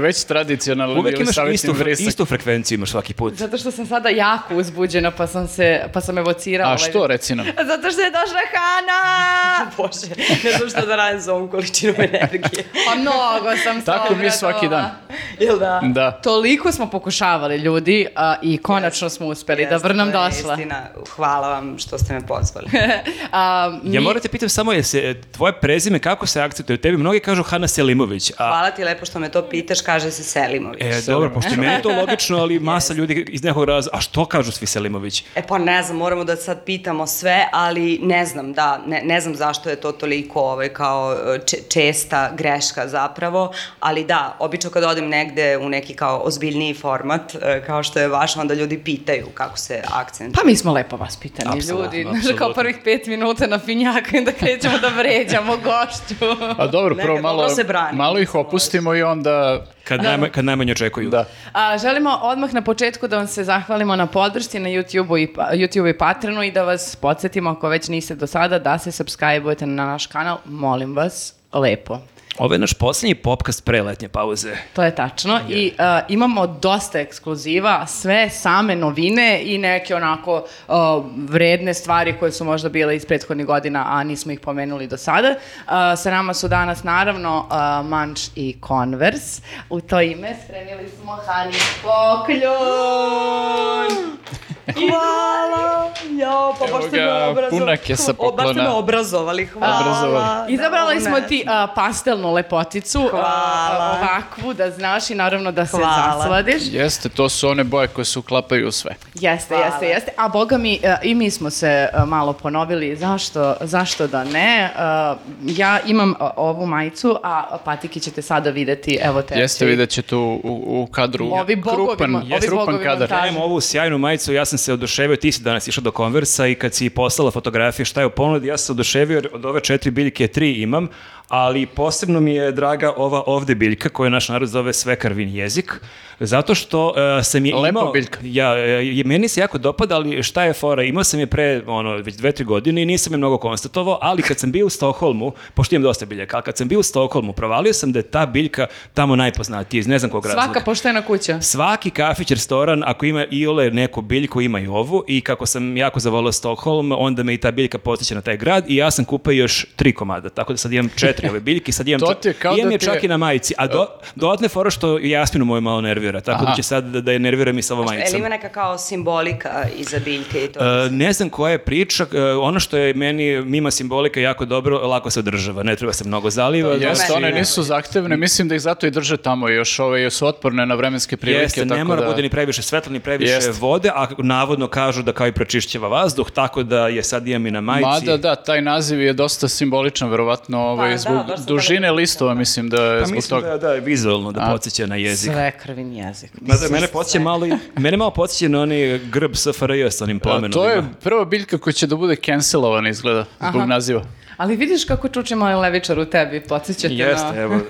već tradicionalno Uvek bili imaš istu, vrisak. istu frekvenciju imaš svaki put. Zato što sam sada jako uzbuđena, pa sam se, pa sam evocirala. A ovaj- što, reci nam? Zato što je došla Hana! Bože, ne znam što da radim za ovom količinom energije. Pa mnogo sam se Tako mi svaki dan. Jel da? Da. Toliko smo pokušavali ljudi a, i konačno smo uspeli da Jeste, vrnom to je došla. Istina. Hvala vam što ste me pozvali. A, mi- Ja moram te pitam samo, je se, tvoje prezime kako se akcentuje? Tebi mnogi kažu Hana Selimović, a Hvala ti lepo što me to pitaš, kaže se Selimović. E, dobro, pošto je meni to logično, ali masa ljudi iz nekog razloga, a što kažu svi Selimović? E pa ne znam, moramo da sad pitamo sve, ali ne znam, da, ne, ne znam zašto je to toliko ovaj, kao če, česta greška zapravo, ali da, obično kad odem negde u neki kao ozbiljniji format, e, kao što je vaš, onda ljudi pitaju kako se akcent... Pa mi smo lepo vaspitani Apsolutno, ljudi. Znaš, kao prvih pet minuta na finjaka i da krećemo da vređamo gošću. A dobro, prvo malo, malo ih opustimo i onda... Kad, najma, kad najmanje očekuju. Da. A, želimo odmah na početku da vam se zahvalimo na podršci na YouTube-u i, pa- YouTube i Patreonu i da vas podsjetimo ako već niste do sada da se subscribe-ujete na naš kanal, molim vas, lepo. Ovo je naš posljednji popkast pre letnje pauze. To je tačno i a, imamo dosta ekskluziva, sve same novine i neke onako a, vredne stvari koje su možda bile iz prethodnih godina, a nismo ih pomenuli do sada. A, sa nama su danas naravno a, Manč i Converse. U to ime spremili smo Hani Pokljun. Hvala! Jo, pa baš ste me obrazovali. punak je sa O, Baš ste me poklona. obrazovali, hvala. Obrazovali. Izabrali Da, smo ti a, pastelnu lepoticu, Hvala. ovakvu da znaš i naravno da se Hvala. zasladiš. Jeste, to su one boje koje se uklapaju u sve. Jeste, Hvala. jeste, jeste. A boga mi, e, i mi smo se e, malo ponovili, zašto, zašto da ne. E, ja imam ovu majicu, a patiki ćete sada videti, evo te. Jeste, vidjet ćete u, u, u kadru Ovi bogovi krupan, ovi krupan bogovi kadar. montaže. Ja imam ovu sjajnu majicu, ja sam se oduševio, ti si danas išao do konversa i kad si poslala fotografije šta je u ponudi, ja sam se oduševio jer od ove četiri biljke tri imam, ali posebno mi je draga ova ovde biljka koju naš narod zove svekarvin jezik, zato što e, sam je Lepa imao... biljka. Ja, je- meni se jako dopada, ali šta je fora? Imao sam je pre, ono, već dve, tri godine i nisam je mnogo konstatovao, ali kad sam bio u Stokholmu, pošto imam dosta biljaka, ali kad sam bio u Stokholmu, provalio sam da je ta biljka tamo najpoznatija iz ne znam kog razloga. Svaka poštena kuća. Svaki kafić, restoran, ako ima iole neku biljku, ima i ovu i kako sam jako zavolio Stockholm, onda me i ta biljka podsjeća na taj grad i ja sam kupio još tri komada, tako da sad imam četiri ove biljke, sad imam, To čak- ti je kao imam da je ti čak i na majici, a do, dodatne fora što Jasminu moju malo nervira, tako da Aha. će sad da, da je nerviram i sa ovom majicom. ima neka kao simbolika iza biljke i to? E, ne znam koja je priča, e, ono što je meni mima simbolika jako dobro, lako se održava, ne treba se mnogo zaliva. To je Jeste, one ne. nisu zahtevne, mislim da ih zato i drže tamo još ove su otporne na vremenske prilike. Jeste, tako ne mora da... bude ni previše svetla, ni previše Jeste. vode, a navodno kažu da kao i pročišćava vazduh, tako da je sad imam i na majici. Mada da, taj naziv je dosta simboličan, verovatno, ovaj, da, zbog baš sam dužine htela da listova, mislim da je Pa zbog mislim toga. da, da je vizualno da podsjeća na jezik. Sve krvin jezik. Mada mene podsjeća malo, mene malo podsjeća na onaj grb SFRJ sa onim A, plamenom. to je prva biljka koja će da bude cancelovana izgleda, zbog naziva. Ali vidiš kako čuči mali levičar u tebi, podsjećate Jeste, na... evo.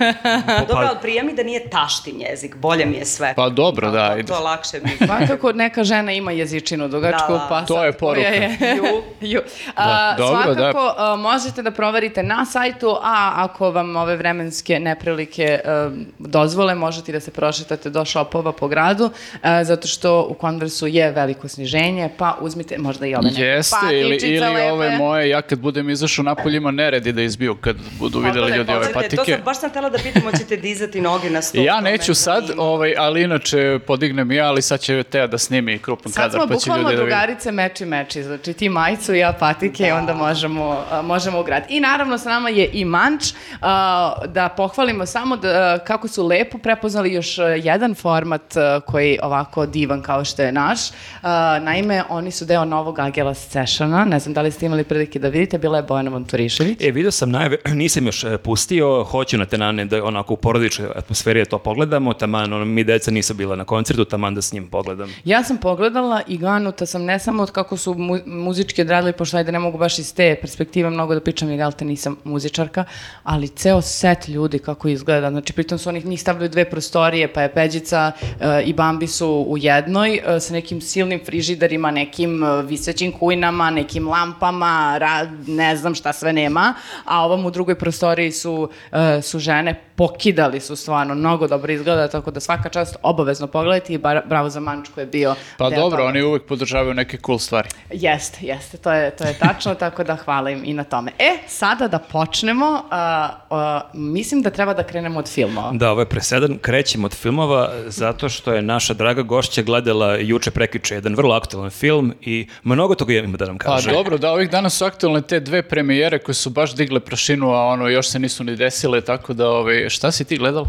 Dobro, Pa- ali prija mi da nije taštin jezik, bolje mi je sve. Pa dobro, da, To, ide. to lakše mi. Svakako neka žena ima jezičinu dugačku, Da, da. pa To sad je poruka. je- Ju. Ju. A, Da, dobro, svakako a, možete da proverite na sajtu, a ako vam ove vremenske neprilike a, dozvole, možete i da se prošetate do šopova po gradu, a, zato što u Conversu je veliko sniženje, pa uzmite možda i ove neke Jeste, ili, ili lepe. ove moje, ja kad budem izašao napolje ima neredi da izbiju kad budu videli da ljudi ove Čekajte, To patike. sam, baš sam htela da pitam, hoćete dizati noge na stol. Ja neću sad, ovaj, ali inače podignem ja, ali sad će Teja da snimi krupan Sad kadar, smo pa će bukvalno ljudi da vide. drugarice meči meči, znači ti majicu, ja patike i onda možemo, a, možemo ugraditi. I naravno sa nama je i Manč, a, da pohvalimo samo da, kako su lepo prepoznali još jedan format a, koji ovako divan kao što je naš. A, naime, oni su deo novog Agela Sessiona, ne znam da li ste imali prilike da vidite, bila je Bojana Monturišević. E, vidio sam najave, nisam još e, pustio, hoću na tenane da onako u porodičnoj atmosferi da to pogledamo, taman, ono, mi deca nisu bila na koncertu, taman da s njim pogledam. Ja sam pogledala i ganuta sam ne samo od kako su mu, muzički odradili, pošto ajde ne mogu baš iz te perspektive mnogo da pričam, jer jel te nisam muzičarka, ali ceo set ljudi kako izgleda. Znači, pritom su onih njih stavili dve prostorije, pa je Peđica e, i Bambi su u jednoj, e, sa nekim silnim frižiderima, nekim e, visećim kujnama, nekim lampama, ra- ne znam šta sve nema, a ovom u drugoj prostoriji su, e, su žene pokidali su stvarno, mnogo dobro izgleda, tako da svaka čast obavezno pogledajte i bar- bravo za Mančku je bio Pa deo dobro, toga. oni uvek podržavaju neke cool stvari. Jeste, jeste, to je, to je tačno, tako da hvala im i na tome. E, sada da počnemo, a, a, mislim da treba da krenemo od filmova. Da, ovo je presedan. Krećemo od filmova zato što je naša draga gošća gledala juče prekjuče jedan vrlo aktualan film i mnogo toga ima da nam Pa kaže. dobro, da, ovih dana su aktualne te dve premijere koje su baš digle prašinu, a ono, još se nisu ni desile, tako da, ovaj, šta si ti gledala?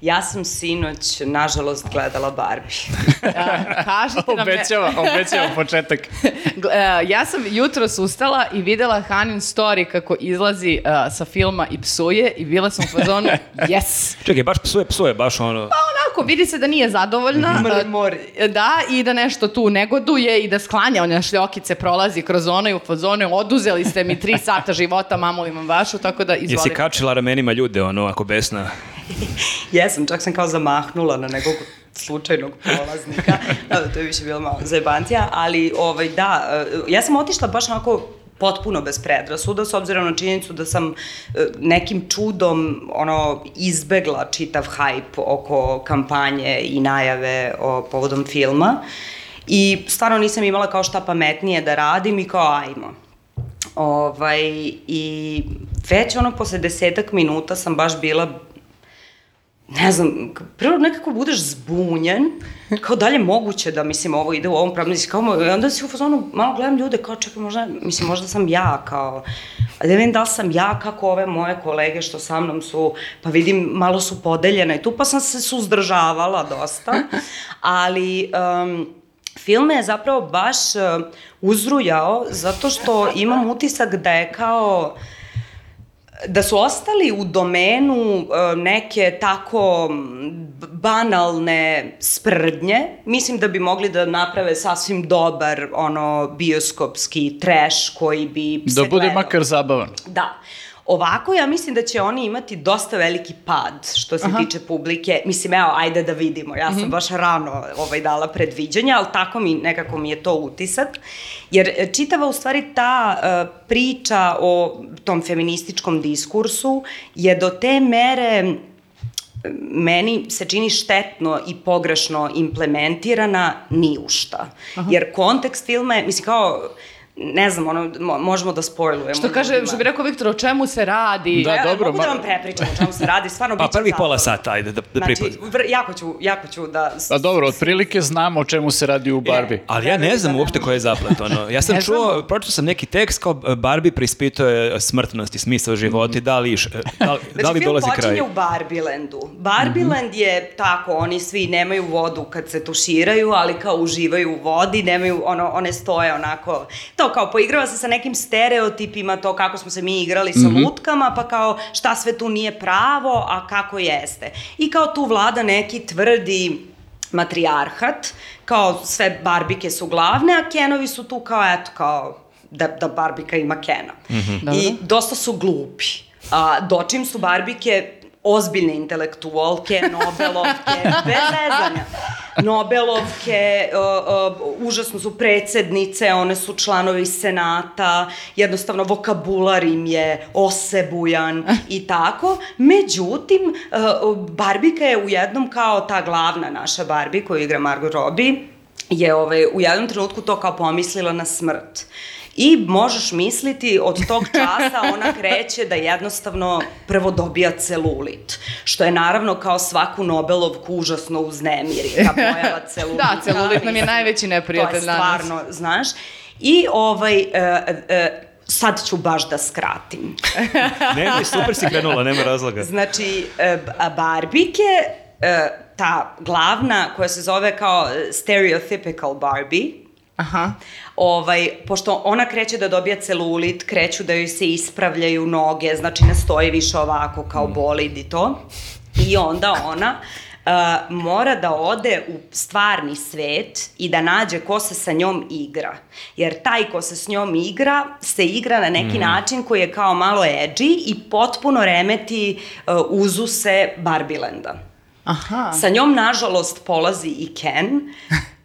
Ja sam sinoć, nažalost, gledala Barbie. A, kažite nam... Obećava, obećava početak. E, ja sam jutros ustala i videla Hanin story kako izlazi e, sa filma i psuje i bila sam u fazonu yes. Čekaj, baš psuje, psuje, baš ono... Pa onako, vidi se da nije zadovoljna. Mrli e, mori. Da, i da nešto tu negoduje i da sklanja one šljokice, prolazi kroz ono i u fazonu oduzeli ste mi tri sata života, mamu imam vašu, tako da Jesi izvolite. kačila ramenima ljude, ono, ako besna? Jesam, čak sam kao zamahnula na nekog slučajnog prolaznika. Da, to je više bilo malo zajebancija, ali ovaj, da, e, ja sam otišla baš onako potpuno bez predrasuda, s obzirom na činjenicu da sam e, nekim čudom ono, izbegla čitav hajp oko kampanje i najave o povodom filma. I stvarno nisam imala kao šta pametnije da radim i kao ajmo. Ovaj, I već ono posle desetak minuta sam baš bila ne znam, prvo nekako budeš zbunjen, kao dalje moguće da, mislim, ovo ide u ovom pravnom, mislim, kao, onda si u fazonu, malo gledam ljude, kao, čekaj, možda, mislim, možda sam ja, kao, a da vidim da li sam ja, kako ove moje kolege što sa mnom su, pa vidim, malo su podeljene i tu, pa sam se suzdržavala dosta, ali, um, film me je zapravo baš uh, uzrujao, zato što imam utisak da je kao, da su ostali u domenu e, neke tako banalne sprdnje, mislim da bi mogli da naprave sasvim dobar ono bioskopski trash koji bi se Da bude gledao. makar zabavan. Da. Ovako, ja mislim da će oni imati dosta veliki pad što se tiče publike. Mislim, evo, ajde da vidimo. Ja sam baš rano ovaj, dala predviđanja, ali tako mi, nekako mi je to utisak. Jer e, čitava u stvari ta e, priča o tom feminističkom diskursu je do te mere meni se čini štetno i pogrešno implementirana ni u šta. Jer kontekst filma je, mislim kao, ne znam, ono, mo- možemo da spojlujemo. Što kaže, što bi rekao Viktor, o čemu se radi? Da, Ja dobro, Mogu da ma- vam prepričam o čemu se radi, stvarno Pa biće prvih zabavno. pola sata, ajde, da, da Znači, pripadne. vr, jako, ću, jako ću da... Pa dobro, otprilike znamo o čemu se radi u Barbie. Ali ja ne znam uopšte ko je zaplet, ono. Ja sam Ne čuo, znamo. pročitao sam neki tekst kao e, Barbie preispituje smrtnost i smisao života i da li, iš- e, da li, Znači, da li film dolazi kraj. počinje u Barbielandu. Barbieland je tako, oni svi nemaju vodu kad se tuširaju, ali kao uživaju u vodi, nemaju, ono, one stoje onako, to kao poigrava se sa nekim stereotipima, to kako smo se mi igrali sa lutkama, pa kao šta sve tu nije pravo, a kako jeste. I kao tu vlada neki tvrdi matrijarhat, kao sve barbike su glavne, a Kenovi su tu kao, eto, kao da, da barbika ima Kena. I dosta su glupi. A, dočim su barbike ozbiljne intelektualke, Nobelovke, bez zezanja. Nobelovke, uh, uh, užasno su predsednice, one su članovi senata, jednostavno vokabular im je osebujan i tako. Međutim, uh, Barbika je u jednom kao ta glavna naša Barbie koju igra Margot Robbie, je ovaj, u jednom trenutku to kao pomislila na smrt. I možeš misliti, od tog časa ona kreće da jednostavno prvo dobija celulit, što je naravno kao svaku Nobelovku užasno uznemiri, ta pojava celulita. Da, celulit nam je najveći neprijatelj To je danas. stvarno, znaš. I ovaj, e, e, sad ću baš da skratim. Nema, super si krenula, nema razloga. Znači, e, Barbike, e, ta glavna koja se zove kao e, stereotypical Barbie, Aha. ovaj, pošto ona kreće da dobija celulit, kreću da joj se ispravljaju noge, znači ne stoji više ovako kao bolid i to. I onda ona uh, mora da ode u stvarni svet i da nađe ko se sa njom igra. Jer taj ko se s njom igra, se igra na neki način koji je kao malo edgy i potpuno remeti uh, uzuse Barbilenda. Aha. Sa njom, nažalost, polazi i Ken.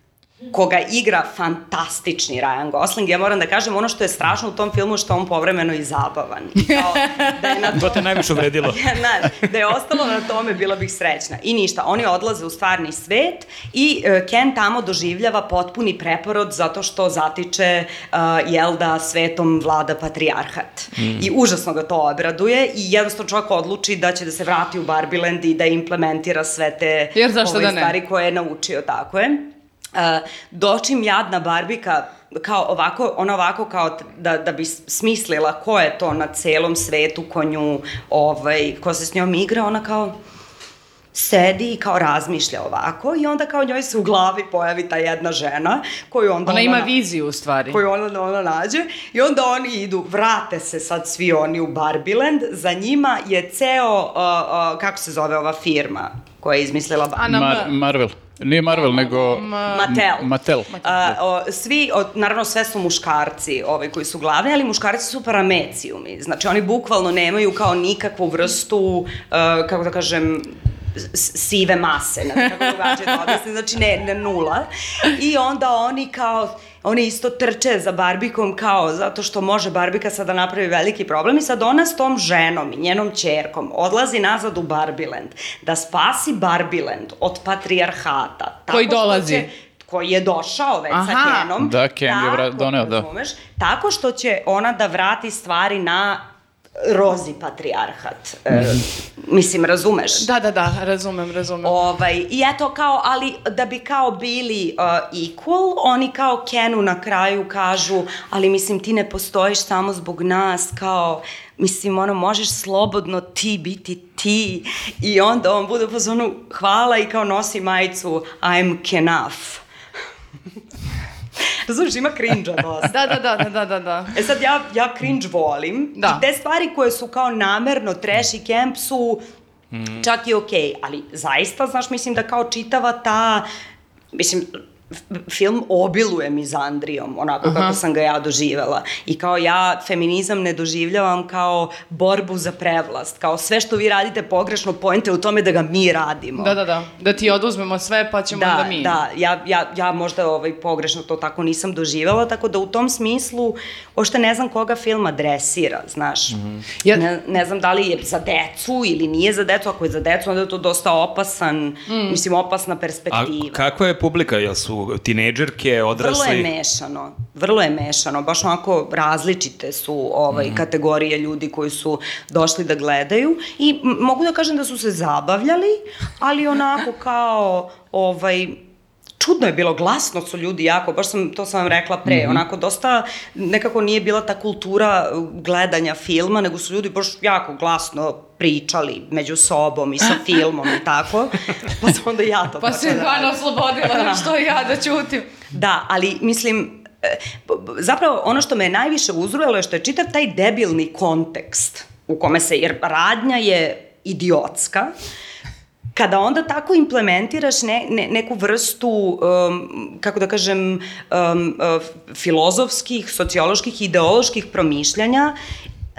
koga igra fantastični Ryan Gosling. Ja moram da kažem, ono što je strašno u tom filmu, što on povremeno i zabavan. I Kao, da je na To te najviše uvredilo. Znaš, da je ostalo na tome, bila bih srećna. I ništa, oni odlaze u stvarni svet i uh, Ken tamo doživljava potpuni preporod zato što zatiče, uh, jel da, svetom vlada patrijarhat. Mm. I užasno ga to obraduje i jednostavno čovjek odluči da će da se vrati u Barbieland i da implementira sve te Jer zašto da ne? stvari koje je naučio, tako je. Uh, dočim jadna Barbika kao ovako, ona ovako kao da, da bi smislila ko je to na celom svetu ko nju, ovaj, ko se s njom igra, ona kao sedi i kao razmišlja ovako i onda kao njoj se u glavi pojavi ta jedna žena koju onda Ona ima na- viziju u stvari. koju ona, ona nađe i onda oni idu, vrate se sad svi oni u Barbieland, za njima je ceo, uh, uh, kako se zove ova firma koja je izmislila Bar- Mar-. Marvel. Nije Marvel, nego... Mattel. Mattel. A, o, svi, o, naravno sve su muškarci ovaj, koji su glavni, ali muškarci su paramecijumi. Znači oni bukvalno nemaju kao nikakvu vrstu, uh, kako da kažem, sive mase, ne znam kako drugačije da objasnim, znači ne, ne nula. I onda oni kao, oni isto trče za Barbikom kao zato što može Barbika sada napravi veliki problem i sad ona s tom ženom i njenom čerkom odlazi nazad u Barbieland da spasi Barbieland od patrijarhata. Koji dolazi. će- koji je došao već sa Aha. Kenom. Da, Ken je vra- doneo, da. razumeš, Tako što će ona da vrati stvari na rozi patrijarhat. E, mislim, razumeš? Da, da, da, razumem, razumem. Ovaj, I eto kao, ali da bi kao bili uh, equal, oni kao Kenu na kraju kažu, ali mislim ti ne postojiš samo zbog nas, kao, mislim ono, možeš slobodno ti biti ti. I onda on bude po zonu hvala i kao nosi majicu I'm Kenaf. Razumiješ, ima cringe-a dosta. Da, da, da, da, da, da. E sad ja, ja cringe volim Da. i te stvari koje su kao namerno trash i camp su čak i okej, ali zaista, znaš, mislim da kao čitava ta, mislim, film obiluje mizandrijom, onako kako sam ga ja doživela. I kao ja feminizam ne doživljavam kao borbu za prevlast, kao sve što vi radite pogrešno, pojente u tome da ga mi radimo. Da, da, da. Da ti oduzmemo sve pa ćemo Da, onda mi. da, ja, ja, ja možda ovaj, pogrešno to tako nisam doživela, tako da u tom smislu ošte ne znam koga film adresira, znaš. Ja- Ne, ne znam da li je za decu ili nije za decu, ako je za decu onda je to dosta opasan, mislim opasna A perspektiva. kakva je publika? Jel su tinejdžerke, odrasli? Vrlo je mešano, vrlo je mešano, baš onako različite su ovaj, Mhm. kategorije ljudi koji su došli da gledaju i mogu da kažem da su se zabavljali, ali onako kao ovaj, čudno je bilo, glasno su ljudi jako, baš sam, to sam vam rekla pre, Mhm. onako dosta, nekako nije bila ta kultura uh, gledanja filma, nego su ljudi baš jako glasno pričali među sobom i sa filmom i tako, pa sam onda ja to Pa počela se da Ivana oslobodila, što ja da ćutim. Da, ali mislim, e, zapravo ono što me je najviše uzrujalo je što je čitav taj debilni kontekst u kome se, jer radnja je idiotska, kada onda tako implementiraš ne, ne, neku vrstu, um, kako da kažem, um, uh, filozofskih, socioloških, ideoloških promišljanja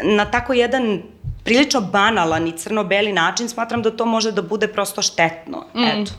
na tako jedan prilično banalan i crno-beli način, smatram da to može da bude prosto štetno. Eto.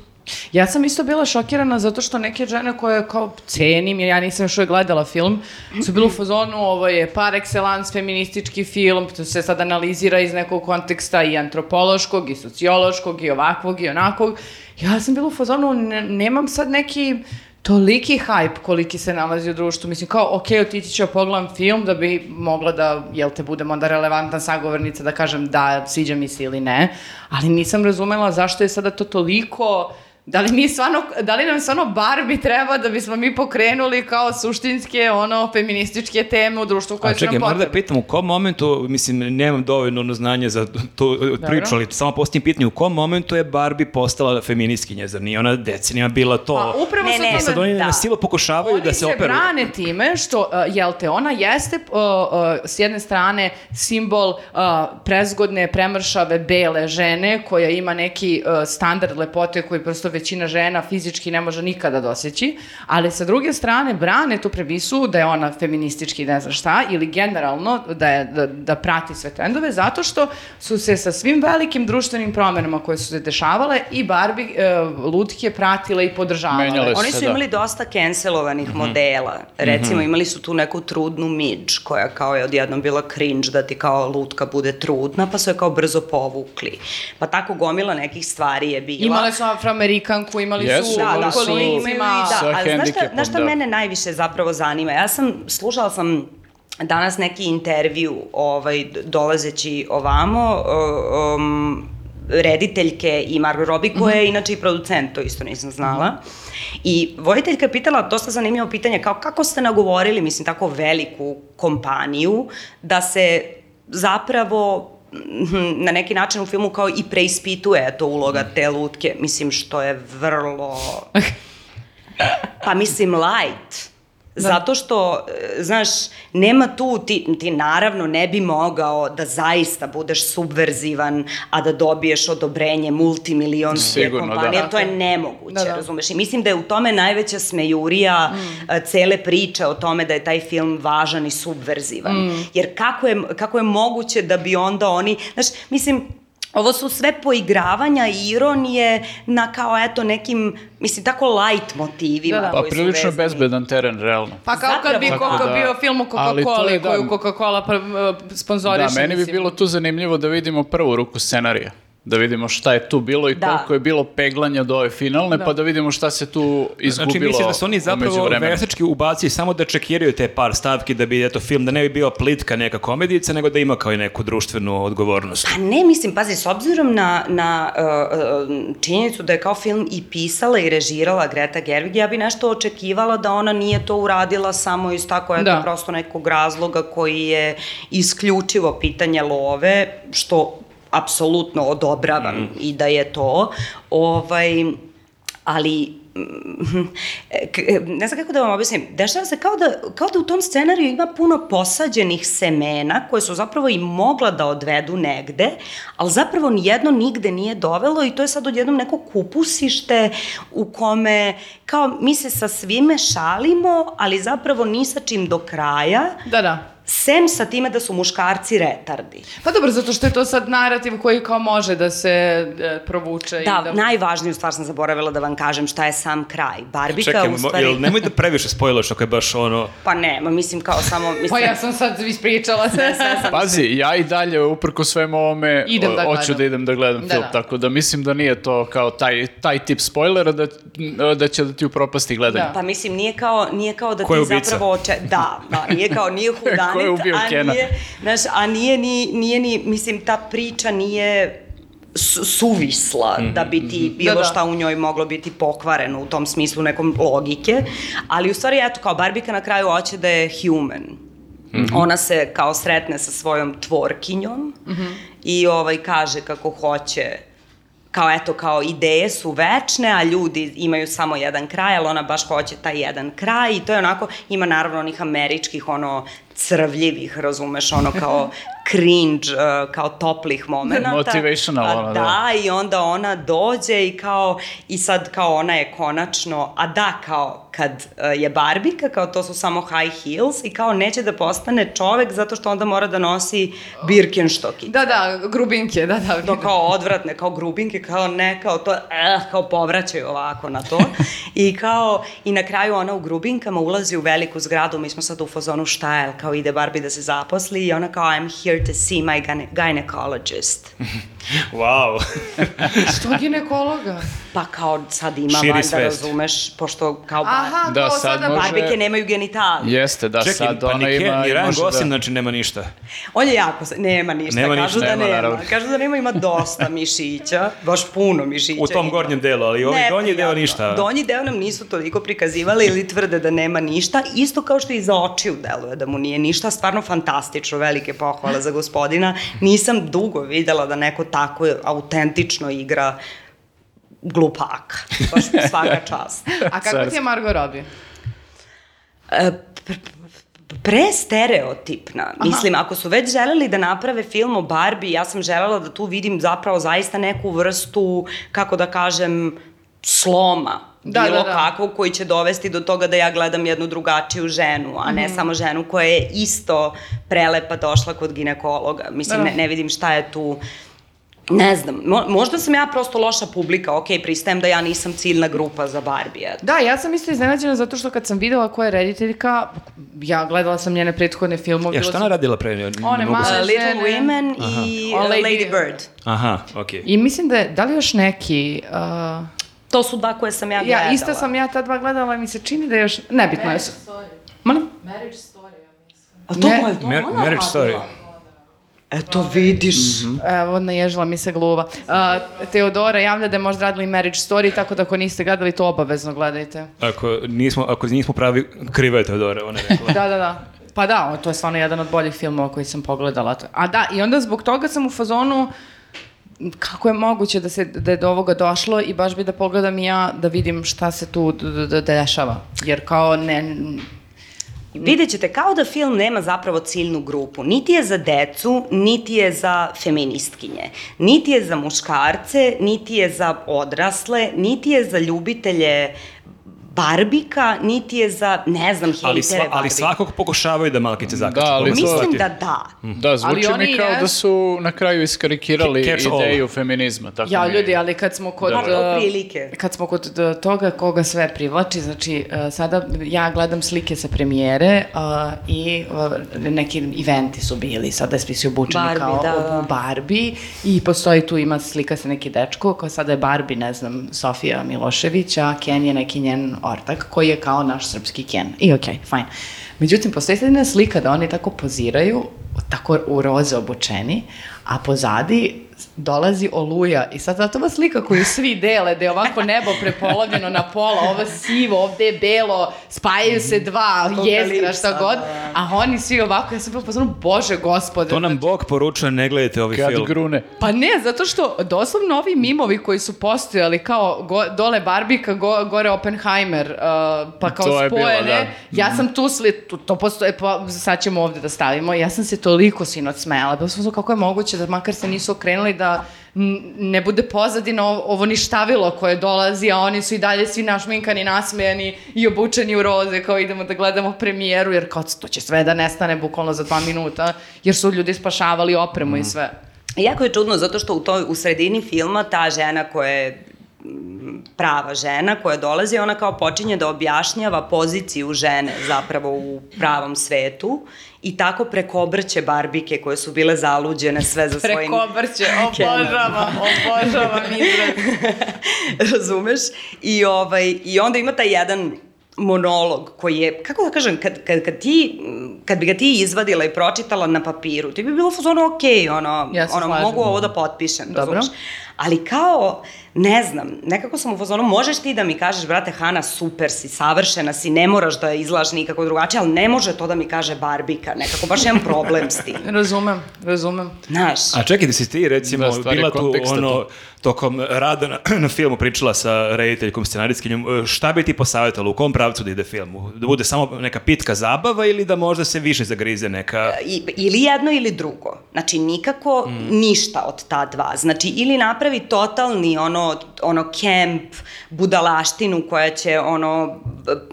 Ja sam isto bila šokirana zato što neke žene koje kao cenim, jer ja nisam još uvijek gledala film, su bile u fazonu, ovo je par excellence feministički film, to se sad analizira iz nekog konteksta i antropološkog, i sociološkog, i ovakvog, i onakvog. Ja sam bila u fazonu, ne- nemam sad neki toliki hype koliki se nalazi u društvu. Mislim, kao, ok, otići ću pogledam film da bi mogla da, jel te, budem onda relevantna sagovornica da kažem da, sviđa mi se ili ne, ali nisam razumela zašto je sada to toliko Da li, mi stvarno, da li nam stvarno Barbie treba da bismo mi pokrenuli kao suštinske, ono, feminističke teme u društvu koje A su čekaj, nam moram da potrebne? pitam u kom momentu, mislim, nemam dovoljno ono znanje za tu priču, ali samo postavim pitanje, u kom momentu je Barbie postala feministkinja, zar nije ona decenija bila to? Pa upravo Ne, ne, tome... Sad oni Da. na silu pokušavaju Oni da se se operu. brane time što, uh, jel te, ona jeste uh, uh, s jedne strane simbol uh, prezgodne, premršave, bele žene koja ima neki uh, standard lepote koji prosto većina žena fizički ne može nikada doseći, ali sa druge strane brane tu premisu da je ona feministički ne znam šta ili generalno da, je, da, da prati sve trendove zato što su se sa svim velikim društvenim promenama koje su se dešavale i Barbie e, lutke pratile i podržavale. Menjale Oni se, su da. imali dosta cancelovanih modela. Recimo, imali su tu neku trudnu Midge, koja kao je odjednom bila cringe da ti kao lutka bude trudna, pa su je kao brzo povukli. Pa tako gomila nekih stvari je bila. Imale su afroamerikanku, imali Jesu, su Da, da, kolicima. da, Sa ali znaš šta, znaš šta da. mene najviše zapravo zanima? Ja sam, slušala sam danas neki intervju ovaj, dolazeći ovamo, um, rediteljke i Margot Robbie, koja je inače i producent, to isto nisam znala. I voditeljka je pitala dosta zanimljivo pitanje, kao kako ste nagovorili, mislim, tako veliku kompaniju, da se zapravo mhm, na neki način u filmu kao i preispituje to uloga te lutke, mislim što je vrlo pa mislim light. Zato što, e, znaš, nema tu, ti, ti naravno ne bi mogao da zaista budeš subverzivan, a da dobiješ odobrenje multimilionske Sigurno, da. kompanije, to je je. nemoguće, Da, da. razumeš? I mislim da je u tome najveća smejurija Mm. e, cele priče o tome da je taj film važan i subverzivan. Mm. Jer kako je, kako je moguće da bi onda oni, znaš, mislim, Ovo su sve poigravanja i ironije na kao eto nekim, mislim, tako light motivima Da, da. Pa koji su prilično bezbedan teren, realno. Pa kao kad bi Zapravo, Coca da. bio film o je, da. koju Coca-Cola sponzoriše. Da, meni bi mislim. bilo tu zanimljivo da vidimo prvu ruku scenarija. Da vidimo šta je tu bilo i Da. koliko je bilo peglanja do ove finalne, pa da vidimo šta se tu izgubilo Znači, misliš da su oni zapravo veštački ubacili samo da čekiraju te par stavki da bi, eto, film, da ne bi bio plitka neka komedijica, nego da ima kao i neku društvenu odgovornost. Pa ne, mislim, pazi, s obzirom na, na uh, činjenicu da je kao film i pisala i režirala Greta Gerwig, ja bi nešto očekivala da ona nije to uradila samo iz tako eto Da. prosto nekog razloga koji je isključivo pitanje love, što apsolutno odobravam i da je to. Ovaj, ali mm, ne znam kako da vam objasnim, dešava se kao da, kao da u tom scenariju ima puno posađenih semena koje su zapravo i mogla da odvedu negde, ali zapravo nijedno nigde nije dovelo i to je sad odjednom neko kupusište u kome kao mi se sa svime šalimo, ali zapravo ni sa čim do kraja, Da, da. Sem sa time da su muškarci retardi. Pa dobro, zato što je to sad narativ koji kao može da se e, provuče. i Da, da najvažniju stvar sam zaboravila da vam kažem šta je sam kraj. Barbika Čekaj, u stvari... jel nemoj da previše spojlaš ako je baš ono... Pa ne, ma mislim kao samo... Mislim, Pa ja sam sad ispričala sve, sve sam. Pazi, ja i dalje, uprko svemu ovome, Idem da o- hoću da idem da gledam Da, film, da. tako da mislim da nije to kao taj, taj tip spoilera da, da će da ti upropasti gledanje. Da. Pa mislim, nije kao, nije kao da Ko ti ubica? zapravo oče... Da, da, nije kao, nije hudanit, Ko je ubio a Kena? nije, znaš, a nije ni, nije ni, mislim, ta priča nije su- suvisla da bi ti bilo Da, da. šta u njoj moglo biti pokvareno u tom smislu nekom logike, ali u stvari eto kao Barbika na kraju hoće da je human. Ona se kao sretne sa svojom tvorkinjom i ovaj kaže kako hoće kao eto, kao ideje su večne, a ljudi imaju samo jedan kraj, ali ona baš hoće taj jedan kraj i to je onako, ima naravno onih američkih, ono, crvljivih, razumeš, ono kao cringe, uh, kao toplih momenta. Motivational, A ono, da. da. i onda ona dođe i kao, i sad kao ona je konačno, a da, kao kad uh, je Barbika, kao to su samo high heels i kao neće da postane čovek zato što onda mora da nosi Birkenstocki Da, da, grubinke, da, da. to kao odvratne, kao grubinke, kao ne, kao to, eh, kao povraćaju ovako na to. I kao, i na kraju ona u grubinkama ulazi u veliku zgradu, mi smo sad u fazonu šta je, kao ide Barbie da se zaposli i ona kao I'm here to see my gyne gynecologist. Wow. Što ginekologa? Pa kao sad ima Širi valjda, svest. razumeš, pošto kao bar, Aha, Da, kao sad sada može- Barbike nemaju genitalije. Jeste, da, Čekaj, sad pa ona ima... Ken, ni Ryan može Gosling, da... znači nema ništa. On je jako, nema ništa, Nema kažu ništa, da nema, nema, naravno. kažu da nema, ima dosta mišića, baš puno mišića. U tom ima. gornjem delu, ali ovaj donji deo Neprijatno. ništa. Donji deo nam nisu toliko prikazivali ili tvrde da nema ništa, isto kao što i za očiju deluje da mu nije ništa, stvarno fantastično, velike pohvale za gospodina. Nisam dugo videla da neko tako autentično igra glupaka. Baš svaka čast. A kako ti je Margot Robbie? E, pr- pr- pre stereotipna. Mislim, ako su već želeli da naprave film o Barbie, ja sam želela da tu vidim zapravo zaista neku vrstu, kako da kažem, sloma Da, bilo da, da. kakvog koji će dovesti do toga da ja gledam jednu drugačiju ženu, a ne samo ženu koja je isto prelepa došla kod ginekologa. Mislim, Da, da. ne, ne vidim šta je tu Ne znam, mo, možda sam ja prosto loša publika, ok, pristajem da ja nisam ciljna grupa za Barbie. Da, ja sam isto iznenađena zato što kad sam videla ko je rediteljka, ja gledala sam njene prethodne filmove. Ja, bila šta sam- ona radila pre? Ne, ne One male Uh, Little žene. Women i O, uh, Lady- Lady Bird. Aha, okej. I mislim da je, da li još neki... Uh, To su dva koje sam ja gledala. ja, isto sam ja ta dva gledala i mi se čini da je još... Nebitno je. Molim? A to Ne. je to Mar- ona marriage story. Eto, vidiš. Evo, naježila mi se gluva. Uh, Teodora javlja da je možda radila i Marriage Story, tako da ako niste gledali, to obavezno gledajte. Ako nismo, ako nismo pravi, kriva je Teodora, ona je rekla. Da, da, da. Pa da, to je stvarno jedan od boljih filmova koji sam pogledala. A da, i onda zbog toga sam u fazonu kako je moguće da se da je do ovoga došlo i baš bi da pogledam i ja da vidim šta se tu dešava. Jer kao ne... Vidjet ćete, kao da film nema zapravo ciljnu grupu. Niti je za decu, niti je za feministkinje. Niti je za muškarce, niti je za odrasle, niti je za ljubitelje barbika, niti je za, ne znam, hejtere ali, sva, ali barbika. svakog pokušavaju da malkice. Da, ali to to- Mislim da da. Da, zvuči Ali mi kao jes- da su na kraju iskarikirali Catch all. ideju feminizma. Tako Ja, mi ljudi, ali kad smo kod... Da. Pa, uh. Kad smo kod uh, toga koga sve privlači, znači uh, sada ja gledam slike sa premijere uh, i uh, neki eventi su bili, sada je svi su obučeni Barbie, kao da, u da. Barbie i postoji tu ima slika sa neki dečko kao sada je Barbie, ne znam, Sofija Milošević, a Ken je neki njen ortak koji je kao naš srpski Ken. I okej, okay, fajn. Međutim, postoji jedna slika da oni tako poziraju, tako u roze obučeni, a pozadi dolazi oluja i sad zato ova slika koju svi dele, da je ovako nebo prepolovljeno na pola, ovo sivo, ovde je belo, spajaju se dva jezgra, šta god, da. a oni svi ovako, ja sam bila pozorno, bože gospode. To nam Bog poručuje, ne gledajte ovaj Kad film. grune. Pa ne, zato što doslovno ovi mimovi koji su postojali kao go, dole Barbika, go, gore Oppenheimer, uh, pa kao To je bilo, spojene, da. ja sam tu sli, tu, to postoje, pa sad ćemo ovde da stavimo, ja sam se toliko sinoć smela, da sam kako je moguće da makar se nisu okrenuli da n- ne bude pozadina ovo, ništavilo koje dolazi, a oni su i dalje svi našminkani, nasmejani i obučeni u roze, kao idemo da gledamo premijeru, jer kao to će sve da nestane bukvalno za dva minuta, jer su ljudi spašavali opremu i sve. Jako je čudno zato što u, toj, u sredini filma ta žena koja je mm, prava žena koja dolazi, ona kao počinje da objašnjava poziciju žene zapravo u pravom svetu i tako prekobrće barbike koje su bile zaluđene sve za svojim... Prekobrće, obožavam, obožavam izraz. Razumeš? I, ovaj, I onda ima taj jedan monolog koji je, kako da kažem, kad, kad, kad, ti, kad bi ga ti izvadila i pročitala na papiru, ti bi bilo fazonu ok, ono, Ja ono slažem. mogu ovo da potpišem, Dobro. razumeš? Ali kao, ne znam, nekako sam u fazonu, možeš ti da mi kažeš, brate, Hana, super si, savršena si, ne moraš da izgledaš nikako drugačije, ali ne može to da mi kaže Barbika, nekako baš imam problem s tim. Razumem, razumem. Znaš, A čekaj, da si ti recimo Da, bila tu ono, tu. Tokom rada na, na filmu pričala sa rediteljkom, scenarijskinjom, e, šta bi ti posavjetala, u kom pravcu da ide film? Da bude samo neka pitka zabava ili da možda se više zagrize neka... I, ili jedno ili drugo. Znači, nikako Mm. ništa od ta dva. Znači, ili napravi totalni ono, ono kemp, budalaštinu koja će ono,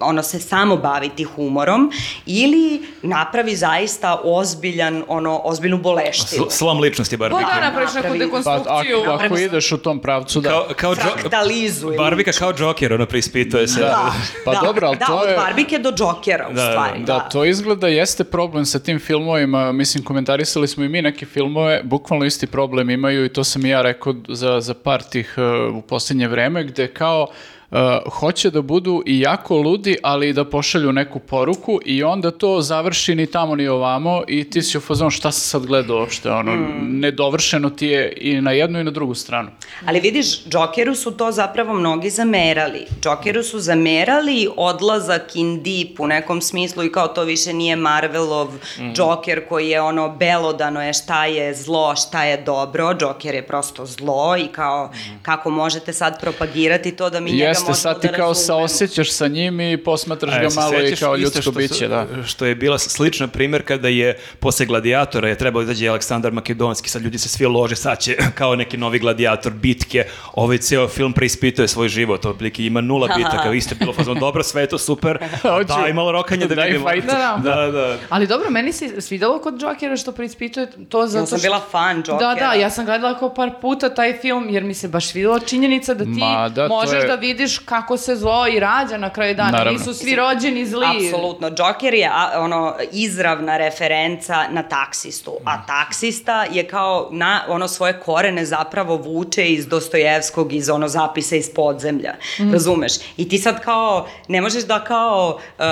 ono se samo baviti humorom, ili napravi zaista ozbiljan, ono, ozbiljnu boleštinu. Sl- slom ličnosti Pa Barbike. da, napraviš neku napravi- Pa dekonstrukciju. ako, ako ideš u tom pravcu, da. Kao, kao Fraktalizuje Barbika kao Joker, ono preispituje se. Da, Pa da, dobro, ali da, to od je- Barbike do Jokera, u Da, da, stvari. Da, to izgleda jeste problem sa tim filmovima, mislim komentarisali smo i mi neke filmove, bukvalno isti problem imaju i to sam i ja rekao za, za par tih uh, u posljednje vreme, gde kao uh, hoće da budu i jako ludi, ali i da pošalju neku poruku i onda to završi ni tamo ni ovamo i ti si u fazonu šta sam sad gledao uopšte, ono, nedovršeno ti je i na jednu i na drugu stranu. Ali vidiš, Jokeru su to zapravo mnogi zamerali. Jokeru su zamerali odlazak in deep u nekom smislu i kao to više nije Marvelov Mhm. Joker koji je ono belodano je šta je zlo, šta je dobro. Joker je prosto zlo i kao Mhm. kako možete sad propagirati to da mi njega Jeste, sad ti da kao saosećaš sa njim i posmatraš A, ga se malo i kao ljudsko što su- biće, da. Što je bila slična primjer kada je posle gladijatora je trebao izađe Aleksandar Makedonski, sad ljudi se svi lože, sad će kao neki novi gladijator, bitke, ovaj ceo film preispituje svoj život, otprilike ima nula bitaka, vi ste bilo fazon, dobro, sve je to super, daj malo rokanja da vidimo. Da, da. da, da. Ali dobro, meni se svidelo kod Jokera što preispituje to zato Ja sam što... bila fan Jokera. Da, da, ja sam gledala kao par puta taj film jer mi se baš videla činjenica da ti Ma, da, možeš je- da vidiš kako se zlo i rađa na kraju dana. Naravno. Nisu svi rođeni zli. Apsolutno. Joker je a, ono izravna referenca na taksistu, a taksista je kao na ono svoje korene zapravo vuče iz Dostojevskog, iz ono zapisa iz podzemlja. Razumeš? I ti sad kao ne možeš da kao uh,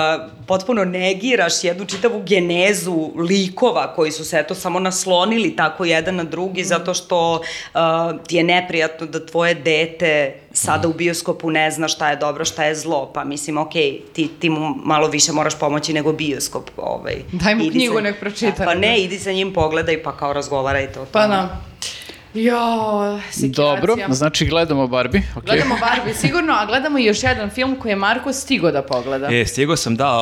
potpuno negiraš jednu čitavu genezu likova koji su se eto samo naslonili tako jedan na drugi zato što uh, ti je neprijatno da tvoje dete sada u bioskopu ne zna šta je dobro, šta je zlo, pa mislim, ok, ti, ti mu malo više moraš pomoći nego bioskop. Ovaj. Daj mu Idi knjigu, sa- nek pročita. Pa ne, idi sa njim, pogledaj, pa kao razgovarajte o Pa da. Jo, sekiracija. Dobro, znači gledamo Barbie, ok. Gledamo Barbie sigurno, a gledamo i još jedan film koji je Marko stigo da pogleda. E, stigao sam, da,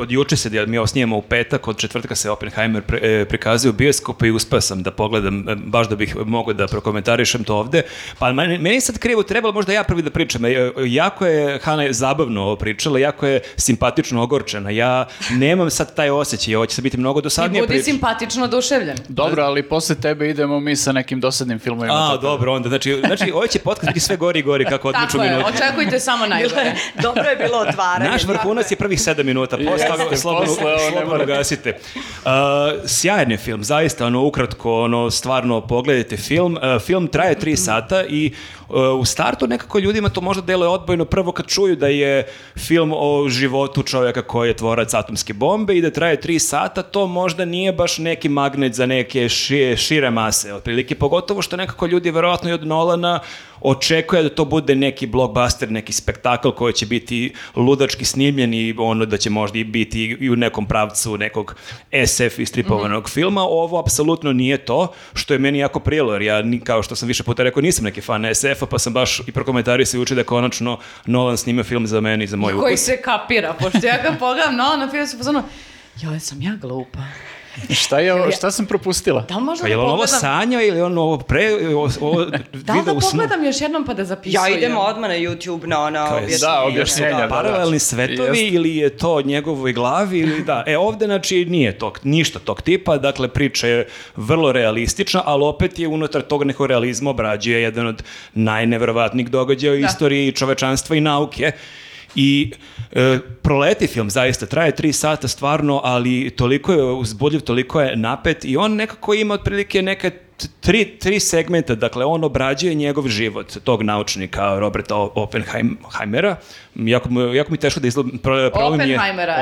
od juče se, mi ovo snijemo u petak, od četvrtka se Oppenheimer pre, e, prikazuje u bioskopu i uspeo sam da pogledam, e, baš da bih mogao da prokomentarišem to ovde. Pa meni, meni je sad krivo, trebalo možda ja prvi da pričam. E, jako je Hana zabavno ovo pričala, jako je simpatično ogorčena. Ja nemam sad taj osjećaj, ovo će sad biti mnogo dosadnije budi priča. simpatično oduševljen. Dobro, ali posle tebe idemo mi sa nekim dosadnim filmovima. A, tako da- dobro, onda, znači, znači ovaj će podcast biti sve gori i gori kako odmiču Tako je, očekujte samo najgore. Dobro je bilo otvaranje. Naš vrhunac je prvih sedam minuta, posle toga slobodno, slobodno gasite. Uh, sjajan je film, zaista, ono, ukratko, ono, stvarno pogledajte film. Uh, film traje tri sata i u startu nekako ljudima to možda deluje odbojno prvo kad čuju da je film o životu čovjeka koji je tvorac atomske bombe i da traje tri sata, to možda nije baš neki magnet za neke ši- šire mase, otprilike, pogotovo što nekako ljudi verovatno i od Nolana očekuje da to bude neki blockbuster, neki spektakl koji će biti ludački snimljen i ono da će možda i biti i u nekom pravcu nekog SF istripovanog filma. Ovo apsolutno nije to, što je meni jako prijelo, jer ja, kao što sam više puta rekao, nisam neki fan SF-a, pa sam baš i prokomentario se uči da konačno Nolan snima film za mene i za moj Koji ukus. se kapira, pošto ja kad pogledam no, na film se pozorno, joj, sam ja glupa. Šta, je, ovo- šta sam propustila? Da li možda Pa da je li on ovo pogledam? sanja ili on ovo pre, ovo, ovo Da li da u snu? pogledam još jednom pa da zapisujem? Ja idem odmah na YouTube na ono Kao je- objašnjenje. Da, objašnjenja, da. paralelni svetovi Jeste. ili je to njegovoj glavi ili da. E ovde znači nije tog, ništa tog tipa, dakle priča je vrlo realistična, ali opet je unutar tog nekog realizma obrađuje jedan od najneverovatnijih događaja u Da. istoriji čovečanstva i nauke. I e, proleti film, zaista, traje tri sata stvarno, ali toliko je uzbudljiv, toliko je napet i on nekako ima otprilike neke tri, tri segmenta, dakle on obrađuje njegov život tog naučnika Roberta Oppenheimera. Jako, jako mi je teško da pro, problem je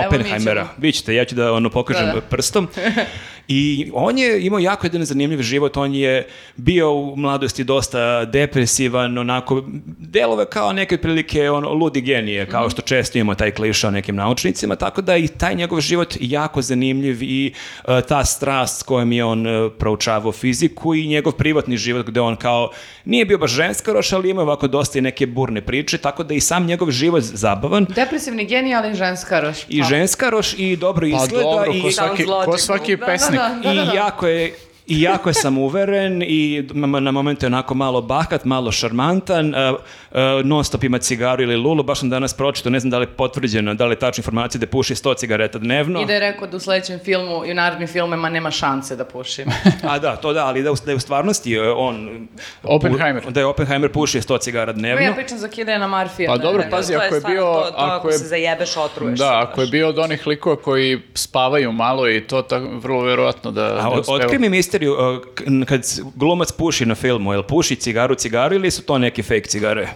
Oppenheimera. Vi ćete, ja ću da ono pokažem Da, da. prstom. I on je imao jako jedan zanimljiv život, on je bio u mladosti dosta depresivan, onako, delove kao neke prilike ono, ludi genije, kao što često imamo taj kliša o nekim naučnicima, tako da i taj njegov život jako zanimljiv i e, ta strast s kojom je on e, proučavao fiziku i njegov privatni život gde on kao nije bio baš ženskaroš, ali ima ovako dosta i neke burne priče, tako da i sam njegov život zabavan Depresivni genij, ali ženska roš. i ženskaroš i dobro Pa izgleda dobro, i ko svaki, Sounds ko svaki Da, da, pesnik. da, da, da, i da. jako je i jako je samouveren i m- na momente je onako malo bahat, malo šarmantan, uh, uh, non stop ima cigaru ili lulu, baš sam danas pročito, ne znam da li je potvrđeno, da li je tačna informacija da puši 100 cigareta dnevno. I da je rekao da u sledećem filmu i u narednim filmima nema šanse da pušim. A da, to da, ali da, u- da je u stvarnosti uh, on... Oppenheimer. Da je Oppenheimer puši 100 cigara dnevno. ja pričam za Kidena Marfija. Pa dobro, pazi, ako je stvarno bio- To, to ako ako je- se zajebeš, otruješ Da, ako je bio od onih likova koji spavaju malo i to tak, vrlo verovatno da, A da otkri mi misteriju, uh, k- kad glumac puši na filmu, jel puši cigaru cigaru ili su to neke fake cigare?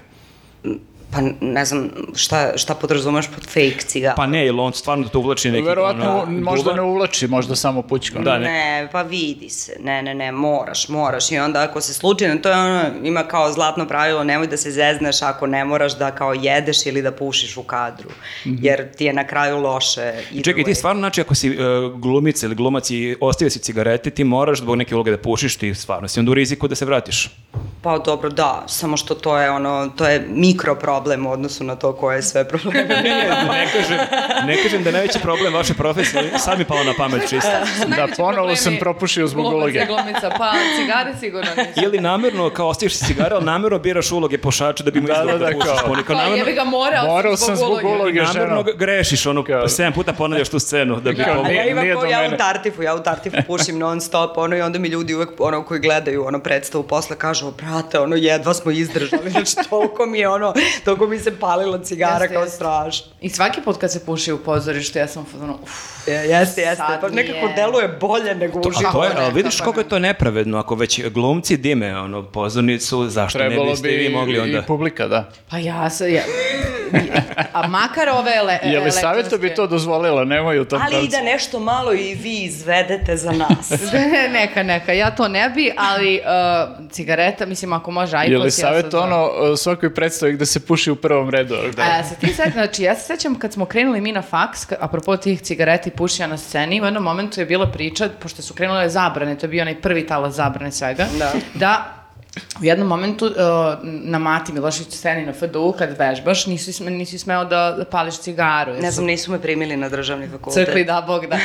Pa ne znam šta, šta podrazumeš pod fake cigar. Pa ne, ili on stvarno to uvlači neki... Verovatno ono, možda ne uvlači, možda samo pućka. Da, ne. ne. pa vidi se, ne, ne, ne, moraš, moraš i onda ako se slučajno, to je ono, ima kao zlatno pravilo, nemoj da se zezneš ako ne moraš da kao jedeš ili da pušiš u kadru, jer ti je na kraju loše. Čekaj, ti stvarno, znači, ako si uh, glumica ili glumac i ostavio si cigarete, ti moraš zbog neke uloge da pušiš, ti stvarno si onda u riziku da se vratiš. Pa dobro, da, samo što to je ono, to je mikro problem u odnosu na to koje je sve probleme. ne, kažem, ne kažem da je najveći problem vaše profesije, sad mi palo na pamet čisto. Da, ponovo sam propušio zbog uloge. Glumica, pa cigare sigurno nisu. Ili namerno, kao ostaviš si cigare, ali namerno biraš uloge pušača da bi mu Da, izgleda da, da, da, pušiš. kao- kao Pa namerno, jebi ga morao, Morao sam zbog uloge. namerno grešiš, ono, Kao- 7 puta ponavljaš tu scenu da bi Kao, ja imam ko, do ja mene. u tartifu, ja u tartifu pušim non stop, ono, i onda mi ljudi uvek, ono, koji gledaju, ono, predstavu posle kažu, brate, ono, jedva smo izdržali, znači, toliko mi je, ono, toliko mi se palila cigara Jeste, kao jeste. strašno. I svaki put kad se puši u pozorištu, ja sam u fazonu, uff, Je, jeste, jeste, Sad pa nekako je. deluje bolje nego u A to životu. je, ne, ali vidiš kako je ne. to nepravedno, ako već glumci dime ono, pozornicu, zašto ne Trebalo biste bi i vi mogli onda? i publika, da. pa ja sam, ja, a makar ove le, Je li savjeto bi to dozvolila? Nemoj u tom Ali i pravcu. da nešto malo i vi izvedete za nas. neka, neka, ja to ne bi, ali uh, cigareta, mislim, ako može iPod, Je li ja savjet sad znam. ono uh, svakoj predstavi gde se puši u prvom redu? Da. A, se ti sad, znači, ja se sećam kad smo krenuli mi na faks, apropo tih cigareta i pušenja na sceni, u jednom momentu je bila priča, pošto su krenule zabrane, to je bio onaj prvi talas zabrane svega, Da. da u jednom momentu uh, na Mati Milošić sceni na FDU kad vežbaš, nisi, sme, nisi smeo da, da pališ cigaru. jer Ne znam, nisu me primili na državni fakultet. Crkli da Bog da.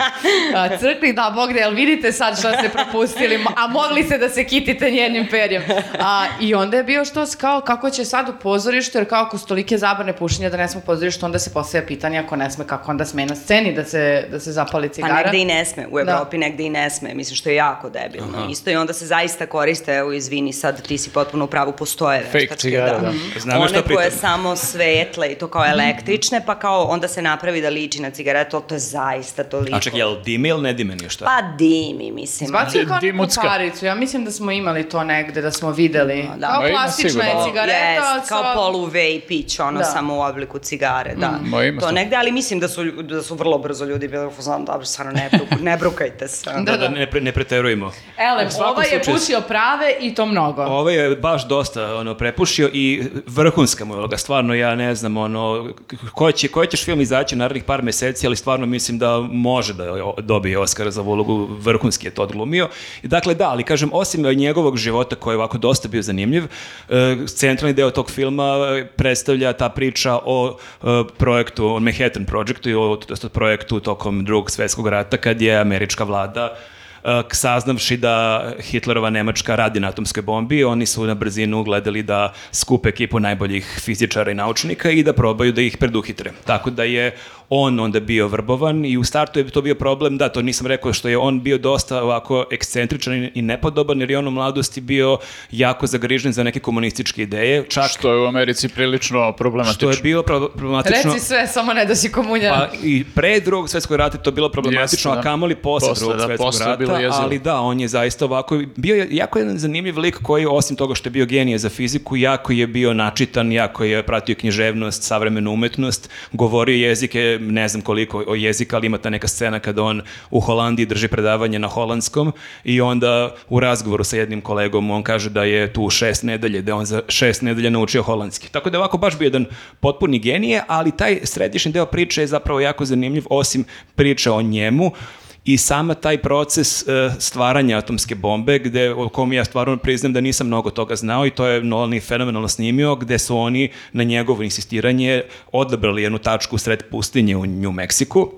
A, crkli da Bog da, jel vidite sad šta ste propustili, a mogli ste da se kitite njenim perjem. A, I onda je bio što kao kako će sad u pozorištu, jer kao ako su tolike zabrane pušenja da ne sme u pozorištu, onda se postavlja pitanje ako ne sme, kako onda sme na sceni da se, da se zapali Pa cigara. negde i ne sme, u Da. Evropi negde i ne sme, mislim što je jako debilno. Isto i onda se zaista koriste, evo izvini sad, ti si potpuno u pravu, postoje Fake veštačke, cigare, da. Znamo šta One koje pritom. samo svetle i to kao električne, pa kao onda se napravi da liči na cigaretu, to je zaista toliko. A ček, jel dime ili ne dime ništa? Pa dimi, mislim. Zbaci kao neku paricu, ja mislim da smo imali to negde, da smo videli. Da. Kao plastična je cigareta. Jest, kao polu vape ono Da. samo u obliku cigare, da. Ma ima to negde, ali mislim da su, da su vrlo brzo ljudi bili fazonu, dobro, stvarno ne, bruku, ne brukajte se. Da, Da, da da. ne, pre, ne preterujemo. Elem, ovaj je pušio prave i to mnogo. Ovaj je baš dosta ono, prepušio i vrhunska mu je. Stvarno, ja ne znam, ono, koji će, koji ćeš film izaći narednih par meseci, ali stvarno mislim da može da dobije Oscara za ulogu, vrhunski je to odglumio. Dakle, da, ali kažem, osim njegovog života koji je ovako dosta bio zanimljiv, e, centralni deo tog filma predstavlja ta priča o e, projektu, o Manhattan Projectu i o, o projektu tokom drugog svetskog rata kad je američka vlada saznavši da Hitlerova Nemačka radi na atomskoj bombi, oni su na brzinu gledali da skupe ekipu najboljih fizičara i naučnika i da probaju da ih preduhitre. Tako da je on onda bio vrbovan i u startu je to bio problem, da, to nisam rekao, što je on bio dosta ovako ekscentričan i- nepodoban, jer je on u mladosti bio jako zagrižen za neke komunističke ideje, čak Što je u Americi prilično problematično. što je bilo pro- problematično. Reci sve, samo ne da si komunjan. Pa i pre drugog svetskog rata je to bilo problematično, Jeste, da. a kamoli posle, Posle, drugog da, svetskog posle rata, ali da, on je zaista ovako, bio je jako jedan zanimljiv lik koji, osim toga što je bio genije za fiziku, jako je bio načitan, jako je pratio književnost, savremenu umetnost, govorio jezike, ne znam koliko o jezika, ali ima ta neka scena kada on u Holandiji drži predavanje na holandskom i onda u razgovoru sa jednim kolegom on kaže da je tu šest nedelje, da on za šest nedelja naučio holandski. Tako da je ovako baš bio jedan potpuni genije, ali taj središnji deo priče je zapravo jako zanimljiv, osim priče o njemu, i sama taj proces e, stvaranja atomske bombe, gde, o kom ja stvarno priznam da nisam mnogo toga znao i to je Nolan i fenomenalno snimio, gde su oni na njegovo insistiranje odabrali jednu tačku sred pustinje u New Meksiku,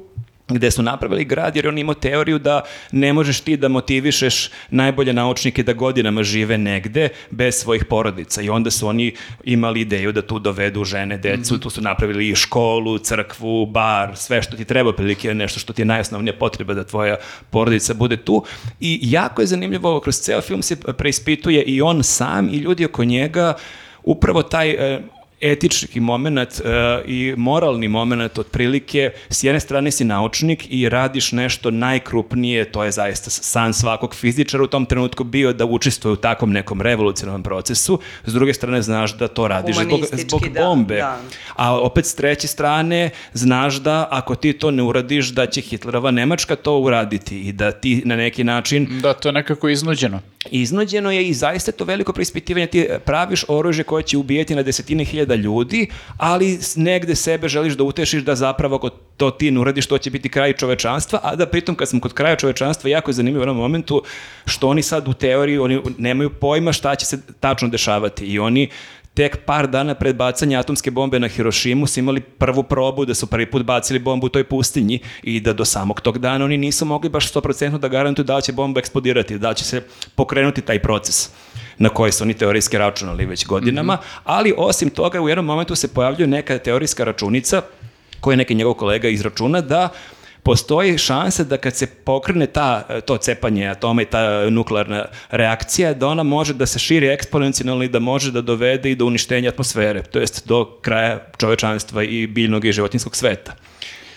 gde su napravili grad jer on imao teoriju da ne možeš ti da motivišeš najbolje naučnike da godinama žive negde bez svojih porodica. I onda su oni imali ideju da tu dovedu žene, decu, tu su napravili i školu, crkvu, bar, sve što ti treba prilike, nešto što ti je najosnovnija potreba da tvoja porodica bude tu. I jako je zanimljivo ovo, kroz ceo film se preispituje i on sam i ljudi oko njega upravo taj e, etički moment e, i moralni moment otprilike, s jedne strane si naučnik i radiš nešto najkrupnije, to je zaista san svakog fizičara u tom trenutku bio da učestvuje u takvom nekom revolucionarnom procesu, s druge strane znaš da to radiš zbog, zbog da, bombe. da. A opet s treće strane znaš da ako ti to ne uradiš da će Hitlerova Nemačka to uraditi i da ti na neki način Da, to je nekako iznuđeno. iznuđeno je i zaista to veliko preispitivanje. Ti praviš oružje koje će ubijeti na desetine hiljada ljudi, ali negde sebe želiš da utešiš da zapravo ako to ti ne uradiš, to će biti kraj čovečanstva, a da pritom kad sam kod kraja čovečanstva, jako je zanimljivo u onom momentu što oni sad u teoriji, oni nemaju pojma šta će se tačno dešavati i oni tek par dana pred bacanje atomske bombe na Hirošimu su imali prvu probu da su prvi put bacili bombu u toj pustinji i da do samog tog dana oni nisu mogli baš 100% da garantuju da će bomba eksplodirati, da će se pokrenuti taj proces na koji su oni teorijski računali već godinama, ali osim toga u jednom momentu se pojavljuje neka teorijska računica koju je neki njegov kolega izračuna da postoji šansa da kad se pokrene ta, to cepanje atoma i ta nuklearna reakcija, da ona može da se širi eksponencijalno i da može da dovede i do uništenja atmosfere, to jest do kraja čovečanstva i biljnog i životinskog sveta.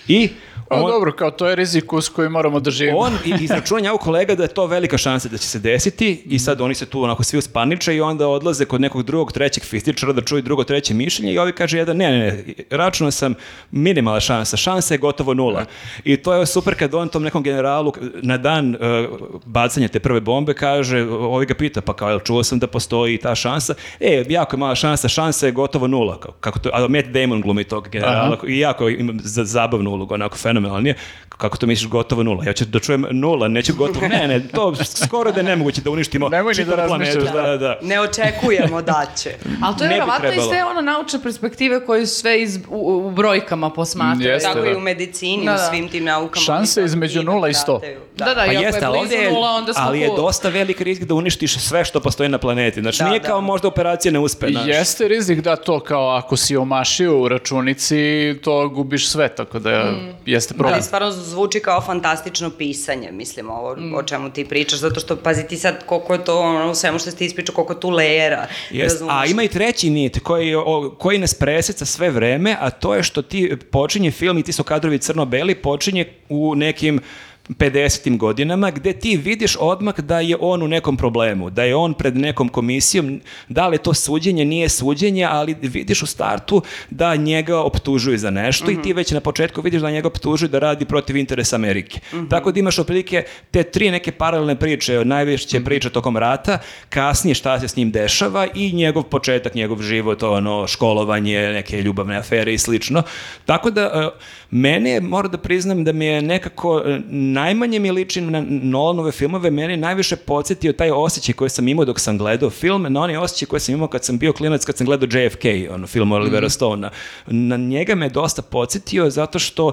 I A on- dobro, kao to je rizik uz koji moramo da živimo. on i- izračuna njegov kolega da je to velika šansa da će se desiti i sad oni se tu onako svi uspaniče i onda odlaze kod nekog drugog, trećeg fizičara da čuju drugo, treće mišljenje i ovi kaže jedan, ne, ne, ne, računao sam minimalna šansa, šansa je gotovo nula. I to je super kad on tom nekom generalu na dan uh, bacanja te prve bombe kaže, ovi ga pita, pa kao, jel čuo sam da postoji ta šansa? E, jako je mala šansa, šansa je gotovo nula. Kako to, a Matt Damon glumi tog generala i jako ima za, zabavnu ulogu, onako fenomenalnije. Kako to misliš gotovo nula? Ja ću da čujem nula, neću gotovo. Ne, ne, to skoro da je nemoguće da uništimo Nemoj ni da planetu. razmišljaš, Da, da, da. Ne očekujemo da će. Ali to je verovatno trebalo. te ono naučne perspektive koje sve iz, u, u brojkama posmatraju. Jeste, Tako da. i u medicini, Da, u da. svim tim naukama. Šanse oni između nula i sto. prataju. Da, da, Pa i jeste, ali je blizu je, nula, onda smo ali je dosta velik rizik da uništiš sve što postoji na planeti. Znači, Da, nije da. kao možda operacija ne uspe. znaš. Jeste rizik da to kao ako si omašio u računici, to gubiš sve, tako da jeste problem. Ali stvarno zvuči kao fantastično pisanje, mislim, ovo o čemu ti pričaš, zato što, pazi ti sad koliko je to, ono, svemu što si ti ispričao, koliko je tu lejera. Jest, a razumeš? ima i treći nit koji, o, koji nas preseca sve vreme, a to je što ti počinje film i ti su kadrovi crno-beli, počinje u nekim 50. godinama gde ti vidiš odmah da je on u nekom problemu, da je on pred nekom komisijom, da li je to suđenje, nije suđenje, ali vidiš u startu da njega optužuju za nešto i ti već na početku vidiš da njega optužuju da radi protiv interesa Amerike. Tako da imaš otprilike te tri neke paralelne priče, najveće priče tokom rata, kasnije šta se s njim dešava i njegov početak, njegov život, ono, školovanje, neke ljubavne afere i slično. Tako da, e, mene, je, moram da priznam da mi je nekako, e, najmanje mi liči na Nolanove filmove, mene je najviše podsjetio taj osjećaj koji sam imao dok sam gledao film, na onaj osjećaj koji sam imao kad sam bio klinac, kad sam gledao JFK, ono, film Olivera Stona. Na njega me dosta podsjetio zato što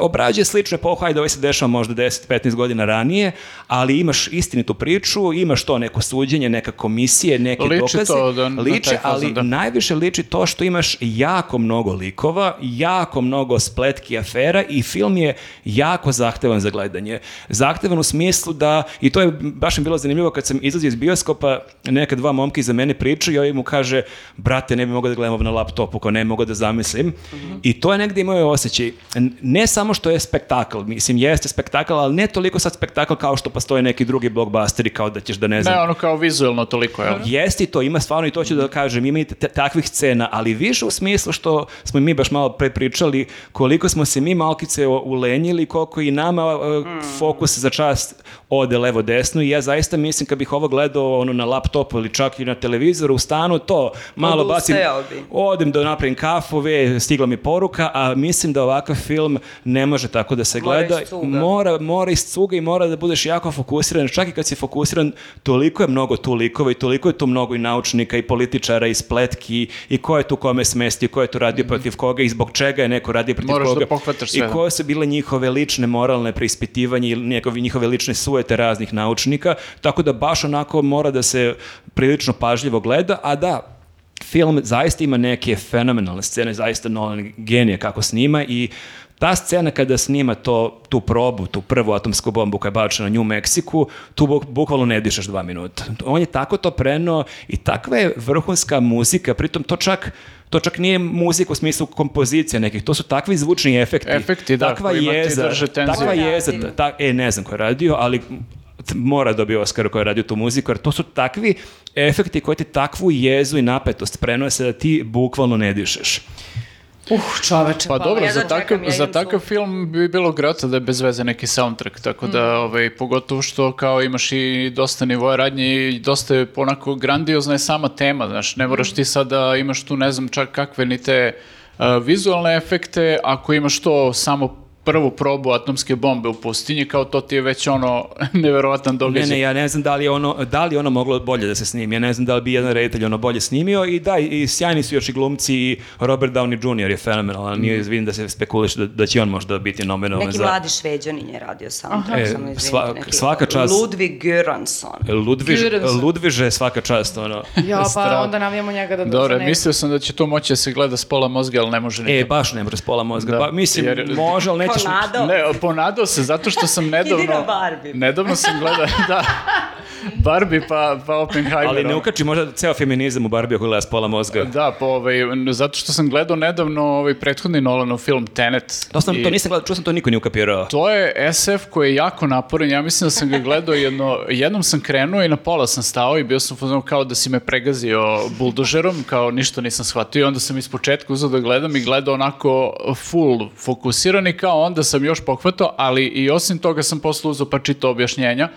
obrađuje sličnu epohu, ajde ovaj se dešava možda 10-15 godina ranije, ali imaš istinitu priču, imaš to neko suđenje, neka komisije, neke Liči dokaze. to da- taj fazon, ali da. najviše liči to što imaš jako mnogo likova, jako mnogo spletki afera i film je jako zahtevan za gledanje. Zahtevan u smislu da, i to je baš mi bilo zanimljivo kad sam izlazio iz bioskopa, neka dva momka iza mene pričaju i ovaj mu kaže, brate, ne bi mogao da gledam na laptopu, kao ne mogu da zamislim. I to je negdje imao osjećaj. N- Ne samo što je spektakl, mislim, jeste spektakl, ali ne toliko sad spektakl kao što postoje neki drugi blockbusteri, kao da ćeš da ne znam, Ne ono kao vizuelno toliko, jel? Jeste i to, ima stvarno i to ću da kažem, ima i takvih scena, ali više u smislu što smo mi baš malo pre pričali koliko smo se mi malkice ulenjili, koliko i nama e, fokus za čast ode levo desno i ja zaista mislim kad bih ovo gledao ono na laptopu ili čak i na televizoru u stanu, to malo bacim, odem da napravim kafu, ve, stigla mi poruka, a mislim da ovakav film ne može tako da se Mora gleda. iz cuga. Mora, mora iz cuga i mora da budeš jako fokusiran. Čak i kad si fokusiran, toliko je mnogo tu likova i toliko je tu mnogo i naučnika i političara i spletki i ko je tu kome smestio, ko je tu radio protiv koga i zbog čega je neko radio protiv Moraš da koga. pohvataš I sve, da. koje su bile njihove lične moralne preispitivanje ili njegovi, njihove lične sujete raznih naučnika. Tako da baš onako mora da se prilično pažljivo gleda, a da, film zaista ima neke fenomenalne scene, zaista Nolan genije kako snima i ta scena kada snima to, tu probu, tu prvu atomsku bombu koja je bačena na New Meksiku, tu buk- bukvalno ne dišeš dva minuta. On je tako to preno i takva je vrhunska muzika, pritom to čak to čak nije muzika u smislu kompozicija nekih, to su takvi zvučni efekti. Efekti, da, takva jeza, drže tenziju. takva Ko je jeza, radio? ta, e, ne znam ko je radio, ali mora dobio Oscar koji je radio tu muziku, jer to su takvi efekti koji ti takvu jezu i napetost prenose da ti bukvalno ne dišeš. Uh, čoveče, Pa dobro, jedva za takav, čekam, ja za takav sud. film bi bilo grota da je bez veze neki soundtrack, tako da, Mm. ovaj, pogotovo što kao imaš i dosta nivoja radnje i dosta je onako grandiozna je sama tema, znaš, ne moraš ti sad da imaš tu ne znam čak kakve ni te a, vizualne efekte, ako imaš to samo prvu probu atomske bombe u pustinji, kao to ti je već ono neverovatan Ne, događaj. ne, ja ne znam da li je ono, da li je ono moglo bolje da se snimi. Ja ne znam da li bi jedan reditelj ono bolje snimio i da, i sjajni su još i glumci i Robert Downey Jr. je fenomenalan. Nije vidim da se spekuliše da, da će on možda biti nominovan Neki za... mladi šveđanin je radio soundtrack, E, samo izvinite. sva- neki- svaka čast. Ludwig Göransson. Ludviž, Göransson. Ludviže svaka čast, ono. Ja, pa onda navijamo njega da dođe Dobro, neki. mislio sam da će to moći da se gleda s pola mozga, ali ne može E, nikako. baš ne može s pola mozga. Da, Pa, mislim, jer- može, ali nećeš... Ponadao. Ne, ponadao se, zato što sam nedavno... Idi na Barbie. Nedavno sam gledao, da, Barbie pa, pa Oppenheimer. Ali ne ukači možda ceo feminizam u Barbie ako gleda s pola mozga. Da, pa ovaj, zato što sam gledao nedavno ovaj prethodni Nolanov film Tenet. To, sam, I to nisam gledao, čuo sam to niko nije ukapirao. To je SF koji je jako naporan, ja mislim da sam ga gledao jedno, jednom sam krenuo i na pola sam stao i bio sam fazonu kao da si me pregazio buldožerom, kao ništa nisam shvatio i onda sam iz početka uzeo da gledam i gledao onako full fokusiran i kao onda sam još pohvatao, ali i osim toga sam posle uzeo pa čitao objašnjenja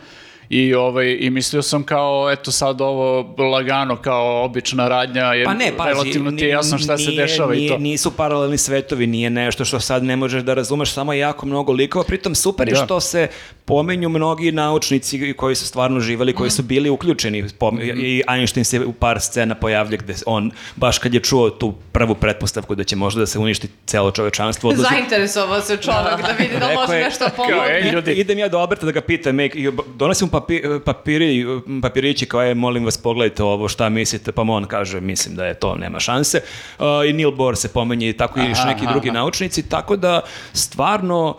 I, ovaj, I mislio sam kao, eto sad ovo lagano kao obična radnja, jer Pa ne, pazi, relativno ti je jasno šta se nije- dešava i nije- to. Nisu paralelni svetovi, nije nešto što sad ne možeš da razumeš, samo jako mnogo likova. Pritom super je Da. što se pomenju mnogi naučnici koji su stvarno živali, koji su bili uključeni. Pom- I Einstein se u par scena pojavlja gde on, baš kad je čuo tu prvu pretpostavku da će možda da se uništi celo čovečanstvo, odlazi, Zainteresovao se čovek da vidi da može nešto pomoći. Idem ja do Alberta da ga pitam, i donosim mu papi, papiri, papirići kao je, molim vas pogledajte ovo, šta mislite, pa mu on kaže, mislim da je to, nema šanse. Uh, I Neil Bohr se pominje i tako i još neki aha, drugi aha. naučnici, tako da stvarno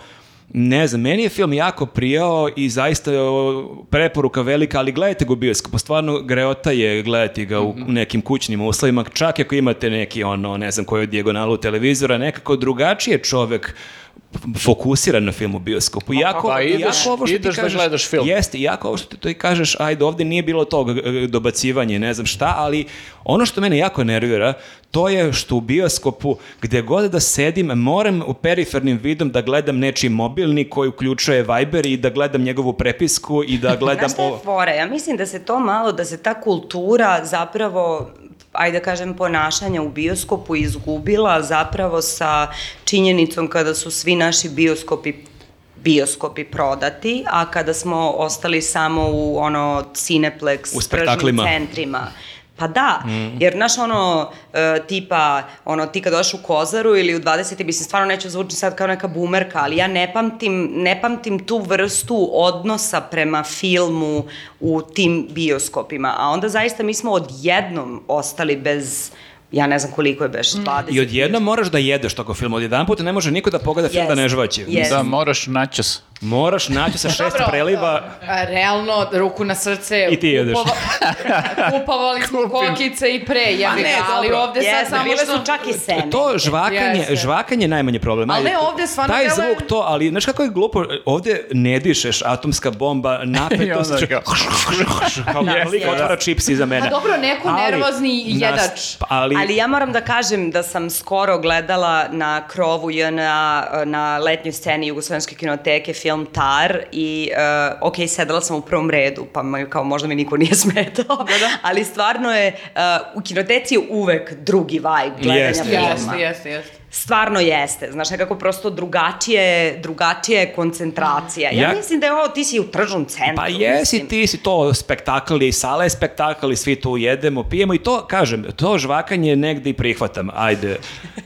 ne znam, meni je film jako prijao i zaista je preporuka velika, ali gledajte ga u bioskopu, stvarno greota je gledati ga u Mhm. nekim kućnim uslovima, čak ako imate neki ono, ne znam koju dijagonalu televizora, nekako drugačije čovek fokusiran na film u bioskopu. Iako, pa ideš- iako ovo što ideš ti da kažeš, gledaš film. Jeste, iako ovo što ti to i kažeš, ajde, ovde nije bilo tog e, dobacivanja i ne znam šta, ali ono što mene jako nervira, to je što u bioskopu, gde god da sedim, moram u perifernim vidom da gledam nečiji mobilni koji uključuje Viber i da gledam njegovu prepisku i da gledam Znaš šta je fora? Ja mislim da se to malo, da se ta kultura zapravo ajde da kažem, ponašanja u bioskopu izgubila zapravo sa činjenicom kada su svi naši bioskopi bioskopi prodati, a kada smo ostali samo u ono Cineplex U spektaklima. centrima. Pa da, jer naš ono, e, tipa, ono, ti kad došli u Kozaru ili u 20. mislim, stvarno neću zvučiti sad kao neka bumerka, ali ja ne pamtim, ne pamtim tu vrstu odnosa prema filmu u tim bioskopima. A onda zaista mi smo odjednom ostali bez, ja ne znam koliko je beš, 20. I odjednom moraš da jedeš toko film. Odjedan puta ne može niko da pogleda film da Jest, ne žvaće. jest. Da, moraš načas. Moraš naći sa šest Dobro, preliva. a, Realno, ruku na srce. I ti jedeš. kupova- Kupovali smo kokice i pre, ja ne, ali dobro. ovde sad Jeste, samo bile što... su čak i seme. To žvakanje, Jeste. žvakanje je najmanje problem. Ali ne, ovde stvarno Taj deluje- zvuk to, ali znaš kako je glupo, ovde ne dišeš, atomska bomba, I napetost, onda kao- kao Da, lik jeste. otvara čips iza mene. Pa dobro, neko Ali nervozni nas- jedač. ali, Ali ja moram da kažem da sam skoro gledala na krovu JNA na letnjoj sceni Jugoslovenske kinoteke film Tar i uh, ok, sedela sam u prvom redu, pa ma- kao možda mi niko nije smetao, ali stvarno je, uh, u kinoteci je uvek drugi vibe gledanja Jeste, filma. Jeste, jeste, jeste. Stvarno jeste, znaš, nekako prosto drugačije, drugačije je koncentracija. Ja, Ja- mislim da je ovo, ti si u tržnom centru. Pa jesi, mislim. ti si to spektakl i sala je spektakl i svi tu jedemo, pijemo i to, kažem, to žvakanje negde i prihvatam, ajde,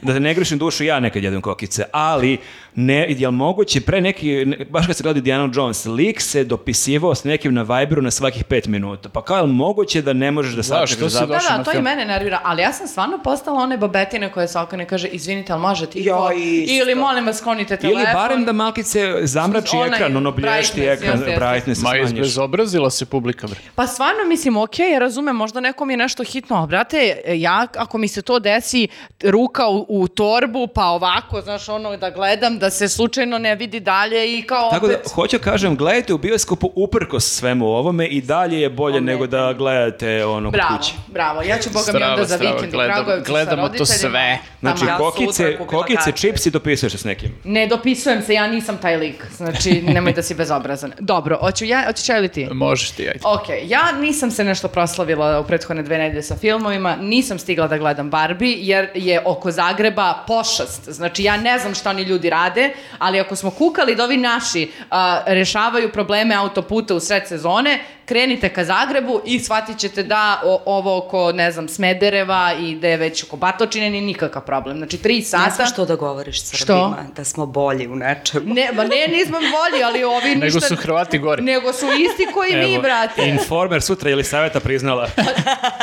da te ne grešim dušu, ja nekad jedem kokice, ali ne, jel moguće pre neki, ne- baš kad se gleda Diana Jones, lik se dopisivao s nekim na Viberu na svakih pet minuta, pa kao je li moguće da ne možeš da sačekaš Da, na da, to i mene nervira, ali ja sam stvarno postala one babetine koje se okane kaže, izvinite, ali može ti Ja isto. Ili molim vas, sklonite telefon. Ili barem da malkice zamrači Onaj ekran, ono blješti brightness, ekran, brightness Ma izbezobrazila se publika, bre. Pa stvarno mislim, ok, ja razumem, možda nekom je nešto hitno, a brate, ja ako mi se to desi, ruka u, u torbu, pa ovako, znaš, ono, da gledam, da se slučajno ne vidi dalje i kao Tako da, opet... hoću kažem, gledajte u bioskopu uprkos svemu ovome i dalje je bolje Ometanje. nego da gledate ono Bravo, kući. bravo. Ja ću, boga mi, onda za vikend u gledam- gledamo to sve. Znači, kokice kokice, kokice, karte. čips i dopisuješ se s nekim. Ne dopisujem se, ja nisam taj lik. Znači, nemoj da si bezobrazan. Dobro, hoću ja, hoćeš ja ili ti? Možeš ti, ajde. Ok, ja nisam se nešto proslavila u prethodne dve nedelje sa filmovima, nisam stigla da gledam Barbie, jer je oko Zagreba pošast. Znači, ja ne znam šta oni ljudi rade, ali ako smo kukali da ovi naši a, rešavaju probleme autoputa u sred sezone, krenite ka Zagrebu i shvatit ćete da o- ovo oko, ne znam, Smedereva i da je već oko Batočine nije nikakav problem. Znači, tri Ne sata... znaš što da govoriš Što? Srbima, da smo bolji u nečemu. Ne, ma ne, nismo bolji, ali ovi ništa... Nego su Hrvati gori. Nego su isti koji mi, Evo, brate. Informer sutra ili savjeta priznala.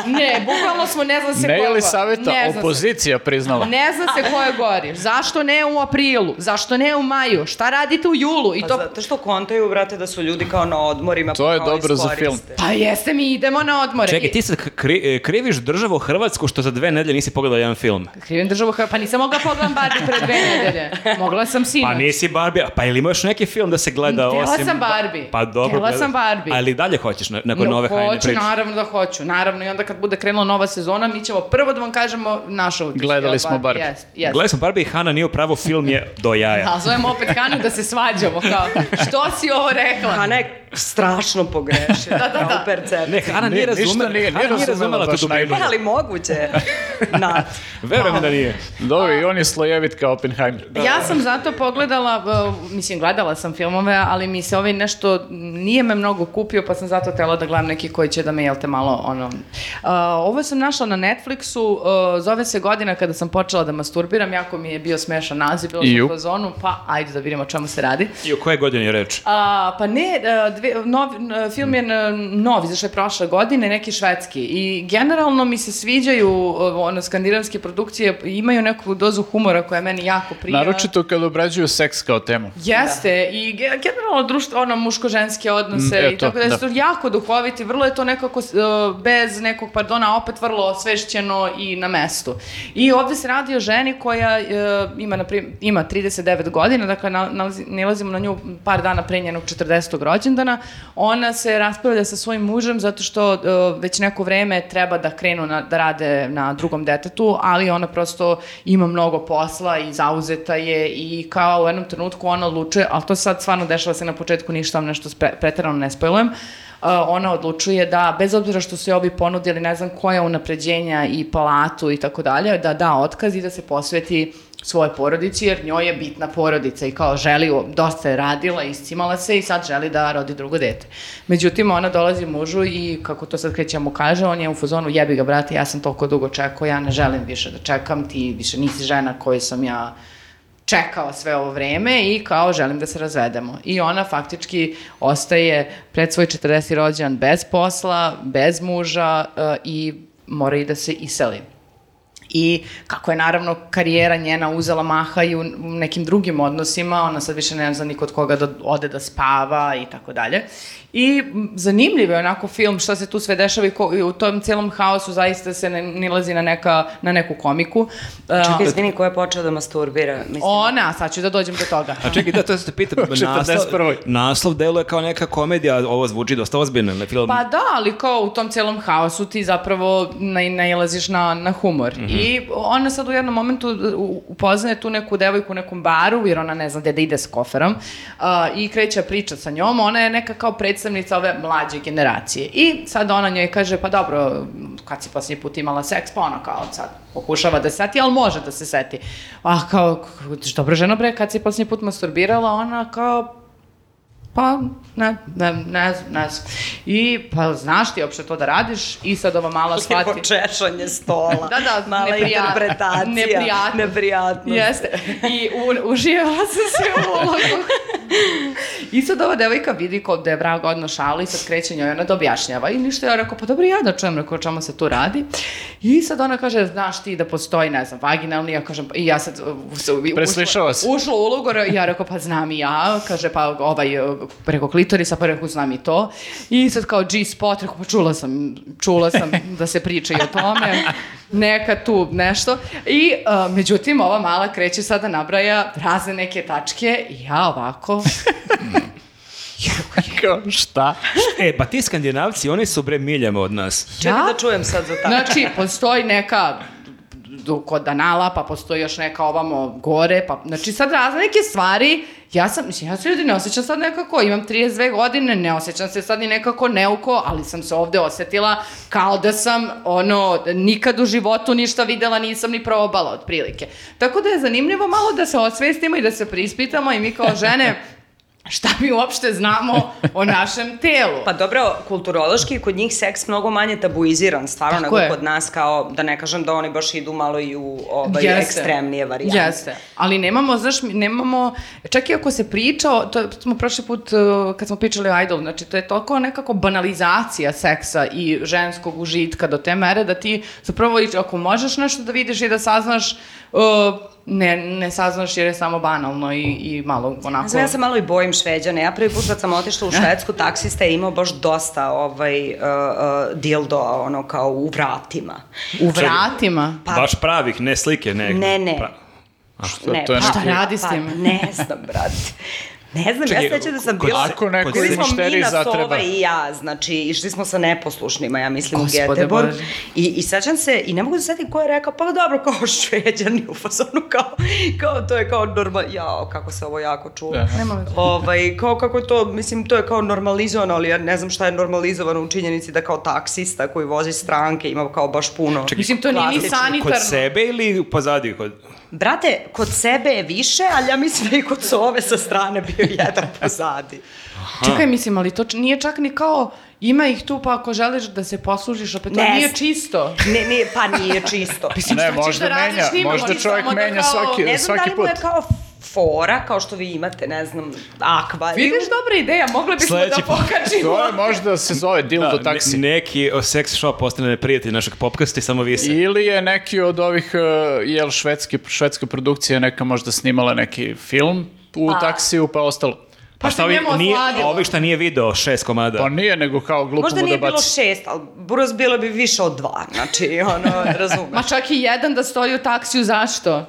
Ne, bukvalno smo ne zna se Ne ko je li go- saveta ne zna se. opozicija priznala? Ne zna se ko je gori. Zašto ne u aprilu? Zašto ne u maju? Šta radite u julu? I Pa to... zato što kontaju, brate, da su ljudi kao na odmorima. To pa je kao dobro za film. Pa jeste, mi idemo na odmore. Čekaj, ti sad kri- e, kriviš državu Hrvatsku što za dve nedelje nisi pogledala jedan film. Krivim državu, Hr- pa nisam mogla pogledam Barbie pre dve nedelje. Mogla sam sinoć. Pa nisi Barbie, pa ili imaš neki film da se gleda Htjela osim... sam Ba- Barbie. Pa dobro. Htjela sam Barbie. Ali dalje hoćeš na- nakon nove hajne hoću, priče. naravno da hoću. Naravno, i onda kad bude krenula nova sezona, mi ćemo prvo da vam kažemo naše utiske. Gledali smo Barbie. Jest, jest. Gledali smo Barbie i Hana nije u pravu, film je do jaja. A zovemo opet Hanu da se svađamo, kao, što si ovo rekla? Hana je strašno pogrešila Da, da, da. kao percepcija. Ne, Hana nije ništa razumela, nije- nije nije razumela tu dubinu. najbolje. Ali moguće. Nat. Verujem da nije. Dobro, i on je slojevit kao Oppenheimer. Ja sam zato pogledala, mislim, gledala sam filmove, ali mi se ovaj nešto, nije me mnogo kupio, pa sam zato tela da gledam neki koji će da me, jel te, malo, ono... Uh, ovo sam našla na Netflixu, uh, zove se godina kada sam počela da masturbiram, jako mi je bio smešan naziv, bilo sam u fazonu, pa ajde da vidimo o čemu se radi. I o koje godine je reč? A, pa ne, a, dve, nov, film je nov, izašao je prošle godine, neki švedski. I generalno mi se sviđaju o, ono, skandinavske produkcije, imaju neku dozu humora koja je meni jako prija. Naročito kad obrađuju seks kao temu. Jeste, i ge- generalno društvo, ono, muško-ženske odnose Mm, i eto, tako da, da. su jako duhoviti, vrlo je to nekako bez nekog pardona, opet vrlo osvešćeno i na mestu. I ovde se radi o ženi koja ima, na prim- ima 39 godina, dakle na, nalazi, nalazimo na nju par dana pre njenog 40. rođendana. Ona se raspravlja sa svojim mužem zato što uh, već neko vreme treba da krenu na, da rade na drugom detetu, ali ona prosto ima mnogo posla i zauzeta je i kao u jednom trenutku ona odlučuje, ali to sad stvarno dešava se na početku, ništa vam nešto spre- preterano ne spojlujem, uh, ona odlučuje da, bez obzira što su je ovi ponudili ne znam koja unapređenja i palatu i tako dalje, da da otkaz i da se posveti svoje porodici, jer njoj je bitna porodica i kao želi, dosta je radila, iscimala se i sad želi da rodi drugo dete. Međutim, ona dolazi mužu i, kako to sad kreće mu kaže, on je u fazonu, jebi ga, brate, ja sam toliko dugo čekao, ja ne želim više da čekam, ti više nisi žena koju sam ja čekao sve ovo vreme i kao želim da se razvedemo. I ona faktički ostaje pred svoj 40. rođendan bez posla, bez muža uh, i mora i da se iseli. I kako je naravno karijera njena uzela maha i u nekim drugim odnosima, ona sad više ne zna ni kod koga da ode da spava i tako dalje. I zanimljiv je onako film šta se tu sve dešava i, ko, i u tom celom haosu zaista se ne nilazi na, neka, na neku komiku. Čekaj, izvini, ko je počeo da masturbira? Mislim, ona, sad ću da dođem do toga. A čekaj, da, to se te pitam, naslov, 41.. naslov deluje kao neka komedija, ovo zvuči dosta ozbiljno, na film. Pa da, ali kao u tom celom haosu ti zapravo na, nailaziš na, na humor. I ona sad u jednom momentu u- upoznaje tu neku devojku u nekom baru, jer ona ne zna gde da ide s koferom, a, i kreće priča sa njom. Ona je neka kao predstavnica ove mlađe generacije. I sad ona njoj kaže, pa dobro, kad si posljednji put imala seks, pa ona kao sad pokušava da se seti, ali može da se seti. A kao, dobro ženo bre, kad si posljednji put masturbirala, ona kao, Pa, ne, ne, ne znam, ne znam. I, pa, znaš ti uopšte to da radiš? I sad ova mala Lijepo shvati... češanje stola. Da, da, Mala neprijatno. interpretacija. Neprijatno. Neprijatnost. Jeste. I u, uživala sam se u ulogu. I sad ova devojka vidi kod da je vrag odno šala i sad kreće njoj ona da objašnjava. I ništa ja rekao, pa dobro ja da čujem, rekao, čemu se tu radi. I sad ona kaže, znaš ti da postoji, ne znam, vaginalni, ja kažem, i ja sad... uh, Preslišava se. Ušla u ulogu, ja rekao, pa znam i ja, kaže, pa ovaj, uh, preko klitorisa, pa rekao, znam i to. I sad kao G-spot, rekao, pa čula sam, čula sam da se priča i o tome, neka tu nešto. I, uh, međutim, ova mala kreće sada nabraja razne neke tačke i ja ovako, Kao, šta? E, pa ti skandinavci, oni su bre miljama od nas. Čekaj Ja? da čujem sad za tako. Znači, postoji neka du- kod Danala, pa postoji još neka ovamo gore, pa, znači sad razne neke stvari, ja sam, mislim, ja se ljudi ne osjećam sad nekako, imam 32 godine, ne osjećam se sad ni nekako neuko, ali sam se ovde osetila kao da sam, ono, nikad u životu ništa videla, nisam ni probala, otprilike. Tako da je zanimljivo malo da se osvestimo i da se prispitamo i mi kao žene, šta mi uopšte znamo o našem telu. Pa dobro, kulturološki kod njih seks mnogo manje tabuiziran, stvarno, Tako nego je. kod nas kao, da ne kažem da oni baš idu malo i u ovaj, Jeste. ekstremnije varijante. Jeste, ali nemamo, znaš, nemamo, čak i ako se priča, o- to smo prošli put uh, kad smo pričali o idolu, znači to je toliko nekako banalizacija seksa i ženskog užitka do te mere da ti zapravo, ako možeš nešto da vidiš i da saznaš, ne, ne saznaš jer je samo banalno i, i malo onako... Znam, ja se malo i bojim šveđane. Ja prvi put kad sam otišla u Švedsku, taksista je imao baš dosta ovaj, uh, uh, dildo, ono, kao u vratima. U vratima. Pa- Baš pravih, ne slike, ne. Ne, ne. Pra- Šta, to je pa- Šta radi s pa, tim? Ne znam, brate. Ne znam, Čekaj, ja sećam da sam bila... Ako neko Bili smo šteri Mina, zatreba. Sova i ja, znači, išli smo sa neposlušnima, ja mislim, Gospode u Göteborg. Bože. I, I sećam se, i ne mogu da se setim ko je rekao, pa dobro, kao šveđani u fazonu, kao, kao to je kao normal, jao, kako se ovo jako čulo. Da. Nema ovaj, kao kako je to, mislim, to je kao normalizovano, ali ja ne znam šta je normalizovano u činjenici da kao taksista koji vozi stranke ima kao baš puno. Mislim, to nije ni sanitarno. Kod sebe ili pozadi? Kod... Brate, kod sebe je više, ali ja mislim da i kod Sove sa strane bio jedan pozadi. Čekaj, mislim, ali to nije čak ni kao, ima ih tu pa ako želiš da se poslužiš, opet to Ne nije znam. čisto. Ne, ne, pa nije čisto. Mislim, Ne, možda da menja, možda čovjek da menja kao- svaki- ne znam da svaki li mu je put. kao fora, kao što vi imate, ne znam, akvarijum. Vidiš, dobra ideja, mogli bismo Sledeći da pokačimo. To je možda se zove dildo Da, taksi. ne- neki o, sex shop postane prijatelj našeg popkasta i samo vise. Ili je neki od ovih, uh, jel, švedske, švedska produkcija neka možda snimala neki film u Pa. taksiju, pa ostalo. Pa šta se ovi, njemu nije, osladilo. ovi šta nije video šest komada. Pa nije, nego kao glupo Možda mu da nije bilo baci. šest, ali buraz bilo bi više od dva, znači, ono, razumeš. Ma čak i jedan da stoji u taksiju, zašto?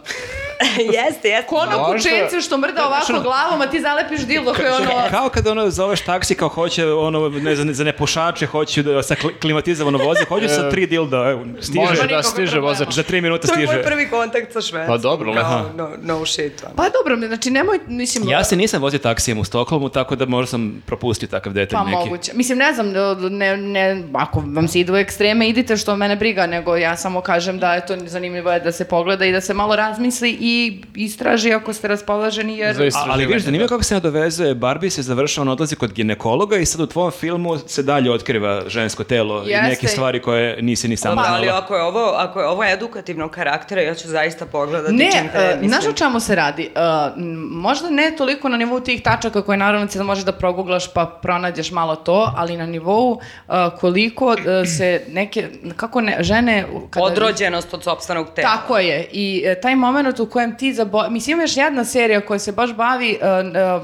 jeste, jeste. Ko ono Možda- kučence što mrda ovako glavom, a ti zalepiš dildo koje ono... Kao kada ono zoveš taksi kao hoće ono ne za, za nepušače hoću da sa kli- klimatizovano voze, hoću sa tri dilda, evo, stiže. Može Nema da stiže vozač. Za tri minuta To je stiže. moj prvi kontakt sa Švedskom. Pa dobro, kao, aha. no, no shit. ono. Pa dobro, znači nemoj, mislim... Ja se nisam vozio taksijem u Stokholmu, tako da možda sam propustio takav detalj Pa neki. moguće. Mislim, ne znam, ne, ne, ako vam se ide u ekstreme, idite što mene briga, nego ja samo kažem da je to zanimljivo je da se pogleda i da se malo razmisli i istraži ako ste raspoloženi, jer... Za A, ali vidiš, zanimljivo da. kako se nadovezuje, Barbie se završava, on odlazi kod ginekologa i sad u tvom filmu se dalje otkriva žensko telo i Jeste. neke stvari koje nisi ni sam Pa, ali znala. ako je ovo, ako je ovo edukativnog karaktera, ja ću zaista pogledati Ne, čim uh, mislim. znaš o čemu se radi? Uh, možda ne toliko na nivou tih tačaka koje naravno ti da možeš da proguglaš pa pronađeš malo to, ali na nivou uh, koliko uh, se neke, kako ne, žene... Kada, Odrođenost od sopstvenog tela. Tako je. I e, taj moment u kojem ti zabo... Mislim, ima još jedna serija koja se baš bavi, e,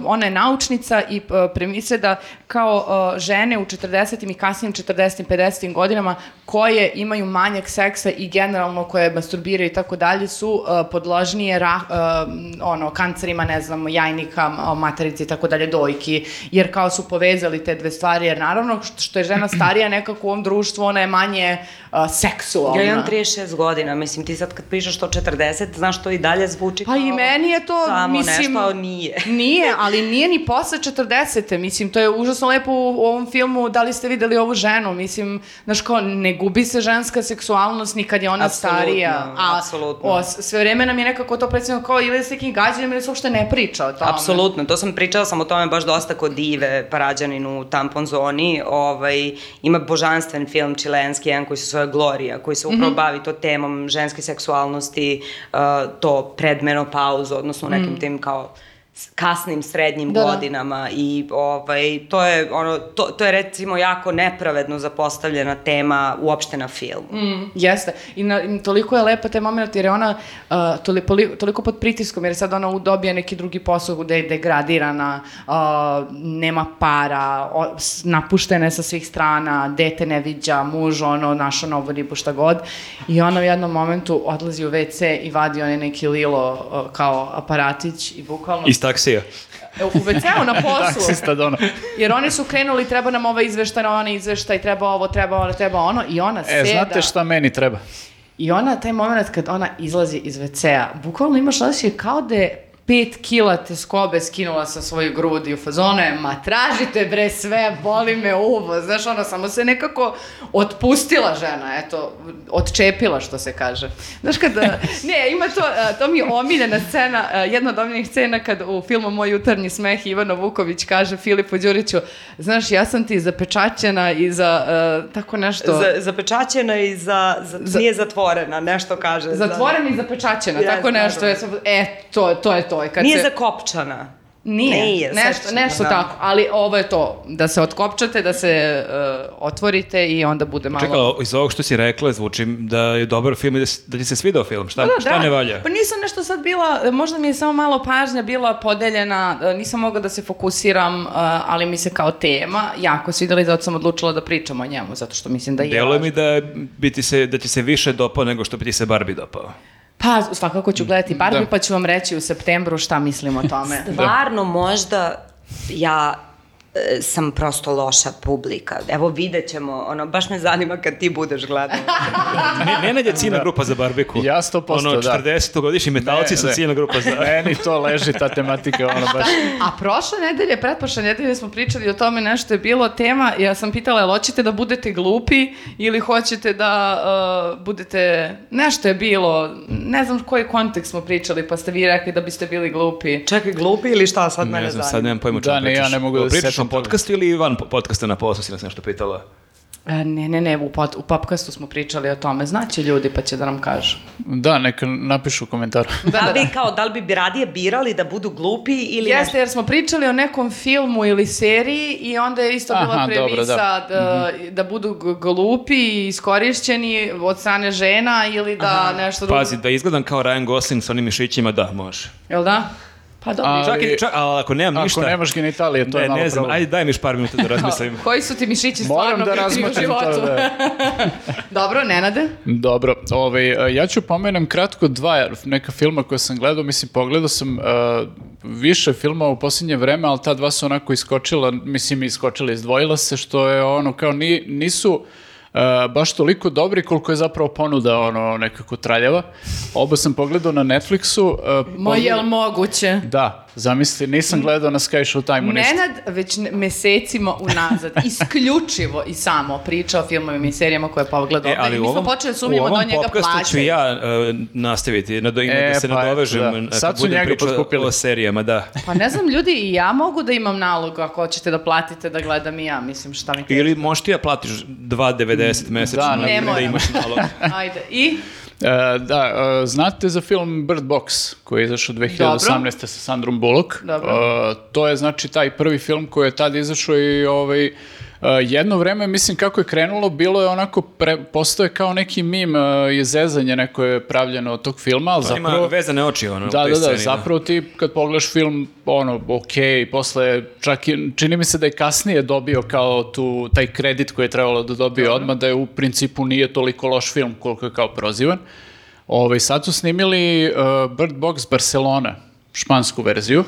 ona je naučnica i e, premise da kao e, žene u 40. i kasnijim 40. 50. godinama koje imaju manjak seksa i generalno koje masturbiraju i tako dalje su e, podložnije ra, e, ono, kancerima, ne znam, jajnika, m, materice i tako dalje, dojki, jer kao su povezali te dve stvari, jer naravno što, je žena starija nekako u ovom društvu, ona je manje e, seksualna. Ja imam 36 godina, mislim, ti sad kad pišeš to 40, znaš to i dalje zvuči Pa kao... i meni je to, Samo mislim... nešto, nije. Nije, ali nije ni posle 40. Mislim, to je užasno lepo u, ovom filmu, da li ste videli ovu ženu, mislim, znaš kao, ne gubi se ženska seksualnost ni kad je ona Apsolutno, starija. A apsolutno. o, sve vreme nam je nekako to predstavljeno kao ili s nekim gađanjem ili se uopšte ne priča o tome. Apsolutno, to sam pričala sam o tome baš dosta kod Dive, Parađanin u Tampon zoni, ovaj, ima božanstven film čilenski, jedan koji se zove Gloria, koji se upravo bavi to temom ženske seksualnosti, uh, to predmenopauzu, odnosno u nekim tim kao kasnim srednjim. Da, da. godinama i ovaj to je ono to, to je recimo jako nepravedno zapostavljena tema uopšte na filmu. Mm, jeste. I, na, i toliko je lepa taj moment jer je ona uh, toli, poli- toliko pod pritiskom jer sad ona u- dobija neki drugi posao gde je degradirana, uh, nema para, o, s- napuštena je sa svih strana, dete ne viđa, muž ono našo novu ribu šta god i ona u jednom momentu odlazi u WC i vadi onaj neki lilo uh, kao aparatić i bukvalno Iz taksija. u WC-u na poslu. Taksista da ono. Jer oni su krenuli, treba nam ovaj izveštaj, onaj izveštaj, treba ovo, treba ono, treba ono i ona E, seda. znate šta meni treba? I ona, taj moment kad ona izlazi iz WC-a, bukvalno imaš osjećaj kao da je pet kila te skobe skinula sa svoje grudi u fazonu je, ma tražite bre sve, boli me uvo, znaš, ona samo se nekako otpustila žena, eto, otčepila što se kaže. Znaš kad, ne, ima to, to mi je omiljena scena, jedna od omiljenih scena kad u filmu Moj jutarnji smeh Ivano Vuković kaže Filipu Đuriću, znaš, ja sam ti zapečaćena i za uh, tako nešto... Za, zapečaćena i za, za, Za- nije zatvorena, nešto kaže. Zatvorena i zapečaćena, Ja, tako da, nešto. da. Je, e, to, to je to. I Kad Nije se... zakopčana. Nije, Nije, nešto, nešto da. tako, ali ovo je to, da se otkopčate, da se uh, otvorite i onda bude malo... Čekaj, iz ovog što si rekla zvuči da je dobar film i da, da ti se svidao film. Šta, Pa da, šta da. ne valja? Pa nisam nešto sad bila, možda mi je samo malo pažnja bila podeljena, e, nisam mogla da se fokusiram, e, ali mi se kao tema jako svidjela i zato sam odlučila da pričam o njemu, zato što mislim da je važno. mi da, bi ti se, da ti se više dopao nego što bi ti se Barbie dopao. Pa svakako ću gledati Barbie Da. pa ću vam reći u septembru šta mislim o tome. Stvarno, možda ja sam prosto loša publika. Evo vidjet ćemo, ono, baš me zanima kad ti budeš gledao. Ne, Nenad je ciljna grupa za barbeku. Ja 100%, Ono, da. 40-godišnji metalci Ne, su ne. ciljna grupa za... Meni to leži, ta tematika, ono baš... A prošle nedelje, pretprošle nedelje smo pričali o tome nešto je bilo tema, ja sam pitala, jel hoćete da budete glupi ili hoćete da uh, budete, nešto je bilo, ne znam koji kontekst smo pričali, pa ste vi rekli da biste bili glupi. Čekaj, glupi ili šta sad mene Ne znam, zanima? sad nemam pojma čemu Da, ne, ja pričaš. ne mogu da se Pričaš o toga. podcastu ili van po- podcasta na poslu si nas nešto pitala? E, ne, ne, ne, u, pod, u popkastu smo pričali o tome, znaće ljudi pa će da nam kažu. Da, neka napišu u komentaru. Da, li bi kao, da li bi radije birali da budu glupi ili Jeste, nešto? jer smo pričali o nekom filmu ili seriji i onda je isto bila Aha, dobro, premisa da. da, da budu glupi i iskorišćeni od strane žena ili da nešto drugo. Pazi, da izgledam kao Ryan Gosling sa onim mišićima, da, može. Jel da? Pa dobro. A- Čak i, čak, ali ako nemam Ako ništa... nemaš genitalije, to ne, je malo ne znam, problem. ajde daj mi još par minuta da razmislim. Koji su ti mišići Moram stvarno da bitni u razmotrim to, životu? da. Dobro, Nenade? Dobro, ovaj, ja ću pomenem kratko dva neka filma koje sam gledao, mislim pogledao sam uh, više filma u posljednje vreme, ali ta dva su onako iskočila, mislim iskočila, izdvojila se, što je ono kao ni, nisu uh, baš toliko dobri koliko je zapravo ponuda ono nekako traljava. Oba sam pogledao na Netflixu. uh, Ma pogled- jel moguće? Da, zamisli, nisam gledao na Sky Showtime-u ništa. Nenad već mesecima unazad isključivo i samo priča o filmovima i serijama koje je pogledao. E, ali u mi smo ovom, počeli da sumnjamo da ovom njega podcastu plaća. ću ja e, nastaviti, nado, ima E, da se pa nadovežem da. e, kad Sad budem pričao o serijama, da. Pa ne znam, ljudi, i ja mogu da imam nalog ako hoćete da platite da gledam i ja, mislim, šta mi Ili možeš ti ja platiš 2,90 mesečno Da, da, da imaš nalog. Ajde, i? E, da, e, znate za film Bird Box koji je izašao 2018. sa Sandrom Bullock. Dobro. E, to je znači taj prvi film koji je tad izašao i ovaj, jedno vreme, mislim kako je krenulo, bilo je onako, pre, postoje kao neki mim e, i zezanje neko je pravljeno od tog filma, ali Pa zapravo... Ima vezane oči, ono, u Da, da, da, sceni, zapravo ti kad pogledaš film, ono, ok, posle, čak i, čini mi se da je kasnije dobio kao tu, taj kredit koji je trebalo da dobije odmah, da je u principu nije toliko loš film koliko je kao prozivan. Ovaj, sad su snimili uh, Bird Box Barcelona, špansku verziju.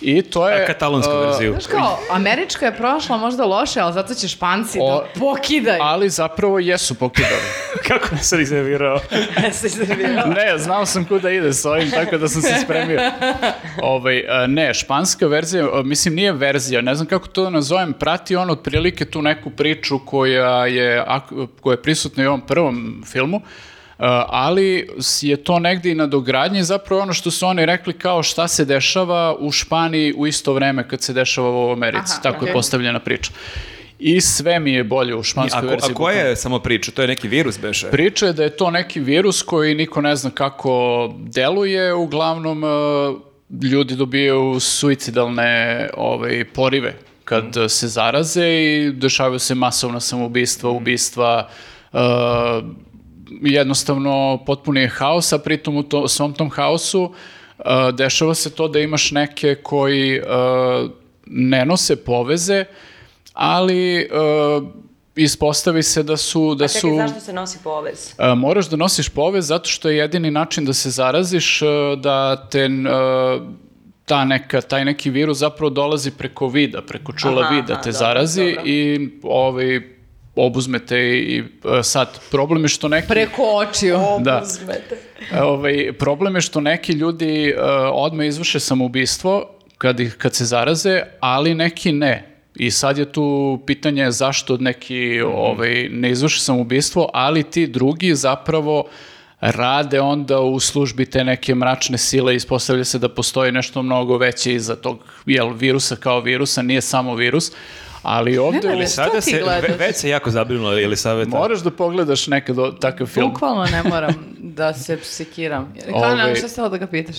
I to je... A katalonsku uh, verziju. Znaš kao, američka je prošla možda loše, ali zato će španci O- da pokidaju. Ali zapravo jesu pokidali. Kako sam iznervirao? se iznervirao. ne, znao sam kuda ide s ovim, tako da sam se spremio. Ovaj, a, ne, španska verzija, mislim nije verzija, ne znam kako to da nazovem, prati on otprilike tu neku priču koja je, koja je prisutna i u ovom prvom filmu, ali s- je to negdje i na dogradnji zapravo ono što su oni rekli kao šta se dešava u Španiji u isto vreme kad se dešava u Americi, Aha, tako je okej. postavljena priča. I sve mi je bolje u španskoj ko, verziji. a koja je samo priča? To je neki virus, beše? Priča je da je to neki virus koji niko ne zna kako deluje, uglavnom e, ljudi dobijaju suicidalne ovaj, porive kad e, se zaraze i dešavaju se masovna samoubistva, ubistva, e, jednostavno potpuni je haos, a pritom u to, svom tom haosu e, dešava se to da imaš neke koji e, ne nose poveze, ali e, ispostavi se da su... Da A čekaj, su zašto se nosi povez? E, moraš da nosiš povez zato što je jedini način da se zaraziš, e, da te e, ta neka, taj neki virus zapravo dolazi preko vida, preko čula Aha, vida aha, te dobro, zarazi dobro. i ovaj, obuzmete i e, sad, problem je što neki... Preko očiju. Da. Uzmete. Ovaj, problem je što neki ljudi uh, odmah izvrše samoubistvo kad, ih, kad se zaraze, ali neki ne. I sad je tu pitanje zašto neki ovaj, ne izvrše samoubistvo, ali ti drugi zapravo rade onda u službi te neke mračne sile i ispostavlja se da postoji nešto mnogo veće iza tog jel, virusa kao virusa, nije samo virus, ali Ali Šta sada se, ve- već se jako zabrinula ili saveta. Moraš da pogledaš nekad o- takav film. Bukvalno ne moram da se psikiram. Kao, Ovaj- ne, šta stalo da ga pitaš?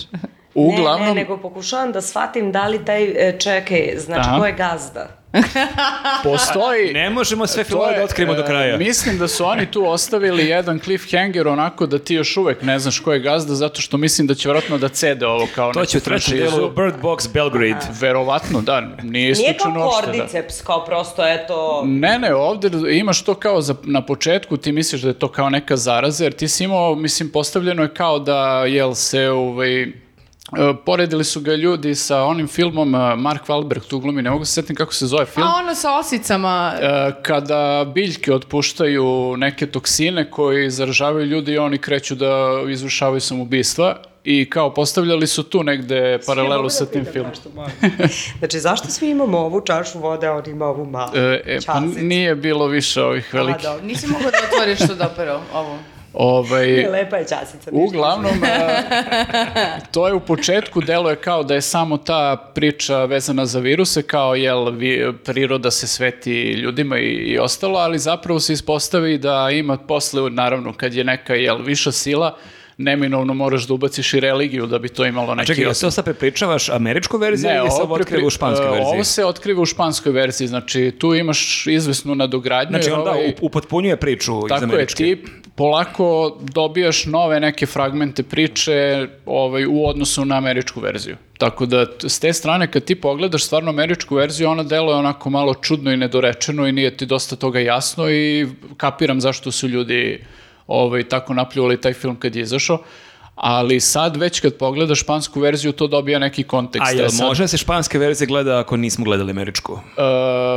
Uglavnom, Ne, ne, nego pokušavam da shvatim da li taj, e, čekaj, znači Aha. ko je gazda? postoji... Ne možemo sve To filmove da otkrijemo do e, kraja. Mislim da su oni tu ostavili jedan cliffhanger onako da ti još uvek ne znaš ko je gazda, zato što mislim da će vjerojatno da cede ovo kao To neku će u trećem delu Bird Box Belgrade. Verovatno, da, nije Nije kao uopšte. Da. kordiceps, kao prosto, eto... Ne, ne, ovdje imaš to kao za, na početku, ti misliš da je to kao neka zaraza, jer ti si imao, mislim, postavljeno je kao da, jel se, ovaj, poredili su ga ljudi sa onim filmom e, Mark Wahlberg, tu glumi, ne mogu se sjetiti kako se zove film. A ono sa osicama, E, kada biljke otpuštaju neke toksine koji zaražavaju ljudi i oni kreću da izvršavaju samoubistva i kao postavljali su tu negde paralelu sa tim filmom. Znači, zašto svi imamo ovu čašu vode, a on ima ovu malu E, e, pa nije bilo više ovih velikih. A, dobro. nisi mogla da otvoriš tu doperu, ovu. Ovaj, lepa je časica. Uglavnom, e, to je u početku deluje kao da je samo ta priča vezana za viruse, kao jel vi, priroda se sveti ljudima i, i ostalo, ali zapravo se ispostavi da ima posle, naravno, kad je neka jel viša sila, neminovno moraš da ubaciš i religiju da bi to imalo neki Čekaj, jel osnov. to sad prepričavaš američku verziju ili se ovo otkriva u španskoj e, verziji? Ovo se otkriva u španskoj verziji, znači tu imaš izvesnu nadogradnju. Znači, onda ovaj- up- upotpunjuje priču iz Tako je, američke. ti polako dobijaš nove neke fragmente priče ovaj, u odnosu na američku verziju. Tako da s te strane kad ti pogledaš stvarno američku verziju, ona deluje onako malo čudno i nedorečeno i nije ti dosta toga jasno i kapiram zašto su ljudi ovaj, tako napljuvali taj film kad je izašao. Ali sad već kad pogledaš špansku verziju, to dobija neki kontekst. A jel E sad- može se španske verzije gleda ako nismo gledali američku? E,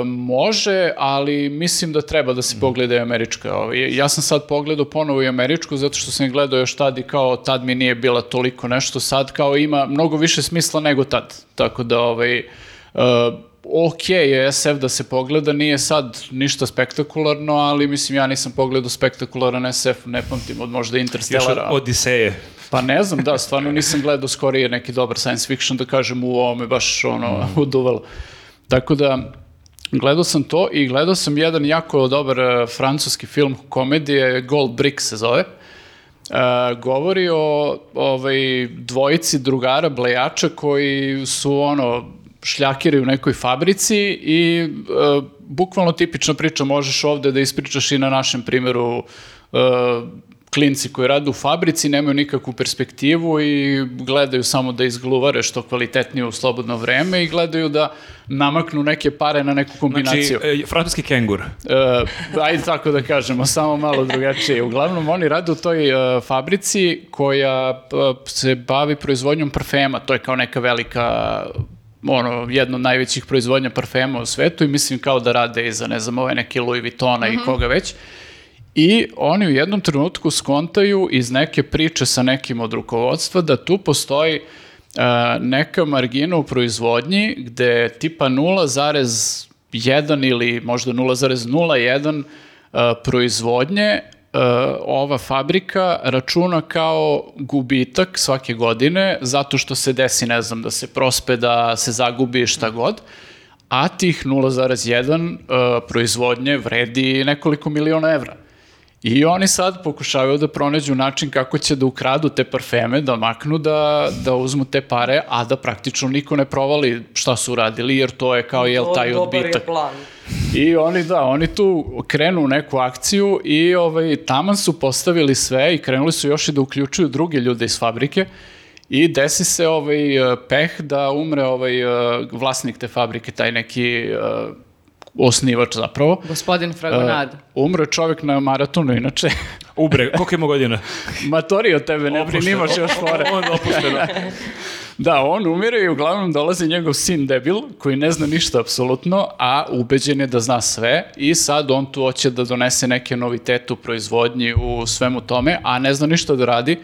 može, ali mislim da treba da se pogleda i američka. Ovaj. Ja sam sad pogledao ponovo i američku, zato što sam je gledao još tad i kao tad mi nije bila toliko nešto, sad kao ima mnogo više smisla nego tad. Tako da, ovaj, e, ok je SF da se pogleda, nije sad ništa spektakularno, ali mislim ja nisam pogledao spektakularan SF, ne pamtim od možda Još od Interstellara. Odiseje. Pa ne znam, da, stvarno nisam gledao skorije neki dobar science fiction, da kažem u ovome baš ono, uduvalo. Tako da, gledao sam to i gledao sam jedan jako dobar eh, francuski film komedije, Gold Brick se zove. E, govori o ovaj, dvojici drugara blejača koji su ono šljakiri u nekoj fabrici i e, bukvalno tipična priča možeš ovde da ispričaš i na našem primjeru e, klinci koji rade u fabrici nemaju nikakvu perspektivu i gledaju samo da izgluvare što kvalitetnije u slobodno vreme i gledaju da namaknu neke pare na neku Znači, kombinaciju. e, francuski kengur. E, ajde tako da kažemo, samo malo drugačije. Uglavnom, oni rade u toj e, fabrici koja e, se bavi proizvodnjom parfema. To je kao neka velika ono, jedno od najvećih proizvodnja parfema u svetu i mislim kao da rade i za, ne znam, ove neke Louis Vuittona i koga već. I oni u jednom trenutku skontaju iz neke priče sa nekim od rukovodstva da tu postoji e, neka margina u proizvodnji gde tipa 0,1 ili možda 0,01 e, proizvodnje e, ova fabrika računa kao gubitak svake godine zato što se desi, ne znam, da se prospe, da se zagubi šta god, a tih 0,1 e, proizvodnje vredi nekoliko miliona evra. I oni sad pokušavaju da pronađu način kako će da ukradu te parfeme, da maknu, da, da uzmu te pare, a da praktično niko ne provali šta su uradili, jer to je kao, jel, taj Dobar je odbitak. plan. I oni, da, oni tu krenu u neku akciju i ovaj, taman su postavili sve i krenuli su još i da uključuju druge ljude iz fabrike i desi se ovaj eh, peh da umre ovaj vlasnik te fabrike, taj neki eh, osnivač zapravo. Gospodin Fragonard. Uh, umre čovjek na maratonu, inače. Ubre, koliko ima godina? Matori od tebe, ne brini, imaš još fore. On opušteno. Da, on umire i uglavnom dolazi njegov sin debil, koji ne zna ništa apsolutno, a ubeđen je da zna sve i sad on tu hoće da donese neke novitete u proizvodnji, u svemu tome, a ne zna ništa da radi.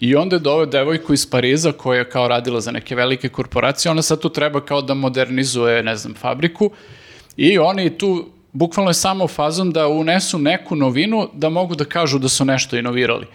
I onda je doveo devojku iz Pariza koja je kao radila za neke velike korporacije, ona sad tu treba kao da modernizuje, ne znam, fabriku i oni tu bukvalno je samo fazom da unesu neku novinu da mogu da kažu da su nešto inovirali.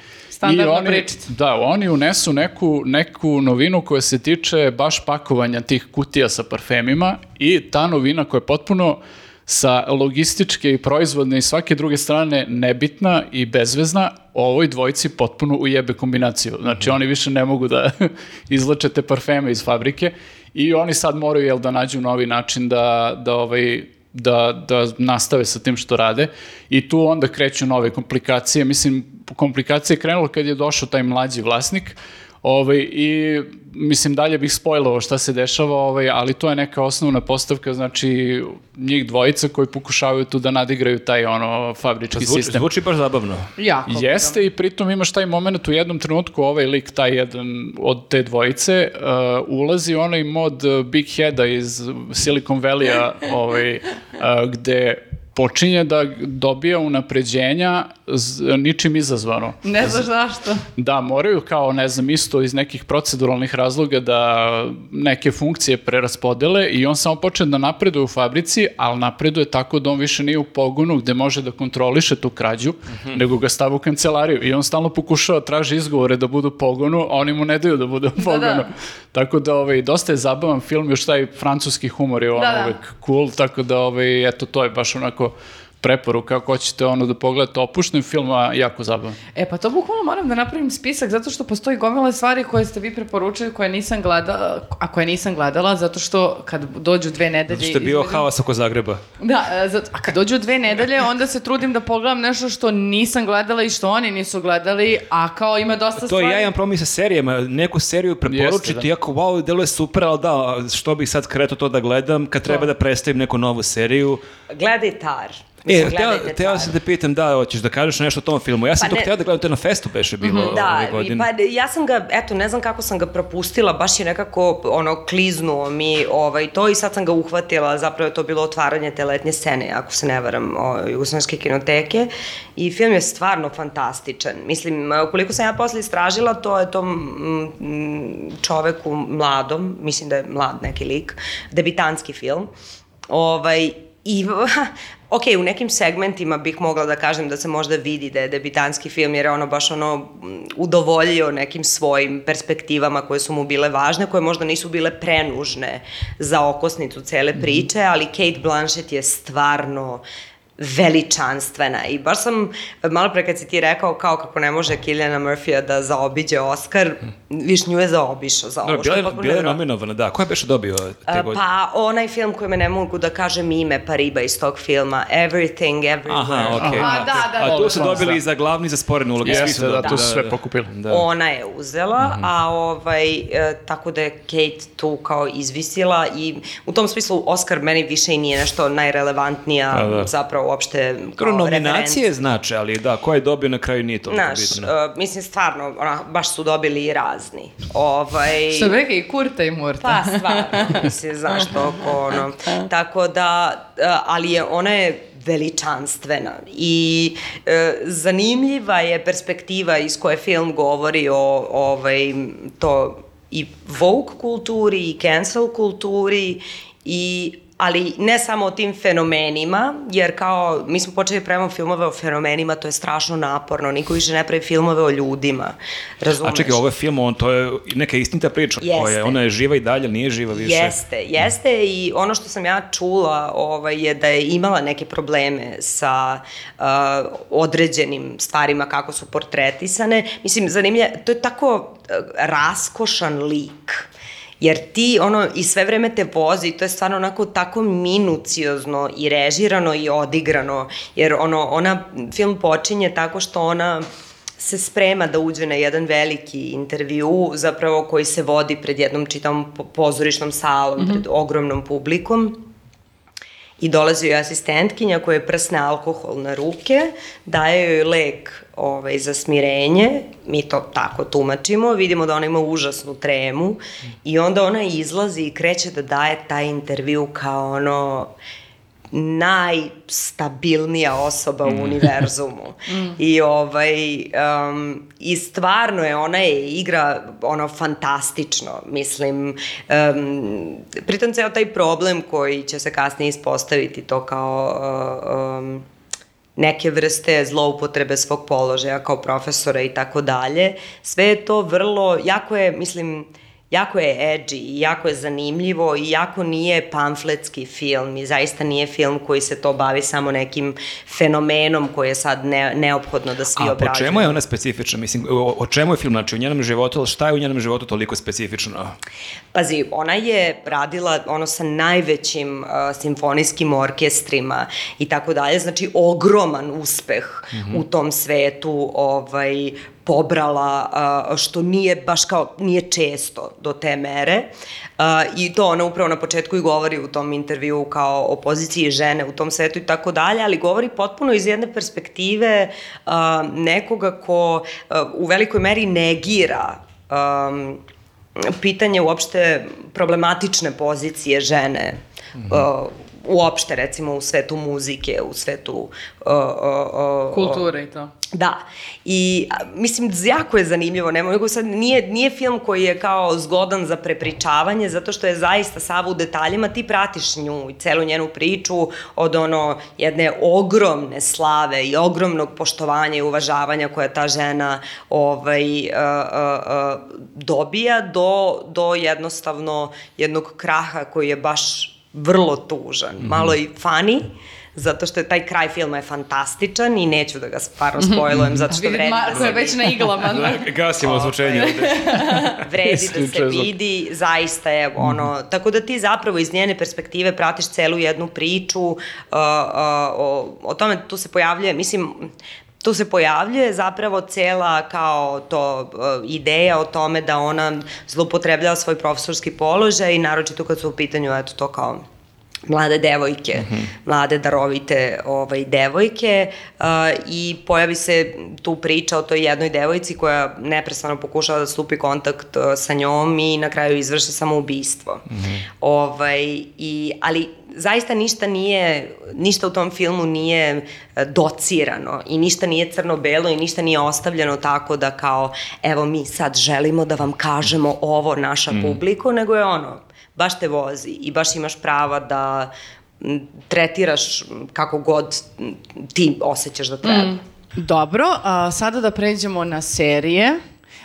Standardna I oni, pričica. Da, oni unesu neku, neku novinu koja se tiče baš pakovanja tih kutija sa parfemima i ta novina koja je potpuno sa logističke i proizvodne i svake druge strane nebitna i bezvezna, ovoj dvojici potpuno ujebe kombinaciju. Znači oni više ne mogu da izlače te parfeme iz fabrike i oni sad moraju jel, da nađu novi način da, da ovaj, da, da nastave sa tim što rade i tu onda kreću nove komplikacije. Mislim, komplikacije je krenulo kad je došao taj mlađi vlasnik ovaj, i mislim dalje bih spojlovao šta se dešava, ovaj, ali to je neka osnovna postavka, znači njih dvojica koji pokušavaju tu da nadigraju taj ono fabrički Zvuči, sistem. zvuči baš zabavno. Jako. Jeste i pritom imaš taj moment u jednom trenutku ovaj lik, taj jedan od te dvojice, uh, ulazi onaj mod uh, Big Heada iz Silicon Valley-a ovaj, uh, gde počinje da dobija unapređenja z- ničim izazvano. Ne znaš zašto. Da, moraju kao, ne znam, isto iz nekih proceduralnih razloga da neke funkcije preraspodele i on samo počne da napreduje u fabrici, ali napreduje tako da on više nije u pogonu gde može da kontroliše tu krađu, nego ga stava u kancelariju i on stalno pokušava, traži izgovore da budu u pogonu, a oni mu ne daju da bude u pogonu. da. Tako da, ovaj, dosta je zabavan film, još taj francuski humor je ono Da, da. uvek cool, tako da, ovaj, eto, to je baš onako Marco preporuka ako hoćete ono da pogledate opušten film, a jako zabavan. E pa to bukvalno moram da napravim spisak zato što postoji gomila stvari koje ste vi preporučili koje nisam gledala, a koje nisam gledala zato što kad dođu dve nedelje... Zato što je bio između- haos oko Zagreba. Da, e, zato- a kad dođu dve nedelje onda se trudim da pogledam nešto što nisam gledala i što oni nisu gledali, a kao ima dosta To stvari... je ja imam problem sa serijama, neku seriju preporučiti, Jeste, da. iako wow, deluje super, ali da, što bih sad kreto to da gledam, kad treba da predstavim neku novu seriju. Gledaj Tar. E, Mislim, hteo Tar. sam da pitam, da, hoćeš da kažeš nešto o tom filmu. Ja sam Pa to ne- da gledam, to je na festu beše bilo Da, ove i godine. pa ja sam ga, eto, ne znam kako sam ga propustila, baš je nekako, ono, kliznuo mi ovaj, to i sad sam ga uhvatila, zapravo je to bilo otvaranje te letnje scene, ako se ne varam, o, Jugoslovenske kinoteke i film je stvarno fantastičan. Mislim, koliko sam ja posle istražila, to je tom mm, čoveku mladom, mislim da je mlad neki lik, debitanski film, ovaj, I, ok, u nekim segmentima bih mogla da kažem da se možda vidi da je debitanski film, jer je ono baš ono mm, udovoljio nekim svojim perspektivama koje su mu bile važne, koje možda nisu bile prenužne za okosnicu cele priče, ali Kate Blanchett je stvarno veličanstvena i baš sam malo pre kad si ti rekao kao kako ne može Kiljana Murphy da zaobiđe Oscar, viš nju je zaobišao za ovo. Što bila je bila je nominovana, da. Ko je beše dobio te godine? Pa onaj film koji me ne mogu da kažem ime Pariba iz tog filma, Everything, Everywhere. Aha, okej. A, da, da, A tu su da. dobili i za glavni i za sporene uloge. Jeste, su da, dobili, tu su sve pokupili. Da. Ona je uzela, a ovaj, e, tako da je Kate tu kao izvisila i u tom smislu Oscar meni više i nije nešto najrelevantnija Pa da. zapravo uopšte kao Dobro, nominacije referenca. znače, ali da, ko je dobio na kraju nije to Znaš, bitno. e, mislim stvarno, ona, baš su dobili i razni. Ovaj, Što bi i kurta i murta. Pa, stvarno, mislim, znaš to oko ono. Tako da, e, ali je, ona je veličanstvena i e, zanimljiva je perspektiva iz koje film govori o ovaj, to i woke kulturi i cancel kulturi i ali ne samo o tim fenomenima, jer kao mi smo počeli da pravimo filmove o fenomenima, to je strašno naporno, niko više ne pravi filmove o ljudima, razumeš? A čekaj, ovo je film, on, to je neka istinita priča koja je, Jeste. ona je živa i dalje, nije živa više. Jeste, jeste i ono što sam ja čula ovaj, je da je imala neke probleme sa uh, određenim stvarima kako su portretisane. Mislim, zanimljivo, to je tako uh, raskošan lik. Jer ti, ono, i sve vreme te vozi, to je stvarno onako tako minuciozno i režirano i odigrano, jer ono, ona, film počinje tako što ona se sprema da uđe na jedan veliki intervju, zapravo koji se vodi pred jednom po- pozorišnom salom, pred ogromnom publikom. I dolazi joj asistentkinja koja je prsne alkohol na ruke, daje joj lek ovaj, za smirenje, mi to tako tumačimo, vidimo da ona ima užasnu tremu i onda ona izlazi i kreće da daje taj intervju kao ono najstabilnija osoba u univerzumu. I ovaj um, i stvarno je ona je igra ono fantastično, mislim um, pritom ceo taj problem koji će se kasnije ispostaviti to kao uh, um, neke vrste zloupotrebe svog položaja kao profesora i tako dalje. Sve je to vrlo, jako je, mislim, jako je edgy i jako je zanimljivo i jako nije pamfletski film i zaista nije film koji se to bavi samo nekim fenomenom koji je sad ne, neophodno da svi A po obrađuju. čemu je ona specifična? Mislim, o, o čemu je film? Znači, u njenom životu, ali šta je u njenom životu toliko specifično? Pazi, ona je radila ono sa najvećim uh, simfonijskim orkestrima i tako dalje, znači ogroman uspeh mm -hmm. u tom svetu, ovaj, pobrala, što nije baš kao, nije često do te mere. I to ona upravo na početku i govori u tom intervju kao o poziciji žene u tom svetu i tako dalje, ali govori potpuno iz jedne perspektive nekoga ko u velikoj meri negira pitanje uopšte problematične pozicije žene mm -hmm. Uopšte recimo u svetu muzike, u svetu uh, uh, uh, Kulture i to. Da, i mislim, jako je zanimljivo, ne mogu sad, nije, nije film koji je kao zgodan za prepričavanje, zato što je zaista sav u detaljima, ti pratiš nju i celu njenu priču od ono jedne ogromne slave i ogromnog poštovanja i uvažavanja koja ta žena ovaj, uh, uh, uh, dobija do, do jednostavno jednog kraha koji je baš vrlo tužan, mm -hmm. malo i funny, zato što je taj kraj filma je fantastičan i neću da ga stvarno spojlujem zato što Vidim vredi Marko da je se već na iglama. Gasimo ozvučenje ovde. vredi da se vidi, zaista je ono, tako da ti zapravo iz njene perspektive pratiš celu jednu priču uh, uh, o, o tome tu se pojavljuje, mislim, tu se pojavljuje zapravo cela kao to uh, ideja o tome da ona zloupotrebljava svoj profesorski položaj i naročito kad su u pitanju eto to kao mlade devojke, mm -hmm. mlade darovite ovaj, devojke uh, i pojavi se tu priča o toj jednoj devojci koja neprestano pokušava da stupi kontakt uh, sa njom i na kraju izvrši samoubistvo. Mm -hmm. ovaj, i, ali zaista ništa nije, ništa u tom filmu nije docirano i ništa nije crno-belo i ništa nije ostavljeno tako da kao evo mi sad želimo da vam kažemo ovo naša mm. publiko, nego je ono, baš te vozi i baš imaš prava da tretiraš kako god ti osjećaš da treba. Mm. Dobro, a, sada da pređemo na serije.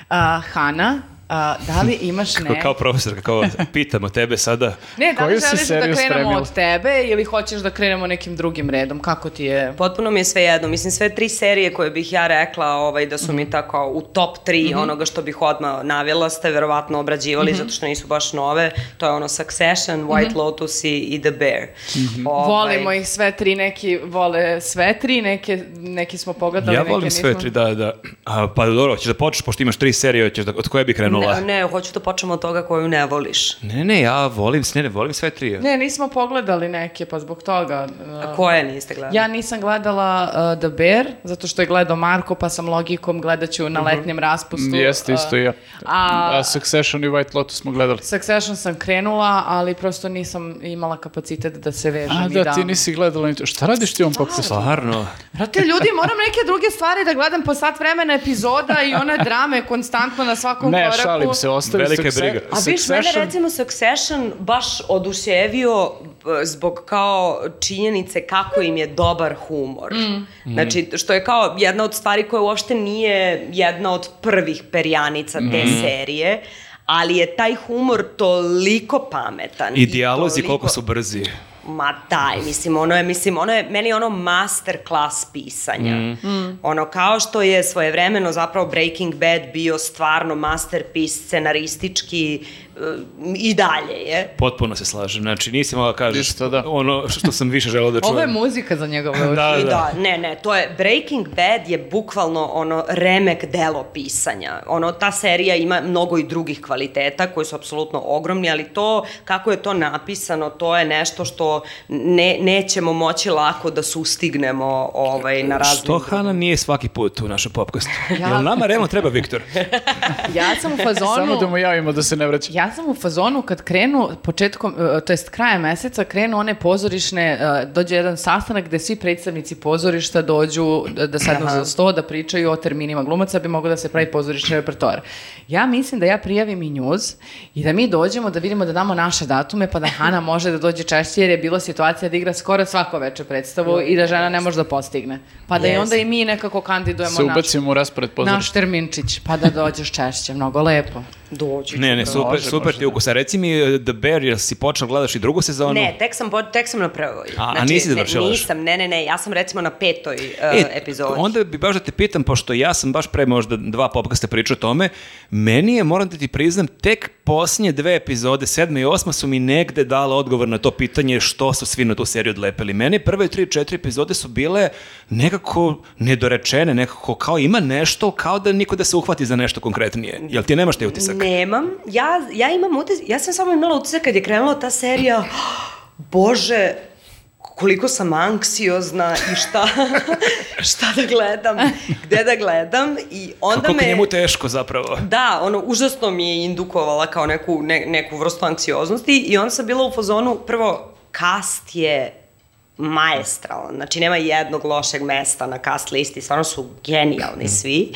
A, Hana, a, da li imaš Kako, ne... kao profesor, kao pitamo tebe sada. Ne, da li želiš da krenemo spremila? od tebe ili hoćeš da krenemo nekim drugim redom? Kako ti je? Potpuno mi je sve jedno. Mislim, sve tri serije koje bih ja rekla ovaj, da su mi tako u top 3 mm -hmm. onoga što bih odmah navjela ste verovatno obrađivali mm -hmm. zato što nisu baš nove. To je ono Succession, White mm -hmm. Lotus i, i The Bear. Mm -hmm. ovaj, Volimo ih sve tri, neki vole sve tri, neke, neki smo pogledali, Ja neke volim nismo. sve tri, da, da. A, pa dobro, hoćeš da počneš, pošto imaš tri serije, hoćeš da, od koje bi krenula? Ne, ne, hoću da počnemo od toga koju ne voliš. Ne, ne, ja volim, ne, ne, volim sve tri. Ne, nismo pogledali neke, pa zbog toga. A uh, koje niste gledali? Ja nisam gledala uh, The Bear, zato što je gledao Marko, pa sam logikom gledaću na letnjem raspustu. Jeste uh, isto i ja. a- A Succession i White Lotus smo gledali. Succession sam krenula, ali prosto nisam imala kapacitet da se vežem A i da, da... ti nisi gledala ni to. Šta radiš ti on pokusu? Stvarno. Brate, ljudi, moram neke druge stvari da gledam po sat vremena epizoda i one drame konstantno na svakom Ne, koraku. Šalim se, ostavi Velika Succe- briga. A viš, mene recimo Succession baš oduševio zbog kao činjenice kako im je dobar humor. Mm. Znači, što je kao jedna od stvari koja uopšte nije jedna od prvih perjanica te serije, ali je taj humor toliko pametan. I dijalozi toliko- koliko su brzi. Ma daj, mislim, ono je, mislim, ono je, meni je ono master class pisanja. Mm. Ono, kao što je svojevremeno zapravo Breaking Bad bio stvarno masterpiece scenaristički, i dalje je. Potpuno se slažem. Znači, nisi mogla kažeš Isto, da. ono što sam više želeo da čujem. Ovo je muzika za njegove uši. Da, I da. da, ne, ne, to je Breaking Bad je bukvalno ono remek delo pisanja. Ono ta serija ima mnogo i drugih kvaliteta koji su apsolutno ogromni, ali to kako je to napisano, to je nešto što ne, nećemo moći lako da sustignemo ovaj na raznim. Što Hana nije svaki put u našem popkastu? Ja- Jel nama realno treba Viktor? Ja sam u fazonu... Samo da mu javimo da se ne vraća. Ja sam u fazonu kad krenu početkom, e, to jest krajem meseca, krenu one pozorišne, e, dođe jedan sastanak gde svi predstavnici pozorišta dođu da, da sednu za sto, da pričaju o terminima glumaca, bi moglo da se pravi pozorišni repertoar. Ja mislim da ja prijavim i njuz i da mi dođemo da vidimo da damo naše datume, pa da Hana može da dođe češće, jer je bilo situacija da igra skoro svako veče predstavu i da žena ne može da postigne. Pa da i Jeste. onda i mi nekako kandidujemo Se naš, u raspored naš terminčić, pa da dođeš češće, mnogo lepo. Dođi. Ne, ne, super, super ti ukus. A reci mi, uh, The Bear, jel si počeo gledaš i drugu sezonu? Ne, tek sam, tek sam na prvoj. A- a nisi završila? Nisam, ne, ne, ne, ja sam recimo na petoj uh, E, epizodi. onda bi baš da te pitam, pošto ja sam baš pre možda dva popkasta pričao o tome, meni je, moram da ti priznam, tek posljednje dve epizode, sedma i osma, su mi negde dale odgovor na to pitanje što su svi na tu seriju odlepili. Meni prve tri, četiri epizode su bile nekako nedorečene, nekako kao ima nešto, kao da niko da se uhvati za nešto konkretnije. Jel ti nemaš taj utisak? Nemam. Ja, ja imam utisak, ja sam samo imala utisak kad je krenula ta serija, bože, koliko sam anksiozna i šta, šta da gledam, gde da gledam i onda Koliko me... njemu teško zapravo. Da, ono, užasno mi je indukovala kao neku, ne, neku vrstu anksioznosti i onda sam bila u fazonu, prvo, cast je maestralan, znači nema jednog lošeg mesta na cast listi, stvarno su genijalni svi.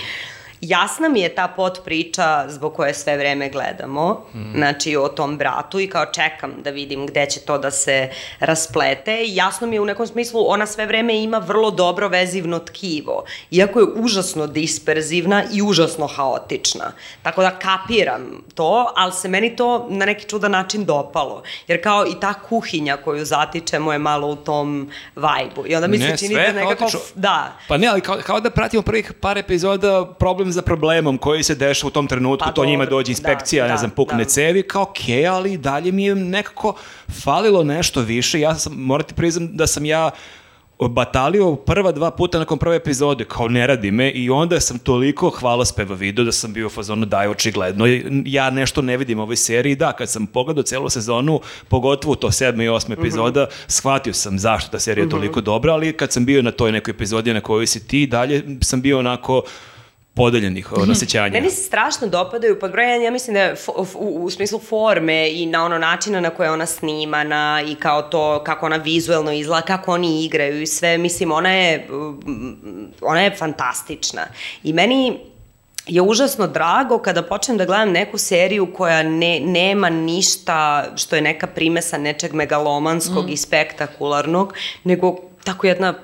Jasna mi je ta pot priča zbog koje sve vreme gledamo, znači o tom bratu i kao čekam da vidim gde će to da se rasplete. Jasno mi je u nekom smislu ona sve vreme ima vrlo dobro vezivno tkivo, iako je užasno disperzivna i užasno haotična. Tako da kapiram to, ali se meni to na neki čudan način dopalo. Jer kao i ta kuhinja koju zatičemo je malo u tom vajbu. I onda mi se čini da nekako... haotično. Da. Pa ne, ali kao, kao da pratimo prvih par epizoda problem za problemom koji se dešava u tom trenutku, Pa to njima dobro, dođe inspekcija, da, ne da, znam, pukne da. cevi, kao okej, ali dalje mi je nekako falilo nešto više. Ja sam, morate priznam da sam ja batalio prva dva puta nakon prve epizode, kao ne radi me i onda sam toliko hvalospeva video da sam bio u fazonu daj očigledno, ja nešto ne vidim u ovoj seriji, da, kad sam pogledao celu sezonu, pogotovo to sedma i osma Mhm. epizoda, shvatio sam zašto ta serija je toliko dobra, ali kad sam bio na toj nekoj epizodi na kojoj si ti, dalje sam bio onako podeljenih uh, nasjećanja. Meni se strašno dopadaju pod ja mislim da je u, u smislu forme i na ono načina na koje je ona snimana i kao to kako ona vizuelno izgleda, kako oni igraju i sve, mislim ona je mm, ona je fantastična. I meni je užasno drago kada počnem da gledam neku seriju koja ne, nema ništa što je neka primesa nečeg megalomanskog i spektakularnog, nego tako jedna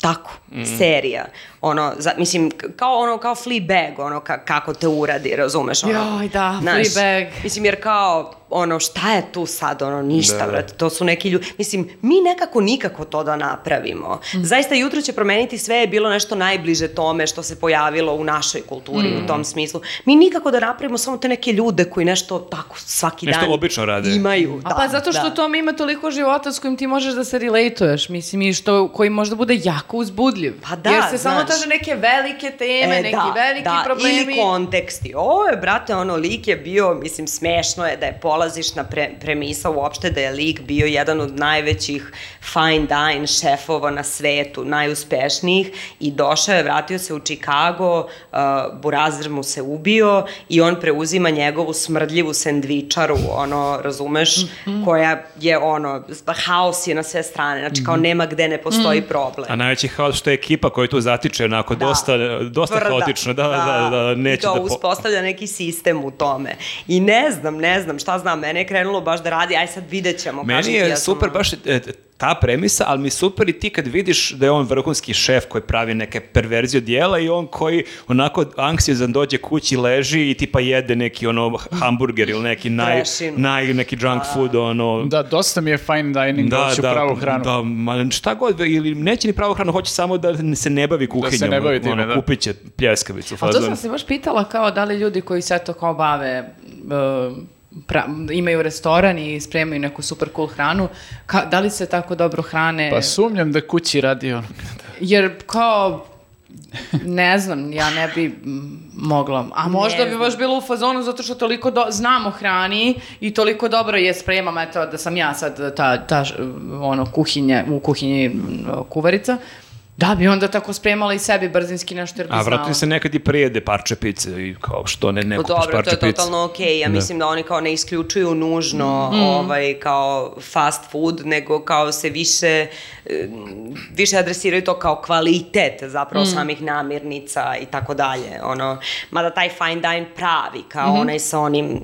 tako, serija. Ono, za, mislim, kao ono, kao Fleabag, ono, ka, kako te uradi, razumeš? Ono, Joj, da, Znaš, Fleabag. Mislim, jer kao, ono, šta je tu sad, ono, ništa, Da. da. brate, to su neki ljudi, mislim, mi nekako nikako to da napravimo. Zaista, jutro će promeniti sve je bilo nešto najbliže tome što se pojavilo u našoj kulturi, u tom smislu. Mi nikako da napravimo samo te neke ljude koji nešto tako svaki Nešto dan obično rade. imaju. A da, pa zato što da. tome ima toliko života s kojim ti možeš da se relatuješ, mislim, i što, koji možda bude jako uzbudljiv. Pa da, Jer se samo znaš. Traže neke velike teme, neki veliki da, problemi. Ili konteksti. Ovo je, brate, ono, lik je bio, mislim, smešno je da je polazišna pre, premisa uopšte da je lik bio jedan od najvećih fine dine šefova na svetu, najuspešnijih i došao je, vratio se u Chicago, uh, Burazir mu se ubio i on preuzima njegovu smrdljivu sendvičaru, ono, razumeš, Mhm. koja je, ono, haos je na sve strane, znači kao nema gde ne postoji problem. A najveći haos što je ekipa koja tu zatiče, onako, Da. dosta, dosta Tvrda. haotično, da, da, da, neće I to da... po- uspostavlja neki sistem u tome. I ne znam, ne znam, šta znam, mene je krenulo baš da radi, aj sad vidjet ćemo. Meni je super baš e, ta premisa, ali mi je super i ti kad vidiš da je on vrhunski šef koji pravi neke perverzije dijela i on koji onako anksiozan dođe kući, leži i tipa jede neki ono hamburger ili neki naj, naj neki junk food, ono... Da, dosta mi je fine dining, da, hoću pravu hranu. Da, ma šta god, ili neće ni pravu hranu, hoće samo da se ne bavi kuhinjom. ne bavi time, ono, da. Kupit će pljeskavicu. A to sam se baš pitala kao da li ljudi koji se to kao bave uh, pra- imaju restoran i spremaju neku super cool hranu. Ka- da li se tako dobro hrane? Pa sumnjam da kući radi ono. Jer kao, ne znam, ja ne bi mogla. A možda bi znam. baš bilo u fazonu zato što toliko do, znam o hrani i toliko dobro je spremam, eto, da sam ja sad ta, ta ono, kuhinje, u kuhinji kuvarica. Da bi onda tako spremala i sebi brzinski nešto jer bi A znala. vrati se nekad i prijede parče pice i kao što ne, ne Pa kupiš dobro, to parče je pice. totalno okej. Ja Da. mislim da oni kao ne isključuju nužno Mm. ovaj, kao fast food, nego kao se više, eh, više adresiraju to kao kvalitet zapravo Mm. samih namirnica i tako dalje. Ono, mada taj fine dine pravi, kao Mhm. onaj sa onim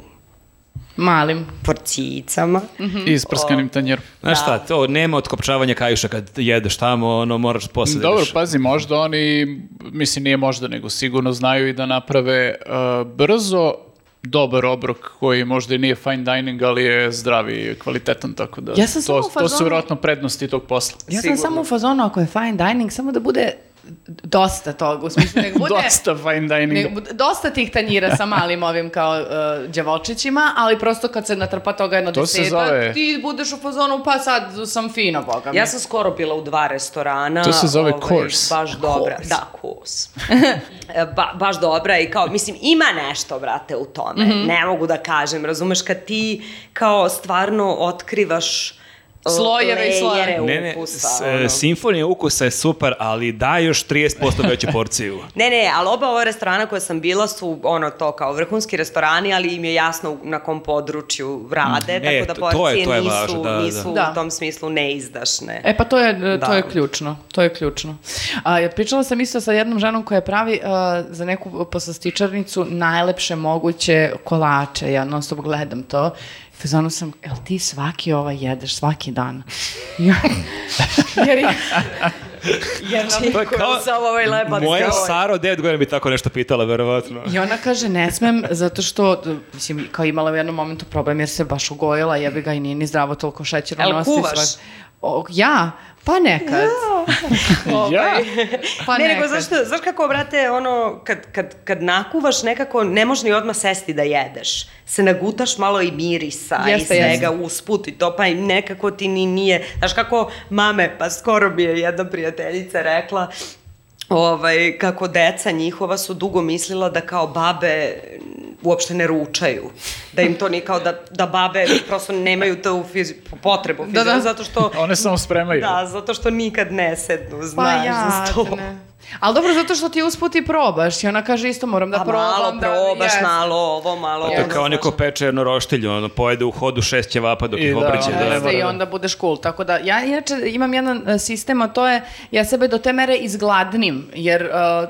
Malim. porcijicama. Mhm. I isprskanim tanjerom. Znaš šta, to nema otkopčavanja kajuša kad jedeš tamo, ono moraš posle da Dobro, pazi, možda oni, mislim nije možda, nego sigurno znaju i da naprave uh, brzo dobar obrok koji možda i nije fine dining, ali je zdravi i kvalitetan, tako da Ja sam samo to, u to su fazonu- vjerojatno prednosti tog posla. Ja sam Sigurno. samo u fazonu ako je fine dining, samo da bude dosta toga, u smislu nek bude... Dosta fine dining. Ne, bude- dosta tih tanjira sa malim ovim kao uh, đevolčićima, ali prosto kad se natrpa toga jedno To se deseta, zove- ti budeš u fazonu, pa sad sam fino, boga mi. Ja sam skoro bila u dva restorana. To se zove ovaj, course. Baš dobra. Course. Da, course. E, ba, baš dobra i kao, mislim, ima nešto, brate, u tome. Mhm. Ne mogu da kažem, razumeš, kad ti kao stvarno otkrivaš e, Slojeve i slojeve. Ne, ne, ukusa. ono. simfonija ukusa je super, ali daj još 30% veću porciju. Ne, ne, ali oba ova restorana koja sam bila su ono to kao vrhunski restorani, ali im je jasno na kom području rade, E, tako da to- to je- porcije to je nisu, važno, da, da. nisu Da. u tom smislu neizdašne. E pa to je, to Da. je ključno, to je ključno. A, ja pričala sam isto sa jednom ženom koja pravi a, za neku poslastičarnicu najlepše moguće kolače, ja non stop gledam to. Fazonu sam, jel ti svaki ovaj jedeš, svaki dan? Jer je, jer nam- To je kao, Sa ovaj lebac moja kao- Sara od 9 godina bi tako nešto pitala, verovatno. I ona kaže, ne smem, zato što, mislim, kao imala u jednom momentu problem jer se baš ugojila, jebi ga i nije ni zdravo toliko šećera. I kuvaš? svak- O, ja? Pa nekad. Ja? Pa ne, nekad. nego zašto, znaš kako, brate, ono, kad, kad, kad nakuvaš nekako, ne možeš ni odmah sesti da jedeš. Se nagutaš malo i mirisa Jeste, i svega jeste. usput i to, pa i nekako ti ni nije, znaš kako mame, pa skoro mi je jedna prijateljica rekla, ovaj, kako deca njihova su dugo mislila da kao babe uopšte ne ručaju. Da im to nije kao da, da babe prosto nemaju tu fizi, potrebu Da, da. fizičku, zato što One samo spremaju. Da, zato što nikad ne sednu, Pa znaš, za sto. jadne. Ali dobro, zato što ti usput i probaš i ona kaže isto moram da Pa probam. malo da, probaš, jest. malo ovo, malo To je ono, kao neko peče jedno roštilj, ono, pojede u hodu šest ćevapa dok I ih da, obrće. Da, ne Jeste, mora i da- onda budeš cool. Tako da, ja inače imam jedan e, sistem, a to je, ja sebe do te mere izgladnim, jer e,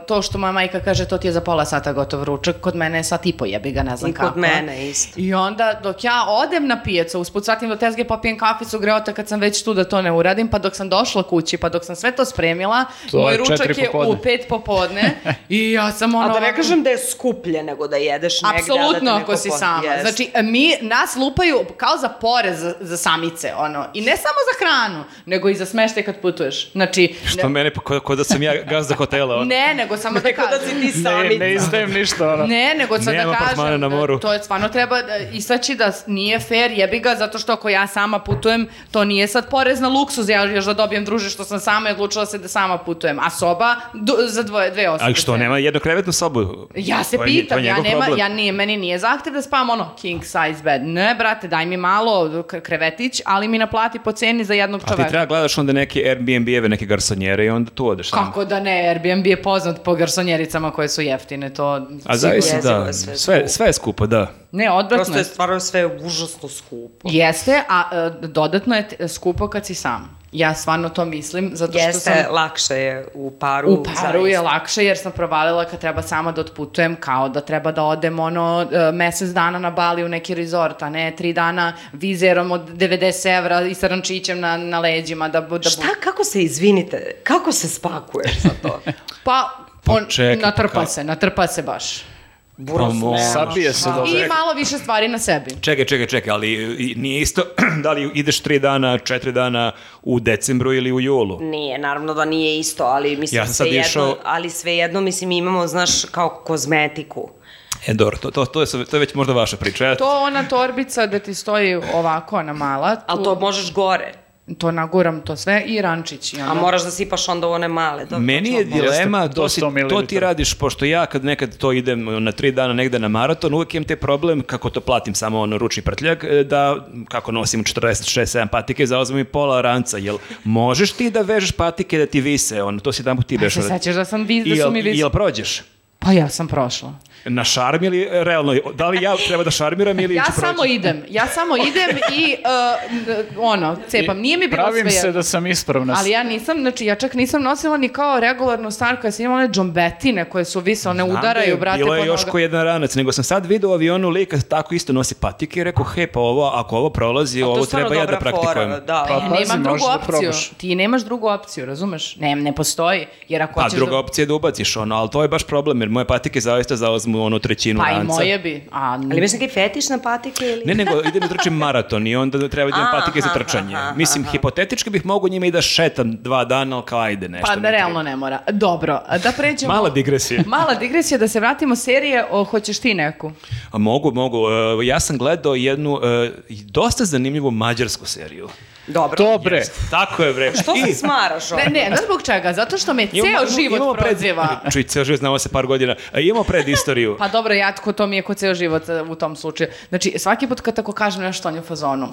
to što moja majka kaže, to ti je za pola sata gotov ručak, kod mene je sat i po jebi ga, ne znam I kod kako. mene isto. I onda dok ja odem na pijacu, usput svatim do tezge, popijem kaficu, greota kad sam već tu da to ne uradim, pa dok sam došla kući, pa dok sam sve to spremila, To moj ručak je popodne. u pet popodne i ja sam ono... A da ne kažem da je skuplje nego da jedeš negde, da Apsolutno neko ako si sama. Jest. Znači, mi, nas lupaju kao za porez za, za samice, ono. I ne samo za hranu, nego i za smeštaj kad putuješ. Znači, Što mene, pa ko, ko da sam ja gazda hotela. ono. ne, nego samo da Neko da kažem. si ti Ne, samica. ne izdajem ništa, ono. Ne, nego sad Nema da kažem, na moru. da to je stvarno treba da istaći da nije fair, jebi ga, zato što ako ja sama putujem, to nije sad porez na luksuz, ja još da dobijem druže što sam sama i odlučila se da sama putujem, a soba du- za dvoje, dve osobe. Ali što, sve. nema jednokrevetnu sobu? Ja se To je pitam, je ja njegov nema, problem. ja nije, meni nije zahtev da spavam ono king size bed. Ne, brate, daj mi malo krevetić, ali mi naplati po ceni za jednog A ti čoveka. treba gledaš onda neke Airbnb-eve, neke garsonjere i onda tu odeš tamo. Kako da ne, Airbnb je poznat po garsonjericama koje su jeftine, to... A zavisi, Jezivo da. je sve sve je skupo, da. Ne, odvratno Prosto je je. stvarno sve užasno skupo. Jeste, a e, dodatno je skupo kad si sam. Ja stvarno to mislim, zato što Jeste, sam... lakše je u paru. U paru je zaista. lakše jer sam provalila kad treba sama da otputujem kao da treba da odem ono e, mesec dana na Bali u neki rezort, a ne tri dana vizerom od 90 evra i sa rančićem na, na leđima da, da bu- Šta, kako se, izvinite, kako se spakuješ za to? Pa, on čekaj, pa natrpa kao- se, natrpa se baš. Buros nema Sabije se dobro. I malo više stvari na sebi. Čekaj, čekaj, čekaj, ali nije isto da li ideš tri dana, četiri dana u decembru ili u julu. Nije, naravno da nije isto, ali mislim Ja svejedno, išao- ali svejedno mislim imamo, znaš, kao kozmetiku. E, dobro, to, to, to, je, to je već možda vaša priča. Ja- To ona torbica da ti stoji ovako, ona mala. Ali tu- to možeš gore. To naguram to sve i rančić. I A moraš da sipaš onda u one male. To, Meni je točno. dilema, Jeste, to, si, 100 to ti radiš, pošto ja kad nekad to idem na tri dana negde na maraton, uvijek imam te problem, kako to platim samo ono ručni prtljak, e, da kako nosim 46-7 patike, zauzmem i pola ranca, jel možeš ti da vežeš patike da ti vise, ono, to si tamo ti A beš. se sećaš da sam da su mi vis... jel prođeš? Pa ja sam prošla. Na šarm ili e, realno? Da li ja treba da šarmiram ili Ja ću samo proći? idem, ja samo idem i uh, ono, cepam. Nije mi bilo Pravim sve se da sam ispravna. Ali ja nisam, znači ja čak nisam nosila ni kao regularnu stvar koja sam imala one džombetine koje su vise, one Znam da udaraju, je, brate, Bilo je po još ko jedan ranac, nego sam sad vidio u avionu lika tako isto nosi patike i rekao, he, pa ovo, ako ovo prolazi, ovo treba ja da praktikujem. fora, Da. Pa, Ja pazi, nemam drugu da opciju. probaš. Ti nemaš drugu opciju, razumeš? Ne, ne postoji. Jer ako Pa druga da... opcija je da ubaciš ono, ali to je baš problem, jer moje patike zaista zauzmu onu trećinu Pa i ranca. moje bi. A, Ali imaš neki fetiš na patike ili... Ne, nego idem da trčim maraton i onda treba da imam Aha, patike za trčanje. aha, Mislim, aha. hipotetički bih mogu njima i da šetam dva dana, ali kao ajde nešto. pa da treba. realno ne mora. Dobro, da pređemo... Mala digresija. Mala digresija, da se vratimo serije, o, hoćeš ti neku? A mogu, mogu. Ja sam gledao jednu e, dosta zanimljivu mađarsku seriju. Dobro. Dobre. Tako je, bre. Što I- se smaraš ovo? Ne, ne, zbog čega? Zato što me ceo imamo- život imamo pred- proziva. Čuj, ceo život znamo se par godina. E, imamo pred istoriju. Pa dobro, ja tko to mi je ko ceo život e, u tom slučaju. Znači, svaki put kad tako kažem nešto, on je u fazonu.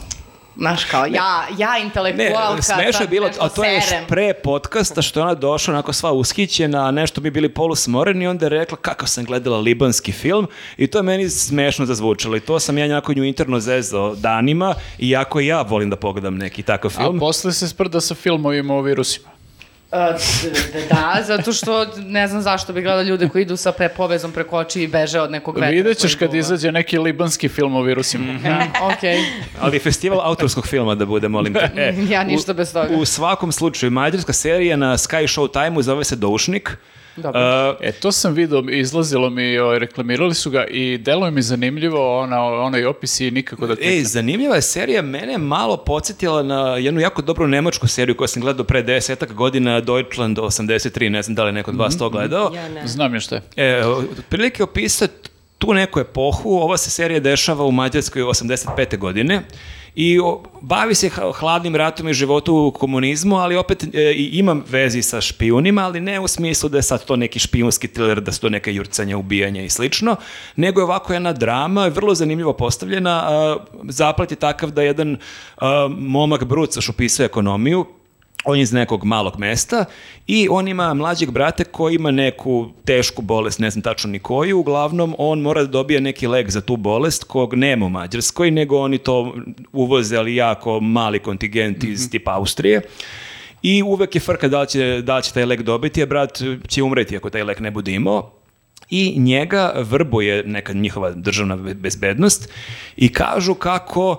Znaš kao, ja, ja Ne, intelektualka, smešno je bilo, a to je još serem. pre podcasta što je ona došla onako sva ushićena, a nešto mi bili polusmoreni i onda je rekla kako sam gledala libanski film i to je meni smešno zazvučalo i to sam ja njako nju interno zezao danima iako ja volim da pogledam neki takav film. posle se sprda sa filmovima o virusima. E, d- da, zato što ne znam zašto bi gledala ljude koji idu sa pe povezom preko oči i beže od nekog vetra. Vidjet ćeš kad izađe neki libanski film o virusima. Okej. Ali festival autorskog filma da bude, molim te. E, Ja ništa u- bez toga. U svakom slučaju, mađarska serija na Sky Show Time-u zove se Doušnik. Dobro. Uh, E, to sam vidio, izlazilo mi, ovaj, reklamirali su ga i delo mi zanimljivo, ona, onaj opis i nikako da Ej, kliknem. zanimljiva je serija, mene je malo podsjetila na jednu jako dobru nemačku seriju koju sam gledao pre desetak godina, Deutschland 83, ne znam da li je neko od vas to gledao. Ja ne. Znam je šta je. E, otprilike opisao tu neku epohu, ova se serija dešava u Mađarskoj 85. godine i bavi se hladnim ratom i životu u komunizmu, ali opet e, i ima vezi sa špijunima, ali ne u smislu da je sad to neki špijunski thriller, da su to neke jurcanja, ubijanja i slično, nego je ovako jedna drama, vrlo zanimljivo postavljena, a, zaplet je takav da jedan a, momak Brucaš upisuje ekonomiju, on je iz nekog malog mesta i on ima mlađeg brata koji ima neku tešku bolest, ne znam tačno ni koju, uglavnom on mora da dobije neki lek za tu bolest kog nema u Mađarskoj, nego oni to uvoze, ali jako mali kontingent iz tipa Austrije. I uvek je frka da li će, da li će taj lek dobiti, a brat će umreti ako taj lek ne bude imao. I njega vrbuje neka njihova državna be- bezbednost i kažu kako uh,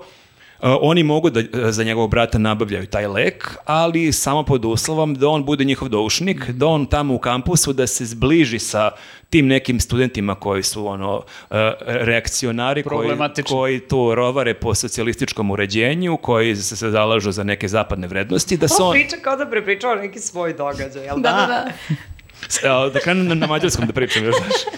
oni mogu da uh, za njegovog brata nabavljaju taj lek, ali samo pod uslovom da on bude njihov doušnik, da on tamo u kampusu da se zbliži sa tim nekim studentima koji su ono uh, reakcionari, koji, koji tu rovare po socijalističkom uređenju, koji se, se zalažu za neke zapadne vrednosti, da se On priča kao da prepričava neki svoj događaj, jel Da, da, da. Evo, da krenem na, mađarskom da pričam još, znaš.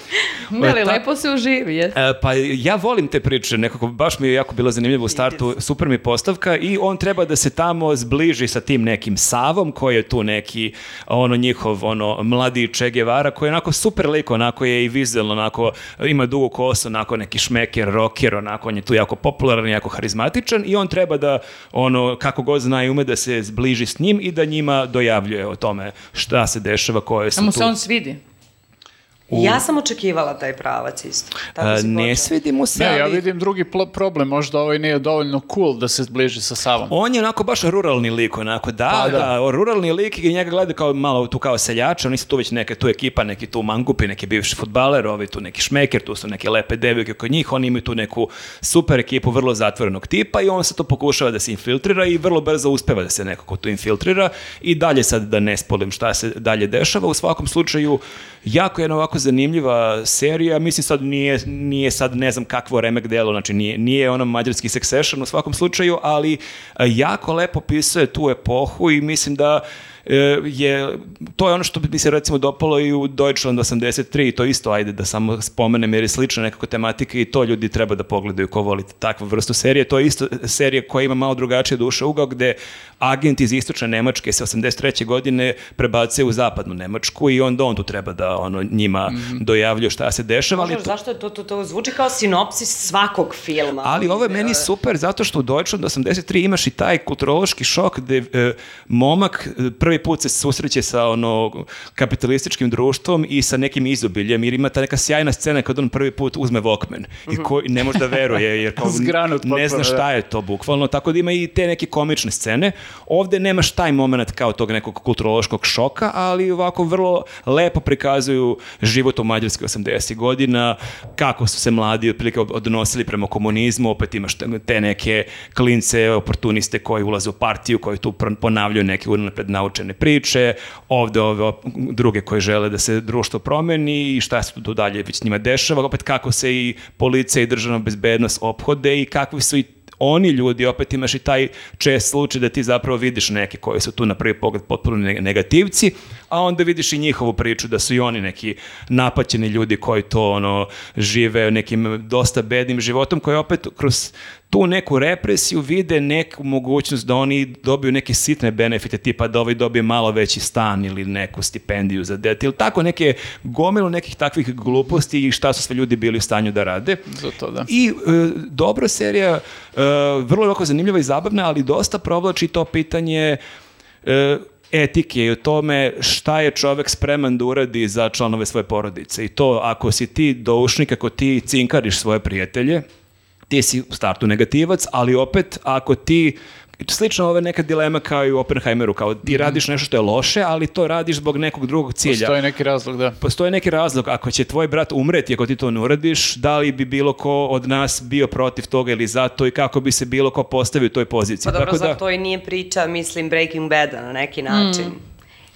Ne, ali Ta- lepo se uživi, jes. E, pa ja volim te priče, nekako baš mi je jako bilo zanimljivo u startu, super mi postavka i on treba da se tamo zbliži sa tim nekim Savom koji je tu neki ono njihov ono mladi Che Guevara koji je onako super lik, onako je i vizualno, onako ima dugu kosu, onako neki šmeker, rocker, onako on je tu jako popularan, jako harizmatičan i on treba da ono kako god zna i ume da se zbliži s njim i da njima dojavljuje o tome šta se dešava, koje su Da mu svidi. Ja sam očekivala taj pravac isto. Tako si ne počeo. svidi mu se, Ne, ja vidim drugi problem, možda ovaj nije dovoljno cool da se zbliži sa Savom. On je onako baš ruralni lik, onako, da, Pa, da, da. ruralni lik i njega gleda kao malo tu kao seljača, oni su tu već neka tu ekipa, neki tu mangupi, neki bivši futbaler, ovi tu neki šmeker, tu su neke lepe devojke kod njih, oni imaju tu neku super ekipu vrlo zatvorenog tipa i on se to pokušava da se infiltrira i vrlo brzo uspeva da se nekako tu infiltrira i dalje sad da ne spolim šta se dalje dešava, u svakom slučaju jako je jedna ovako zanimljiva serija, mislim sad nije, nije sad ne znam kakvo remek delo, znači nije, nije ono mađarski Succession u svakom slučaju, ali e, jako lepo pisuje tu epohu i mislim da e, je, to je ono što bi se recimo dopalo i u Deutschland 83, to isto, ajde da samo spomenem jer je slična nekako tematika i to ljudi treba da pogledaju ko volite takvu vrstu serije. To je isto serija koja ima malo drugačije duše ugao gde agent iz istočne Nemačke se 83. godine prebace u zapadnu Nemačku i onda on tu treba da ono njima dojavljuje šta se dešava. ali Možeš, to- zašto je to, to, to zvuči kao sinopsis svakog filma. ali ovo je meni super zato što u Deutschland 83 imaš i taj kulturološki šok gde e, momak e, prvi put se susreće sa ono kapitalističkim društvom i sa nekim izobiljem jer ima ta neka sjajna scena kad on prvi put uzme Walkman i ko ne može da veruje jer kao Zgranut ne zna potpuno, šta da. je to bukvalno tako da ima i te neke komične scene ovde nemaš taj moment kao tog nekog kulturološkog šoka ali ovako vrlo lepo prikazuju život u Mađarskoj 80 godina kako su se mladi otprilike od- odnosili prema komunizmu opet imaš te- neke klince oportuniste koji ulaze u partiju koji tu ponavljaju neke unapred naučene priče ovde ove druge koji žele da se društvo promeni i šta se tu dalje već njima dešava opet kako se i policija i državna bezbednost ophode i kakvi su i oni ljudi, opet imaš i taj čest slučaj da ti zapravo vidiš neke koji su tu na prvi pogled potpuno ne- negativci, a onda vidiš i njihovu priču da su i oni neki napaćeni ljudi koji to ono žive nekim dosta bednim životom koji opet kroz tu neku represiju vide neku mogućnost da oni dobiju neke sitne benefite tipa da ovaj dobije malo veći stan ili neku stipendiju za dete ili tako neke gomilu nekih takvih gluposti i šta su sve ljudi bili u stanju da rade. Za to, da. I e, dobra serija, e, vrlo je ovako zanimljiva i zabavna, ali dosta provlači to pitanje e, etike i o tome šta je čovek spreman da uradi za članove svoje porodice. I to ako si ti doušnik, ako ti cinkariš svoje prijatelje, ti si u startu negativac, ali opet ako ti Slično ove neka dilema kao i u Oppenheimeru, kao ti radiš nešto što je loše, ali to radiš zbog nekog drugog cilja Postoji neki razlog, da. postoji neki razlog, ako će tvoj brat umreti ako ti to ne uradiš, da li bi bilo ko od nas bio protiv toga ili za to i kako bi se bilo ko postavio u toj poziciji. Pa dobro, Tako da, to i nije priča, mislim, Breaking Bada na neki način.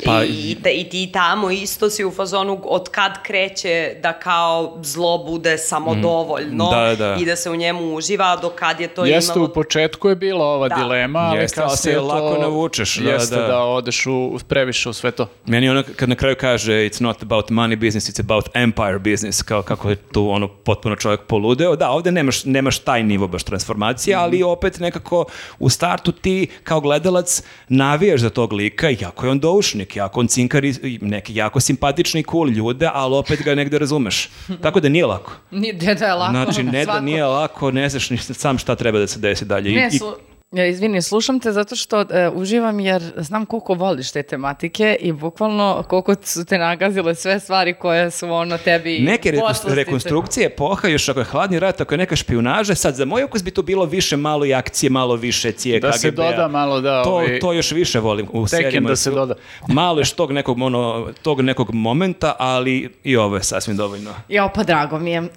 Pa- I, i, te- I ti tamo isto si u fazonu od kad kreće da kao zlo bude samodovoljno Mm. Da, da. i da se u njemu uživa, do kad je to Jeste, imalo... u početku je bila ova Da. dilema, ali Jeste, kasnije se to... lako navučeš, da, Jeste, da. da, odeš u, previše u sve to. Meni ono kad na kraju kaže it's not about money business, it's about empire business, kao kako je tu ono potpuno čovjek poludeo. Da, ovde nemaš, nemaš taj nivo baš transformacije, ali opet nekako u startu ti kao gledalac navijaš za tog lika, jako je on doušnik, jako on cinkari neki jako simpatični cool ljude, ali opet ga negde razumeš. Tako da nije lako. Nije, da, da je lako. Znači, ne da nije lako, ne znaš ni sam šta treba da se desi dalje. I- Ne, slu... Ja, izvini, slušam te zato što e, uživam jer znam koliko voliš te tematike i bukvalno koliko su te nagazile sve stvari koje su ono tebi Neke poslastice. rekonstrukcije epoha, još ako je hladni rat, ako je neka špionaža, sad za moj ukus bi tu bilo više malo i akcije, malo više cije Da se KGB-a. doda malo, da, To, ovaj- to još više volim u serijama. da se doda. Malo još tog nekog, ono, tog nekog momenta, ali i ovo je sasvim dovoljno. Jo, pa drago mi je. Uh,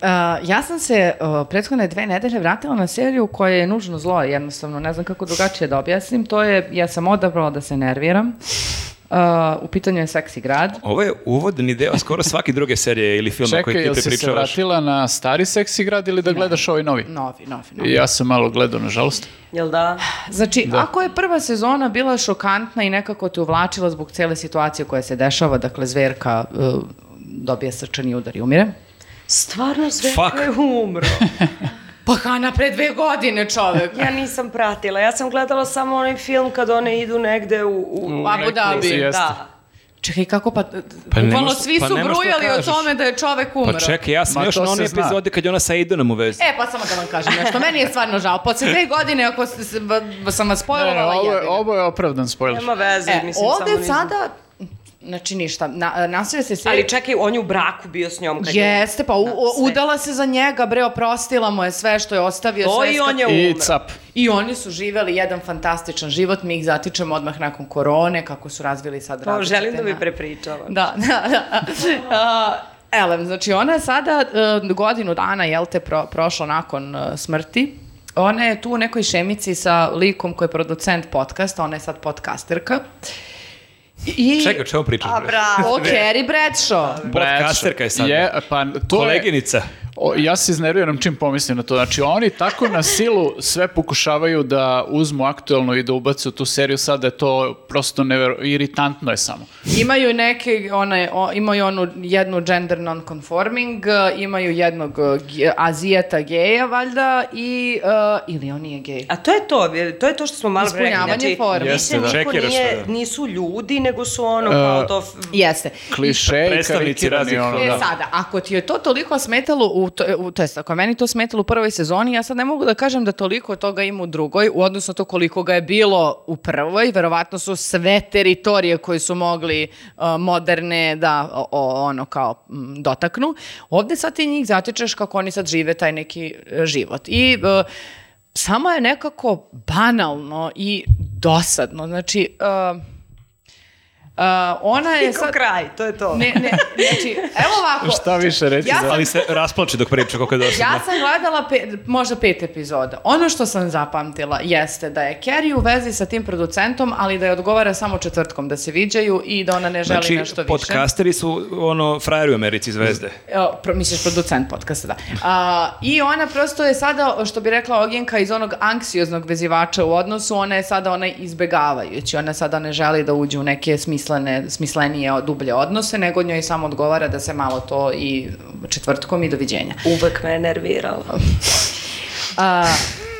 ja sam se uh, prethodne dve nedelje vratila na seriju koja je nužno zlo, jednostavno, ne znam kako drugačije da objasnim. To je, ja sam odabrala da se nerviram. Uh, u pitanju je Seksi grad. Ovo je uvodni deo skoro svake druge serije ili filma koji Čekaj, ti jel si se vratila na stari seksi grad ili da gledaš ovaj novi? Novi, novi, novi. Ja sam malo gledao, nažalost. Jel da? Znači, ako je prva sezona bila šokantna i nekako te uvlačila zbog cele situacije koja se dešava, dakle, zverka uh, dobije srčani udar i umire. Stvarno sve Fuck. je umro. Pa Hana, pre dve godine čovek. Ja nisam pratila, ja sam gledala samo onaj film kad one idu negde u... u, U Abu Dhabi. Da. Čekaj, kako pa... Pa ne Bukvalno svi pa su ne to brujali o tome da je čovek umro. Pa čekaj, ja sam Ma, još na onoj epizodi kad je ona sa Aidonom u vezi. E, pa samo da vam kažem nešto. Meni je stvarno žao. Posle dve godine, ako ste sam vas Ne, spojlovala, ovo, je, jebi ga. ovo je opravdan spoiler. Nema veze, E, mislim, samo ovde nisam- sada... Znači ništa, na, nastavlja se serija... Ali čekaj, on je u braku bio s njom kad je... Jeste, pa u, Da, o- sve. udala se za njega, bre, oprostila mu je sve što je ostavio. To sve i on je I umro. cap. I oni su živeli jedan fantastičan život, mi ih zatičemo odmah nakon korone, kako su razvili sad To različite... želim da mi prepričava. Da, da, da. A, Elem, znači ona je sada e, godinu dana, jel te, pro, prošla nakon e, smrti. Ona je tu u nekoj šemici sa likom koji je producent podcasta, ona je sad podcasterka. I... Čekaj, čemu pričaš? A bravo. O Carrie Bradshaw. Podcasterka je sad. Je, pa to je, Koleginica. o, ja se iznerviram čim pomislim na to. Znači, oni tako na silu sve pokušavaju da uzmu aktuelno i da ubace u tu seriju, sada je to prosto nevero, iritantno je samo. Imaju neke, one, o, imaju onu jednu gender non-conforming, imaju jednog ge- azijeta geja, valjda, i, uh, ili on nije gej. A to je to, to je to što smo malo rekli. Ispunjavanje Znači, forme. Jeste, da. Čekiraš nije, da. nisu ljudi, nego su ono kao to... f- Jeste. Kliše i predstavnici karikirani, raznih- ono, E da. sada, ako ti je to toliko smetalo, u, to, u, to jest, ako je meni to smetalo u prvoj sezoni, ja sad ne mogu da kažem da toliko toga ima u drugoj, u odnosu na to koliko ga je bilo u prvoj, verovatno su sve teritorije koje su mogli uh, moderne da o, o, ono kao mm, dotaknu. Ovde sad ti njih zatičeš kako oni sad žive taj neki e, život. I uh, samo je nekako banalno i dosadno. Znači, uh, uh, ona je Niko sad... kraj, to je to. Ne, ne, znači, evo ovako. Šta više reći Ja sam- Ali se rasplače dok priča koliko je dosadno. Ja sam gledala pe, možda pet epizoda. Ono što sam zapamtila jeste da je Carrie u vezi sa tim producentom, ali da je odgovara samo četvrtkom da se viđaju i da ona ne želi Znači, nešto više. podcasteri su ono frajeri u Americi zvezde. Evo, pro, misliš producent podcasta, da. A, I ona prosto je sada, što bi rekla Ognjenka, iz onog anksioznog vezivača u odnosu, ona je sada onaj izbegavajući. Ona sada ne želi da uđe u neke smislene, smislenije, dublje odnose, nego njoj samo odgovara da se malo to i četvrtkom i doviđenja. Uvek me je nervirala. A,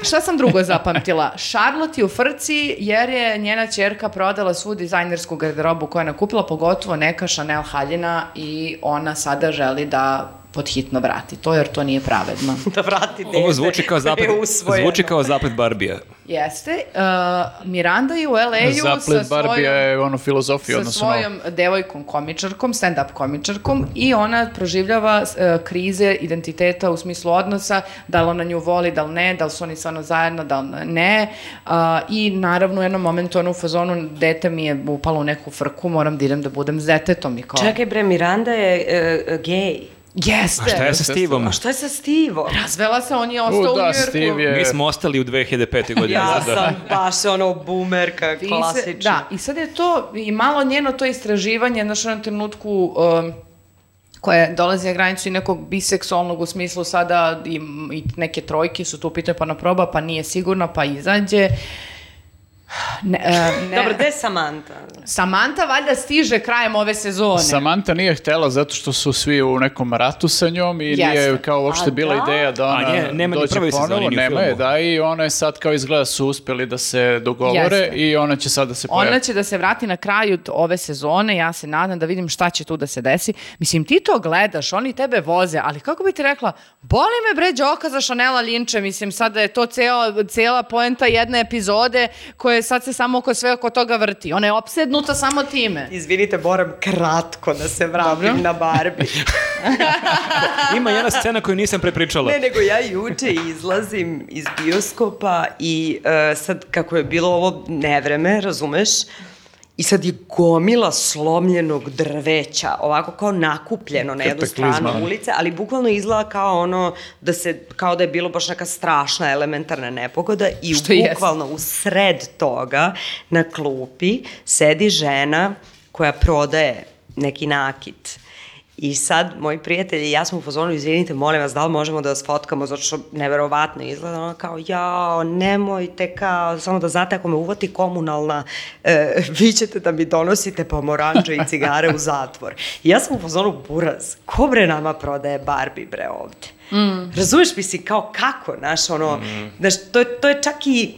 šta sam drugo zapamtila? Charlotte je u frci jer je njena ćerka prodala svu dizajnersku garderobu koju je nakupila, pogotovo neka Chanel haljina i ona sada želi da podhitno vrati to, jer to nije pravedno. da vrati dete. Ovo zvuči kao zaplet, zvuči kao zaplet Barbija. Jeste. Uh, Miranda je u LA-u sa Zaplet Barbija svojom... je ono filozofija, sa odnosno novo. svojom devojkom komičarkom, stand-up komičarkom i ona proživljava e, krize identiteta u smislu odnosa, da li ona nju voli, da li ne, da li su oni stvarno zajedno, da li ne. A, I naravno u jednom momentu ona u fazonu dete mi je upalo u neku frku, moram da idem da budem s detetom i kao... Čekaj bre, Miranda je e, gej. Jeste! A šta je sa Steveom? A šta je sa Steveom? Razvela se, on je ostao U, u da, Njujorku. Steve je... Mi smo ostali u 2005. godini. Ja da. sam baš ono se- klasična. da, i sad je to i malo njeno to istraživanje, znaš, u jednom trenutku um, koje dolazi na granicu i nekog biseksualnog u smislu sada i, i neke trojke su tu pitaju pa naproba, pa nije sigurna, pa izađe. Ne, e, ne. Dobro, gde je Samantha? Samantha valjda stiže krajem ove sezone. Samantha nije htela zato što su svi u nekom ratu sa njom i Jeste. nije kao uopšte A bila da? ideja da A ona nje- nema dođe ponovo. Nema je, da, i ona je sad kao izgleda su uspeli da se dogovore Jeste. i ona će sad da se pojavi. Ona će da se vrati na kraju ove sezone, ja se nadam da vidim šta će tu da se desi. Mislim, ti to gledaš, oni tebe voze, ali kako bi ti rekla, boli me bre Đoka za Šanela Linče, mislim sad da je to cela, cela poenta jedne epizode koje sad se samo oko sve oko toga vrti. Ona je opsednuta samo time. Izvinite, moram kratko da se vratim Dobro. na Barbie. Ima jedna scena koju nisam prepričala. Ne, nego ja juče izlazim iz bioskopa i e, sad kako je bilo ovo nevreme, razumeš? I sad je gomila slomljenog drveća, ovako kao nakupljeno na jednu stranu ulice, ali bukvalno izgleda kao ono da se, kao da je bilo baš neka strašna elementarna nepogoda i Što jest. bukvalno u sred toga na klupi sedi žena koja prodaje neki nakit. I sad, moji prijatelji i ja smo u fazonu, izvinite, molim vas, da li možemo da vas fotkamo, zato što neverovatno izgleda, ono kao, jao, nemojte, kao, samo da znate, ako me uvati komunalna, e, vi ćete da mi donosite pomoranđe i cigare u zatvor. I ja sam u fazonu, buraz, ko bre nama prodaje Barbie, bre, ovde? Mm. Razumeš, mislim, kao kako, znaš, ono, znaš, to, je, to je čak i,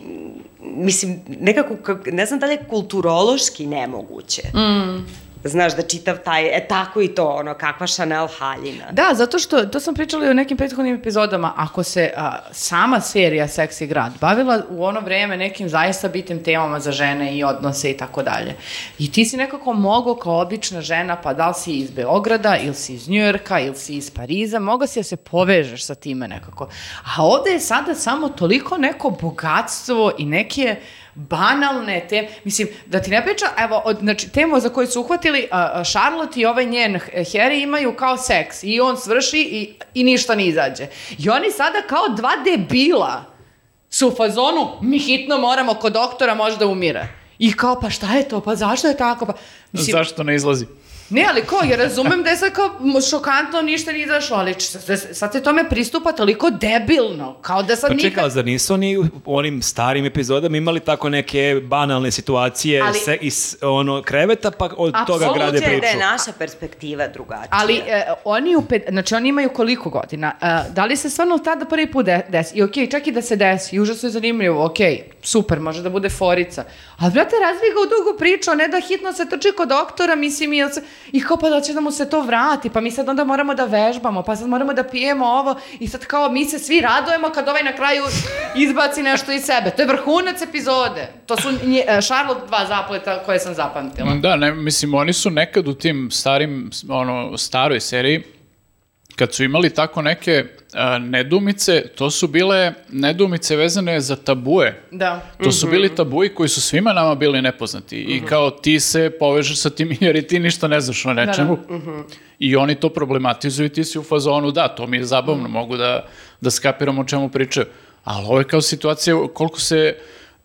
mislim, nekako, kak- ne znam da li je kulturološki nemoguće. Mm. Znaš, da čitav taj, e tako i to, ono, kakva Chanel haljina. Da, zato što, to sam pričala i u nekim prethodnim epizodama, ako se a, sama serija Seksi grad bavila u ono vreme nekim zaista bitnim temama za žene i odnose i tako dalje. I ti si nekako mogao kao obična žena, pa da li si iz Beograda, ili si iz Njujorka, ili si iz Pariza, mogao si da se povežeš sa time nekako. A ovde je sada samo toliko neko bogatstvo i neke banalne te, mislim, da ti ne priča, evo, od, znači, temu za koju su uhvatili, a, a, Charlotte i ovaj njen Harry imaju kao seks i on svrši i, i ništa ne izađe. I oni sada kao dva debila su u fazonu, mi hitno moramo kod doktora možda umire. I kao, pa šta je to, pa zašto je tako, pa... Zašto ne izlazi? Ne, ali ko, ja razumem da je sad kao šokantno, ništa nije izašlo, ali sad, sad se tome pristupa toliko debilno, kao da sad Pa čekaj, nikad... ali zar nisu oni u onim starim epizodama imali tako neke banalne situacije Ali- se, iz ono, kreveta, pa od toga grade Moguće je priču? da je naša perspektiva drugačija. Ali e, oni u pet, znači oni imaju koliko godina? E, da li se stvarno tada prvi put de- desi? I okej, čak i da se desi, užasno je zanimljivo, okej, super, može da bude forica. Ali, brate, razvij ga u dugu priču, a ne da hitno se trči kod doktora, mislim, i, se, i kao pa da će da mu se to vrati, pa mi sad onda moramo da vežbamo, pa sad moramo da pijemo ovo, i sad kao mi se svi radujemo kad ovaj na kraju izbaci nešto iz sebe. To je vrhunac epizode. To su nje, e, Charlotte dva zapleta koje sam zapamtila. Da, ne, mislim, oni su nekad u tim starim, ono, staroj seriji, kad su imali tako neke a, nedumice, to su bile nedumice vezane za tabue. Da. To su bili tabuji koji su svima nama bili nepoznati i kao ti se povežeš sa tim jer i ti ništa ne znaš o nečemu. I oni to problematizuju i ti si u fazonu, da, to mi je zabavno, mogu da, da skapiram o čemu pričaju. Ali ovo je kao situacija koliko se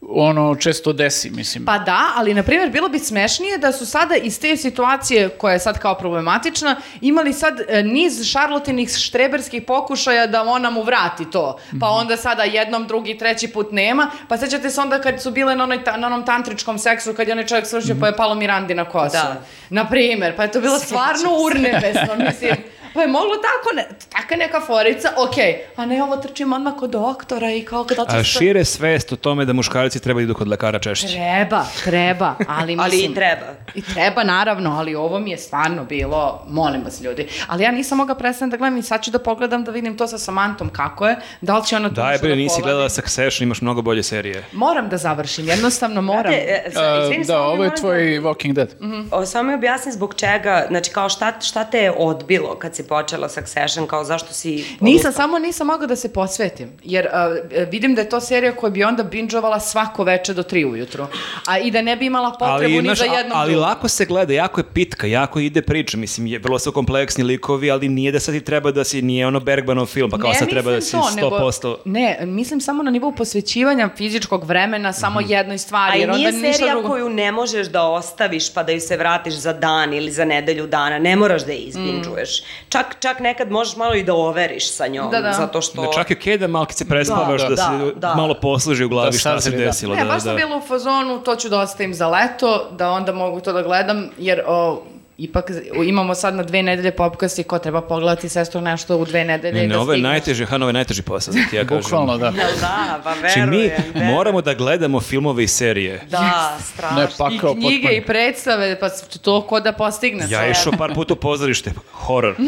ono često desi, mislim. Pa da, ali na primjer bilo bi smešnije da su sada iz te situacije koja je sad kao problematična imali sad e, niz šarlotinih štreberskih pokušaja da ona mu vrati to. Pa onda sada jednom, drugi, treći put nema. Pa sećate se onda kad su bile na, onoj, ta- na onom tantričkom seksu kad je onaj čovjek svršio pa je palo Mirandi na kosu. Da. Na primjer, pa je to bilo stvarno urnebesno, mislim. Pa je moglo tako, ne, taka neka forica, okej, a ne ovo trčim odmah kod doktora i kao kada A šire svest o tome da muškarci treba da idu kod lekara češće. Treba, treba, ali mislim... Ali i treba. I treba, naravno, ali ovo mi je stvarno bilo, molim vas ljudi. Ali ja nisam mogla prestati da gledam i sad ću da pogledam da vidim to sa Samantom kako je, da li će ona tu Daj nešto bre, da nisi gledala Succession, imaš mnogo bolje serije. Moram da završim, jednostavno moram. Znate, e, izvini, da, ovo je moram tvoj Walking Dead. O, samo mi objasni zbog čega, znači kao šta, šta te je odbilo kad si počela Succession, kao zašto si... Nisam, odustala? samo nisam mogla da se posvetim, jer a, e, vidim da je to serija koja bi onda binđovala svako veče do tri ujutru, a i da ne bi imala potrebu ni znaš, za a- jednom ali drugom. lako se gleda, jako je pitka, jako ide priča, mislim, je, vrlo su kompleksni likovi, ali nije da sad ti treba da si, nije ono Bergmanov film, pa kao Ne sad treba da si to, nego- 100%... ne, mislim samo na nivou posvećivanja fizičkog vremena samo jednoj stvari. A i jer onda nije ništa serija drugo- koju ne možeš da ostaviš pa da ju se vratiš za dan ili za nedelju dana, ne moraš da je izbinđuješ. Čak, čak nekad možeš malo i da overiš sa njom. Da, da. zato što... Da čak je okej da malkice prespavaš, Da, da, da, se da. malo posluži u glavi Da šta se da. desilo. Ne, da, baš da. sam bila u fazonu, to ću da ostavim za leto, da onda mogu to da gledam, jer o, ipak imamo sad na dve nedelje popkast i ko treba pogledati sestru nešto u dve nedelje Ne, i ne, da ovo je stigneš. najteži, Han, ovo je najteži posao, da ti ja kažem. Bukvalno, da. Jel da, pa Znači, verujem. mi verujem. moramo da gledamo filmove i serije. Da, strašno. Ne, I pakao knjige potpuno. i predstave, pa to ko da postigne. Ja sve. išao par puta u pozorište, horor.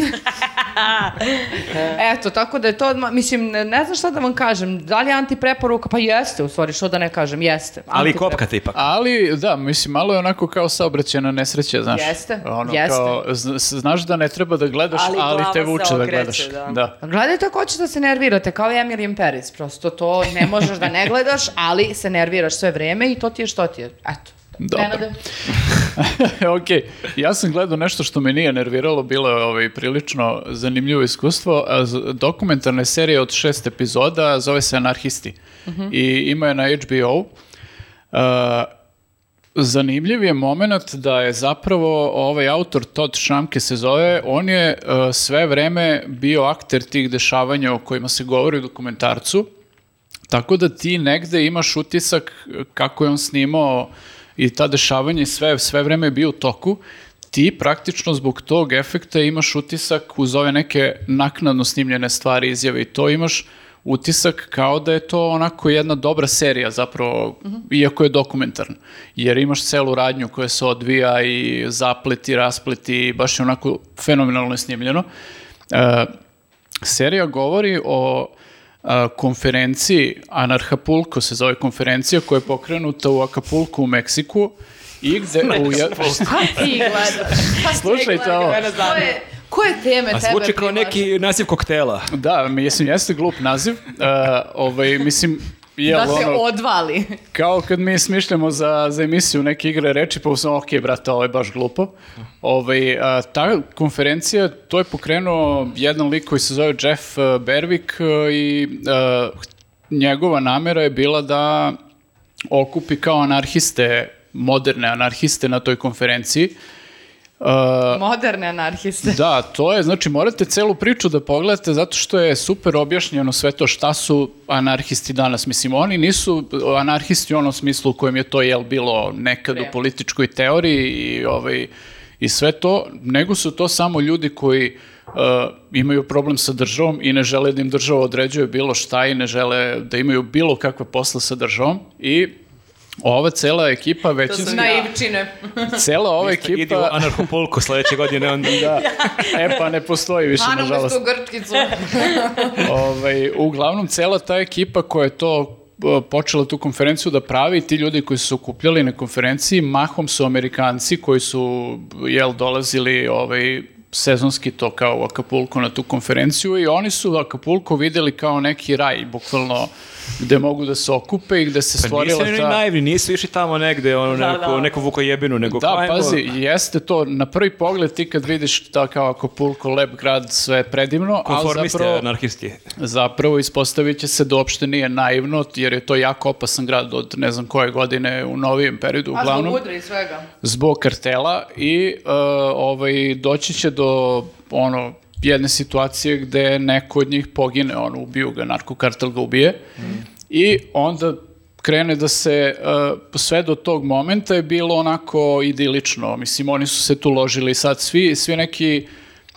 Eto, tako da je to, mislim, ne, ne znam šta da vam kažem, da li je antipreporuka? Pa jeste, u stvari, što da ne kažem, jeste. Ali kopkate ipak. Ali, da, mislim, malo je onako kao saobraćena nesreća, znaš. Jeste, ono, jeste. Kao, zna- znaš da ne treba da gledaš, Ali ali, te vuče da gledaš. da. da. Gledajte ako hoćete da se nervirate, kao i Emily in Paris, prosto to ne možeš da ne gledaš, ali se nerviraš sve vreme i to ti je što ti je. Eto. Dobro. Ok, ja sam gledao nešto što me nije nerviralo, bilo je ovaj, prilično zanimljivo iskustvo. Dokumentarna je serija od šest epizoda, zove se Anarhisti. I ima je na HBO. A, zanimljiv je moment da je zapravo ovaj autor Todd Šramke se zove, on je e, sve vreme bio akter tih dešavanja o kojima se govori u dokumentarcu. Tako da ti negde imaš utisak e, kako je on snimao i ta dešavanja i sve, sve vreme je bio u toku, ti praktično zbog tog efekta imaš utisak uz ove neke naknadno snimljene stvari, izjave i to imaš utisak kao da je to onako jedna dobra serija zapravo, iako je dokumentarna. Jer imaš celu radnju koja se odvija i zapleti, raspleti, baš je onako fenomenalno je snimljeno. E, serija govori o a, konferenciji Anarhapulko se zove konferencija koja je pokrenuta u Acapulco u Meksiku i gde u je- Šta ti gledaš? Šta ti Slušajte gledaš? ovo. Koje, koje teme A tebe zvuči kao neki naziv koktela. da, mislim jeste glup naziv. A, ovaj mislim jel, Da se ono, odvali. Kao kad mi smišljamo za, za emisiju neke igre reči, pa sam, ok, brate, ovo je baš glupo. Ovaj, a, ta konferencija, to je pokrenuo jedan lik koji se zove Jeff uh, Berwick uh, i uh, njegova namera je bila da okupi kao anarhiste, moderne anarhiste na toj konferenciji. Uh, Moderne anarhiste. Da, to je, znači morate celu priču da pogledate zato što je super objašnjeno sve to šta su anarhisti danas. Mislim, oni nisu anarhisti u onom smislu u kojem je to jel bilo nekad u Pre. političkoj teoriji i, ovaj, i sve to, nego su to samo ljudi koji uh, imaju problem sa državom i ne žele da im država određuje bilo šta i ne žele da imaju bilo kakve posla sa državom i ova cela ekipa većinski... Naivčine. Cela ova Idi u ekipa... anarhopolku sledeće godine. Onda... Da. E pa ne postoji više, nažalost. Anarhistu grčkicu. Ovaj, uglavnom, cela ta ekipa koja je to e, počela tu konferenciju da pravi, ti ljudi koji su se okupljali na konferenciji, mahom su Amerikanci koji su, jel, dolazili ovaj, sezonski to kao u Acapulco na tu konferenciju i oni su Acapulco videli kao neki raj, bukvalno gde mogu da se okupe i gde se Pa stvorila nisu ta... oni naivni, nisu išli tamo negde, ono, Da, neku, da. neku vukojebinu, nego Da, kao, ajmo- pazi, jeste to, na prvi pogled ti kad vidiš da kao Acapulco, lep grad, sve je predivno, ali zapravo... anarhisti. Zapravo ispostavit će se da uopšte nije naivno, jer je to jako opasan grad od ne znam koje godine u novijem periodu, A zbog uglavnom, udra i svega. zbog kartela i uh, ovaj, doći će do ono, jedne situacije gde neko od njih pogine, ono, ubiju ga, narkokartel ga ubije. I onda krene da se, uh, sve do tog momenta je bilo onako idilično, mislim, oni su se tu ložili. Sad svi, svi neki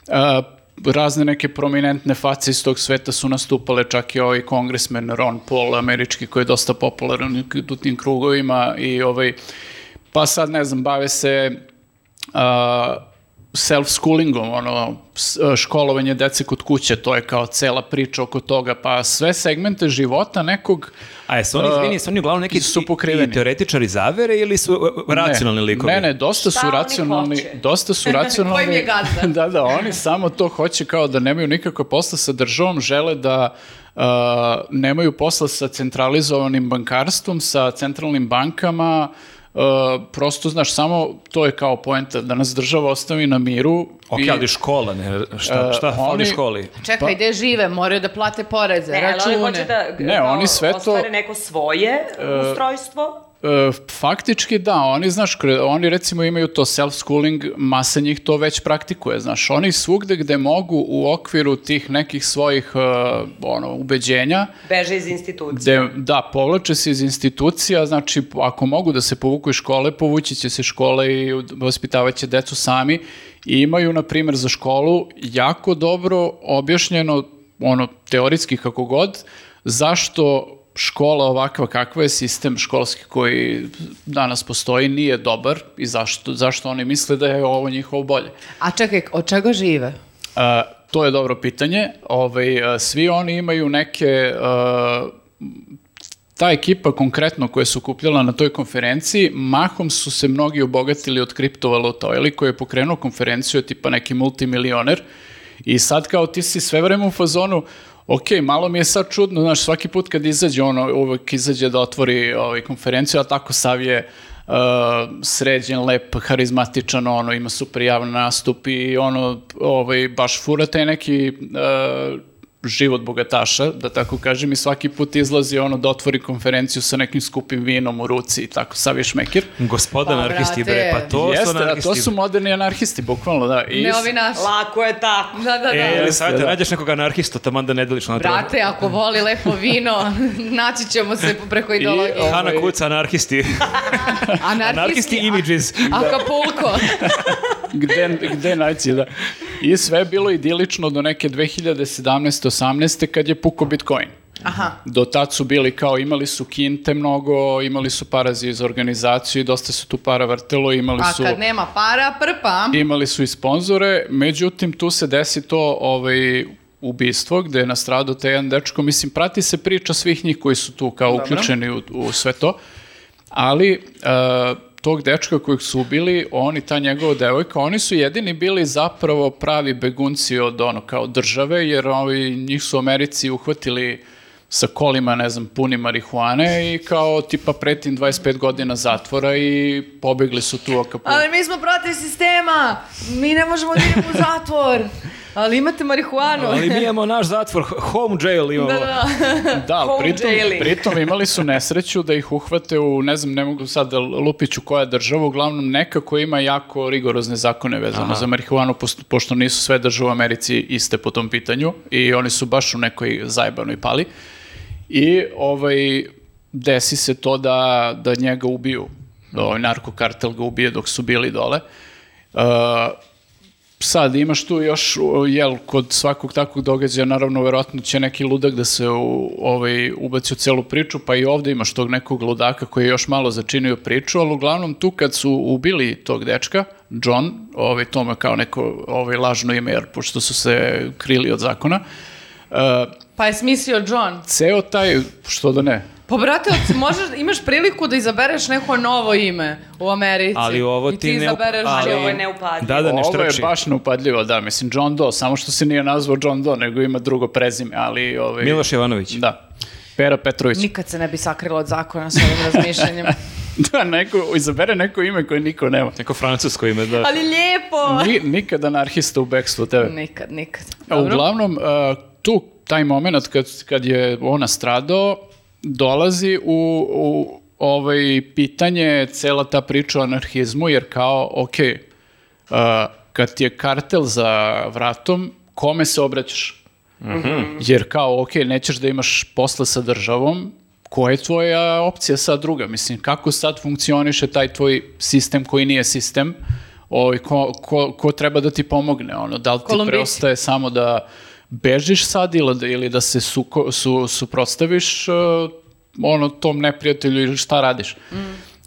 uh, razne neke prominentne face iz tog sveta su nastupale, čak i ovaj kongresmen Ron Paul, američki, koji je dosta popularan u tim krugovima i ovaj, pa sad ne znam, bave se uh, self-schoolingom, ono, s- školovanje dece kod kuće, to je kao cela priča oko toga, pa sve segmente života nekog A jesu oni, Uh, izvini, su oni uglavnom neki su pokriveni. ti teoretičari zavere ili su uh, racionalni ne, likovi? Ne, ne, dosta Šta su racionalni, hoće? dosta su racionalni. Ko im je gazda? da, da, oni samo to hoće kao da nemaju nikakve posla sa državom, žele da uh, nemaju posla sa centralizovanim bankarstvom, sa centralnim bankama, uh, prosto, znaš, samo to je kao poenta, da nas država ostavi na miru. Ok, i- ali škola, ne, šta, Uh, šta fali oni- školi? Čekaj, gde žive? Moraju da plate poreze, Ne, ali račune. oni hoće da Ne, oni sve to- ostvare neko svoje ustrojstvo. E, faktički da, oni, znaš, oni recimo imaju to self-schooling, masa njih to već praktikuje, znaš, oni svugde gde mogu u okviru tih nekih svojih e, ono, ubeđenja, Beže iz institucije. gde, da, povlače se iz institucija, znači, ako mogu da se povuku iz škole, povući će se škole i vaspitavaće decu sami i imaju, na primjer, za školu jako dobro objašnjeno, ono, teoritski kako god, zašto škola ovakva kakva je sistem školski koji danas postoji nije dobar i zašto, zašto oni misle da je ovo njihovo bolje. A čekaj, od čega žive? A, to je dobro pitanje. Ovaj, svi oni imaju neke... a, ta ekipa konkretno koja se okupljala na toj konferenciji, mahom su se mnogi obogatili od kriptovaluta. Eli koji je pokrenuo konferenciju je tipa neki multimilioner i sad kao ti si sve vreme u fazonu ok, malo mi je sad čudno, znaš, svaki put kad izađe, ono, uvek izađe da otvori ovaj, konferenciju, a tako sav je uh, sređen, lep, harizmatičan, ono, ima super javan nastup i ono, ovaj, baš fura taj neki uh, život bogataša, da tako kažem, i svaki put izlazi ono da otvori konferenciju sa nekim skupim vinom u ruci i tako, sav je šmekir. Gospoda Pa, anarhisti, bre, pa to su Jeste, a anarhisti. to su moderni anarhisti, bukvalno, da. I Ne ovi naši. Lako je tako. Da, da, da. E, ali savjeti, da. nađeš nekog anarhistu, taman da ne deliš na Brate, ako voli lepo vino, naći ćemo se preko ideologije. Hana ovaj- Kuca, anarhisti. Anarhisti images. Acapulco. gde, gde naći, da. I sve je bilo idilično do neke 2017-18. kad je puko Bitcoin. Aha. Do tad su bili kao, imali su kinte mnogo, imali su parazi za organizaciju i dosta su tu para vrtelo, imali A su... kad nema para, prpa. Imali su i sponzore, međutim tu se desi to ovaj, ubistvo gde je nastradao taj jedan dečko, mislim prati se priča svih njih koji su tu kao uključeni u, u sve to, ali e, tog dečka kojeg su ubili, oni, ta njegova devojka, oni su jedini bili zapravo pravi begunci od ono kao države, jer ovi, njih su u Americi uhvatili sa kolima, ne znam, puni marihuane i kao tipa pretim 25 godina zatvora i pobegli su tu oko Ali mi smo protiv sistema. Mi ne možemo da idemo u zatvor. Ali imate marihuanu. Ali mi imamo naš zatvor, home jail imamo. Da, da. Da, ali Home pritom, jailing. pritom imali su nesreću da ih uhvate u, ne znam, ne mogu sad da lupiću koja država, uglavnom neka koja ima jako rigorozne zakone vezano za marihuanu, posto- pošto nisu sve države u Americi iste po tom pitanju i oni su baš u nekoj zajebanoj pali. I ovaj, desi se to da, da njega ubiju. Da ovaj narkokartel ga ubije dok su bili dole. Uh, sad imaš tu još, jel, kod svakog takvog događaja, naravno, verovatno će neki ludak da se u, ovaj, ubaci u celu priču, pa i ovde imaš tog nekog ludaka koji je još malo začinio priču, ali uglavnom tu kad su ubili tog dečka, John, ovaj, to mu kao neko ovaj, lažno ime, jer pošto su se krili od zakona, uh, Pa je smislio John. ceo taj, što da ne, Pa brate, od- možeš, imaš priliku da izabereš neko novo ime u Americi. Ali ovo I ti ti ne up- izabereš ali ovo je neupadljivo. Da, da, ne Ovo je baš neupadljivo, da, mislim, John Doe, samo što se nije nazvao John Doe, nego ima drugo prezime, ali... Ovaj, Miloš Jovanović. Da, Pera Petrović. Nikad se ne bi sakrila od zakona s ovim razmišljanjem. da, neko, izabere neko ime koje niko nema. Neko francusko ime, da. Ali lijepo! Ni, nikad anarhista u bekstvu tebe. Nikad, nikad. A uglavnom, uh, tu, taj moment kad, kad je on nastradao, dolazi u, u ovaj pitanje cela ta priča o anarhizmu, jer kao, ok, uh, kad ti je kartel za vratom, kome se obraćaš? Jer kao, ok, nećeš da imaš posla sa državom, koja je tvoja opcija sad druga? Mislim, kako sad funkcioniše taj tvoj sistem koji nije sistem? Ovaj, ko, ko, ko treba da ti pomogne? Ono, da li ti Kolumbici. preostaje samo da bežiš sad ili da, ili da se suko, su, suprotstaviš uh, ono, tom neprijatelju ili šta radiš?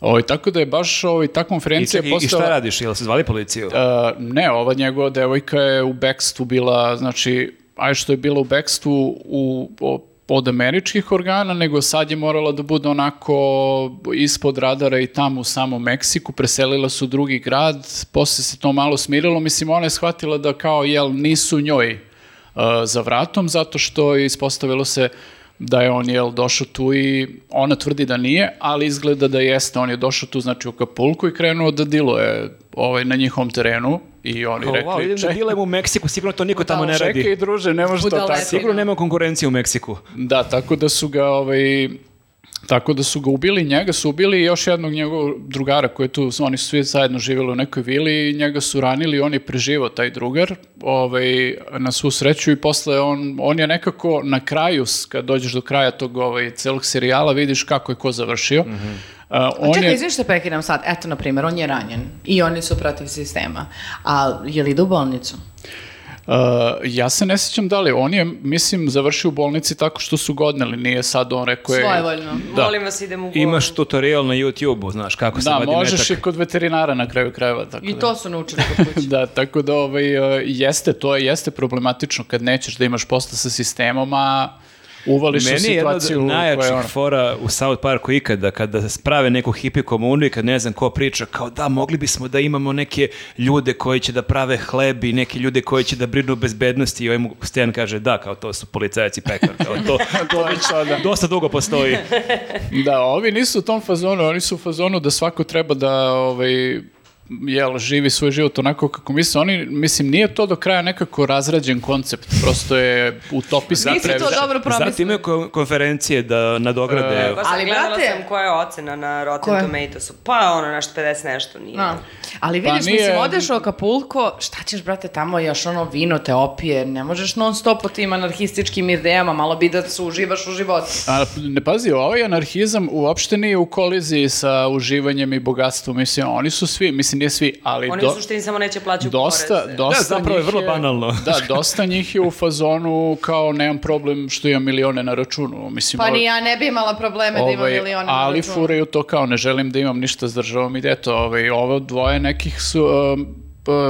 Ovaj, tako da je baš ovaj, ta I, konferencija čekaj, I postala... šta radiš? Jel se zvali policiju? Uh, ne, ova njegova devojka je u bekstvu bila, znači, aj što je bila u bekstvu u, o- od američkih organa, nego sad je morala da bude onako ispod radara i tamo u samom Meksiku, preselila su u drugi grad, posle se to malo smirilo, mislim, ona je shvatila da kao, jel, nisu njoj za vratom, zato što je ispostavilo se da je on jel došao tu i ona tvrdi da nije, ali izgleda da jeste, on je došao tu znači u Kapulku i krenuo da diluje ovaj, na njihovom terenu i oni Kao, rekli, wow, idem da "Čekaj, dilam u Meksiku, sigurno to niko tamo ne radi. čekaj druže, ne može to tako. Sigurno nema konkurencije u Meksiku. Da, tako da su ga ovaj tako da su ga ubili, njega su ubili i još jednog njegovog drugara koji je tu, oni su svi zajedno živjeli u nekoj vili i njega su ranili, on je preživao taj drugar, ovaj, na svu sreću i posle on, on je nekako na kraju, kad dođeš do kraja tog ovaj, celog serijala, vidiš kako je ko završio. A, A on čekaj, je, izvini što prekidam sad. Eto, na primjer, on je ranjen i oni su protiv sistema. A je li ide u bolnicu? Uh, ja se ne sjećam da li, on je, mislim, završio u bolnici tako što su godneli, nije sad on rekao je... Svojevoljno. Da. Molim vas, idemo u Imaš tutorial na YouTube-u, znaš kako se Da, vadi možeš metak. i kod veterinara na kraju krajeva. Tako I da. to su naučili kod kuće. Da, tako da ovaj, uh, jeste, to je, jeste problematično kad nećeš da imaš posla sa sistemom, a uvališ u Meni je jedna od situaciju najjačih ono... fora u South Parku ikada, kada sprave neku hippie komunu i kad ne znam ko priča, kao da, mogli bismo da imamo neke ljude koji će da prave hleb i neke ljude koji će da brinu o bezbednosti i ovaj mu Stan kaže, da, kao to su policajci pekar, kao to, To već sada. dosta dugo postoji. Da, ovi nisu u tom fazonu, oni su u fazonu da svako treba da ovaj, jel, živi svoj život onako kako misle. Oni, mislim, nije to do kraja nekako razrađen koncept, prosto je utopijski Nisu to previše. dobro promislili. Zato imaju ko- konferencije da nadograde. E, Pa sam Ali, gledala brate- sam koja je ocena na Rotten Koja? Tomatoesu. Pa ono nešto 50 nešto nije. No. Ali Pa vidiš, nije- mislim, odeš u Acapulco, šta ćeš, brate, tamo još ono vino te opije, ne možeš non stop o tim anarhističkim idejama, malo bi da se uživaš u životu. A, ne pazi, ovaj anarhizam uopšte nije u koliziji sa uživanjem i bogatstvom. Mislim, oni su svi, mislim, nije svi, ali Oni do- u suštini samo neće plaćati dosta, poreze. dosta Da, zapravo je vrlo banalno. Da, dosta njih je u fazonu kao nemam problem što imam milione na računu. Mislim, Pa ovaj- ni ja ne bi imala probleme da imam ovaj, milione na ali računu. furaju to kao ne želim da imam ništa s državom i eto, ovaj, ovo dvoje nekih su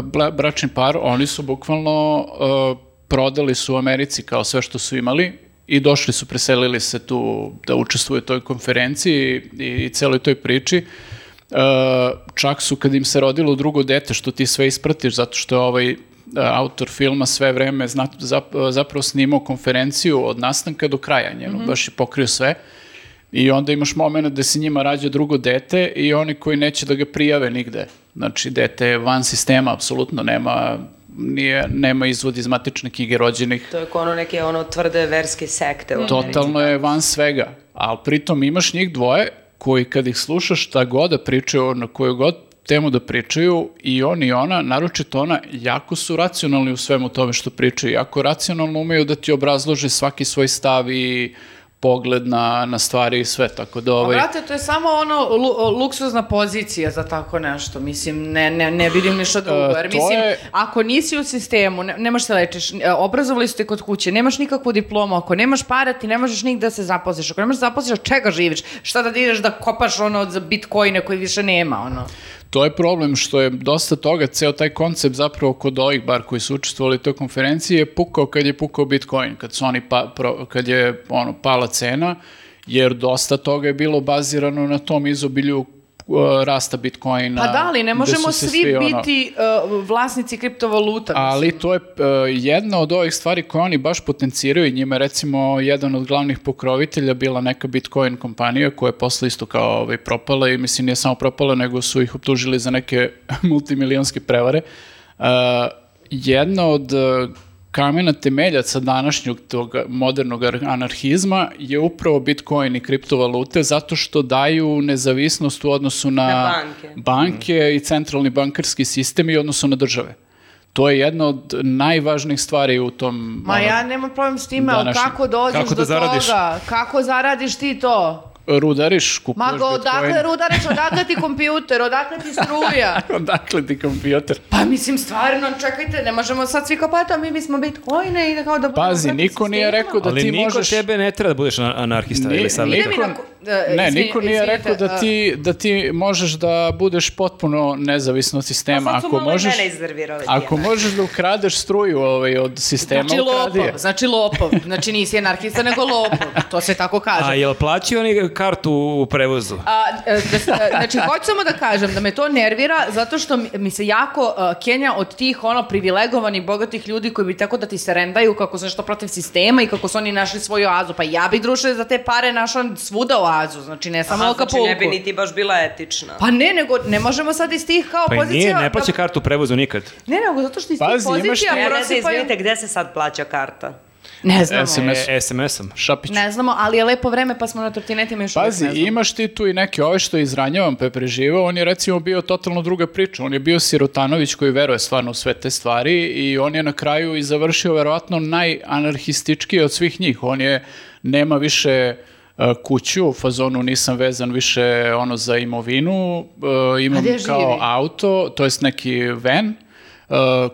bla- bračni par, oni su bukvalno uh, prodali su u Americi kao sve što su imali i došli su, preselili se tu da učestvuju u toj konferenciji i, i celoj toj priči. Uh, čak su kad im se rodilo drugo dete, što ti sve ispratiš, zato što je ovaj uh, autor filma sve vreme zna, zap- zapravo snimao konferenciju od nastanka do kraja njenu, baš je pokrio sve. I onda imaš moment da se njima rađa drugo dete i oni koji neće da ga prijave nigde. Znači, dete je van sistema, apsolutno nema nije, nema izvod iz matične knjige rođenih. To je kao ono neke ono tvrde verske sekte. u Americi. Totalno je van svega. Ali pritom imaš njih dvoje koji kad ih slušaš šta god da pričaju, na koju god temu da pričaju i on i ona, naročito ona, jako su racionalni u svemu tome što pričaju. Jako racionalno umeju da ti obrazlože svaki svoj stav i pogled na, na stvari i sve, tako da Pa, ovaj... brate, to je samo ono lu- luksuzna pozicija za tako nešto. Mislim, ne, ne, ne vidim ništa drugo. E, Jer, to mislim, je- ako nisi u sistemu, ne, nemaš se lečiš, e, obrazovali su te kod kuće, nemaš nikakvu diplomu, ako nemaš para, ti ne možeš nigde da se zaposliš. Ako ne možeš da zaposliš, od čega živiš? Šta da ideš da kopaš ono za bitcoine koji više nema, ono? To je problem što je dosta toga, ceo taj koncept zapravo kod ovih bar koji su učestvovali u toj konferenciji je pukao kad je pukao Bitcoin, kad su oni pa, pro- kad je ono pala cena, jer dosta toga je bilo bazirano na tom izobilju rasta Bitcoina. Pa da, ali ne možemo se svi, ono- biti uh, vlasnici kriptovaluta. Ali mislim. to je uh, jedna od ovih stvari koje oni baš potenciraju i njima recimo jedan od glavnih pokrovitelja bila neka Bitcoin kompanija koja je posle isto kao ovaj, propala i mislim nije samo propala nego su ih optužili za neke multimilijonske prevare. Uh, jedna od uh, kamena temeljaca današnjeg tog modernog ar- anarhizma je upravo Bitcoin i kriptovalute zato što daju nezavisnost u odnosu na, Na banke. banke i centralni bankarski sistem i odnosu na države. To je jedna od najvažnijih stvari u tom... Ma ono, ja nemam problem s time, ali kako dođeš Kako da do zaradiš? toga? Kako zaradiš ti to? Rudariš, kupuješ Ma go, Bitcoin. odakle rudariš, odakle ti kompjuter, odakle ti struja? Odakle ti kompjuter? Pa mislim, stvarno, čekajte, ne možemo sad svi kao, pa to mi bismo bitcoine i da kao da budemo Pazi, niko nije sistema. rekao da Ali ti niko možeš... tebe ne treba da budeš ana- anarhista Ni- ili sad. Niko- na ko- da, ne, niko nije izvinite, rekao da a- ti, da ti možeš da budeš potpuno nezavisno od sistema. Pa sad su ako malo možeš, mene ako možeš da ukradeš struju ovaj, od sistema, Znači ukradi znači lopov. Znači nisi anarhista, nego lopov. To se tako kaže. A jel plaćaju oni kartu u prevozu? A, e, da, e, znači, hoću samo da kažem da me to nervira zato što mi, se jako e, Kenja od tih ono privilegovanih, bogatih ljudi koji bi tako da ti se rendaju kako su nešto protiv sistema i kako su oni našli svoju oazu. Pa ja bi druže za te pare našla svuda oazu, znači ne samo Aha, znači ne bi niti baš bila etična. Pa ne, nego ne možemo sad iz tih kao Pa pozicija... nije, ne da- plaća kartu u prevozu nikad. Ne, nego zato što iz Pazi, tih imaš pozicija ti- Ja ne znam, prosipaju... izvinite, gde se sad plaća karta? Ne znamo. SMS. E, SMS-om. Šapić. Ne znamo, ali je lepo vreme pa smo na trotinetima još uvijek Pazi, ne znamo. imaš ti tu i neke ove što je izranjavan pa je preživao, on je recimo bio totalno druga priča, on je bio Sirotanović koji veruje stvarno u sve te stvari i on je na kraju i završio verovatno najanarhističkiji od svih njih, on je, nema više uh, kuću, u fazonu nisam vezan više ono za imovinu, uh, imam kao živi? auto, to jest neki van, uh,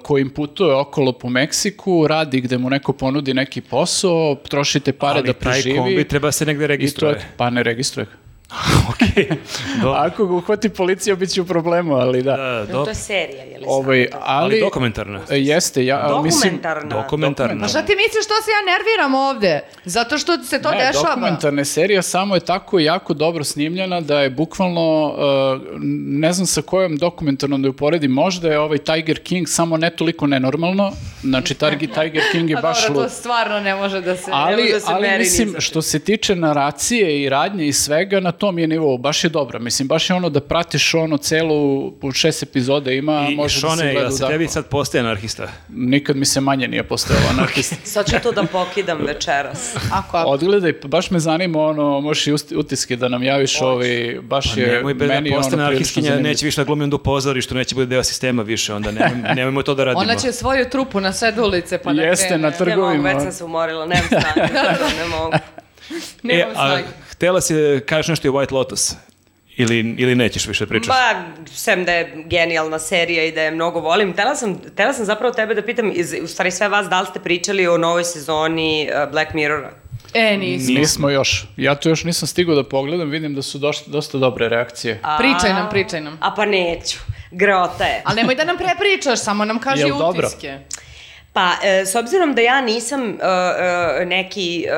kojim putuje okolo po Meksiku, radi gde mu neko ponudi neki posao, trošite pare Ali da taj preživi. kombi treba se negde to registruje. je, pa ne registruje ga. Okej. Do- Ako ga uhvati policija, bit će u problemu, ali da. da, To je serija, je li Ovaj, ali, ali dokumentarna. E, Jeste, ja a, mislim... Dokumentarna. Dokumentarna. Pa šta ti misliš što se ja nerviram ovde? Zato što se to Ne, dešava. dokumentarna serija samo je tako jako dobro snimljena da je bukvalno, uh, ne znam sa kojom dokumentarnom da je uporedim, možda je ovaj Tiger King samo ne toliko nenormalno, znači Targi- Tiger King je baš dobro, lud. to stvarno ne može da se... Ali, može da se ali meri ni mislim, što se tiče naracije i radnje i svega, na tom je nivou, baš je dobro. Mislim, baš je ono da pratiš ono celu, po šest epizoda ima, I može da se Šone, gleda jel se tebi sad postaje anarhista? Nikad mi se manje nije postojalo anarhista. Sad ću to da pokidam večeras. Ako, ako. Odgledaj, pa baš me zanima ono, možeš i utiske da nam javiš ovi, baš Pa je da meni ono postane prilično anarhistkinja, zanimljivo. neće više da glumi onda u pozorištu, neće bude deo sistema više, onda nemoj- nemojmo to da radimo. Ona će svoju trupu na sred ulice pa da Jeste, krene. na Ne mogu, trgovima. već sam se umorila, nemam snage, ne mogu. E, a htela si da kažeš nešto i o White Lotus? Ili, ili nećeš više pričaš? Ba, sem da je genijalna serija i da je mnogo volim. Tela sam, tela sam zapravo tebe da pitam, iz, u stvari sve vas, da li ste pričali o novoj sezoni uh, Black Mirrora? E, nismo. Nismo još. Ja to još nisam stigao da pogledam, vidim da su dosta, dosta dobre reakcije. A- Pričaj nam, pričaj nam. A pa neću. Grota je. Ali nemoj da nam prepričaš, samo nam kaži Jel dobro? Pa, e, s obzirom da ja nisam e, e, neki e,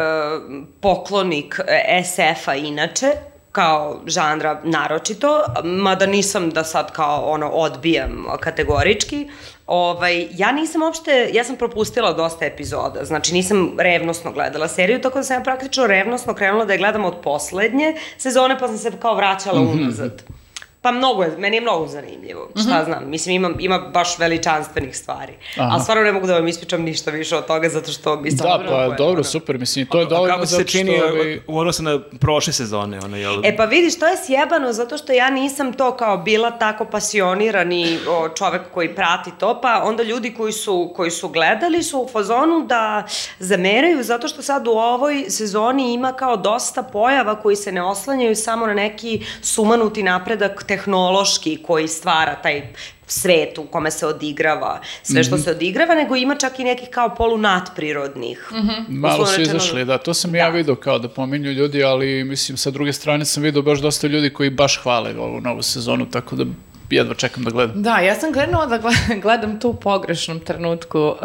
poklonik SF-a inače, kao žanra naročito, mada nisam da sad kao ono odbijam kategorički, ovaj, ja nisam uopšte, ja sam propustila dosta epizoda, znači nisam revnosno gledala seriju, tako da sam ja praktično revnosno krenula da je gledam od poslednje sezone, pa sam se kao vraćala unazad. Pa mnogo je, meni je mnogo zanimljivo, šta znam, mislim ima, ima baš veličanstvenih stvari, Aha. ali stvarno ne mogu da vam ispričam ništa više od toga zato što mi Da, stvarno pa pojma, dobro, ono. super, mislim, to je A dovoljno kako se čini ovaj, u odnosu na prošle sezone? Ono, jel... E pa vidiš, to je sjebano zato što ja nisam to kao bila tako pasionirani o, čovek koji prati to, pa onda ljudi koji su, koji su gledali su u fazonu da zameraju zato što sad u ovoj sezoni ima kao dosta pojava koji se ne oslanjaju samo na neki sumanuti napredak tehnološki koji stvara taj svet u kome se odigrava sve što se odigrava, nego ima čak i nekih kao polunatprirodnih. Malo Uslovno su rečeno- izašli, da, to sam ja Da. vidio kao da pominju ljudi, ali mislim sa druge strane sam vidio baš dosta ljudi koji baš hvale ovu novu sezonu, tako da jedva čekam da gledam. Da, ja sam krenula da gle- gledam tu u pogrešnom trenutku uh,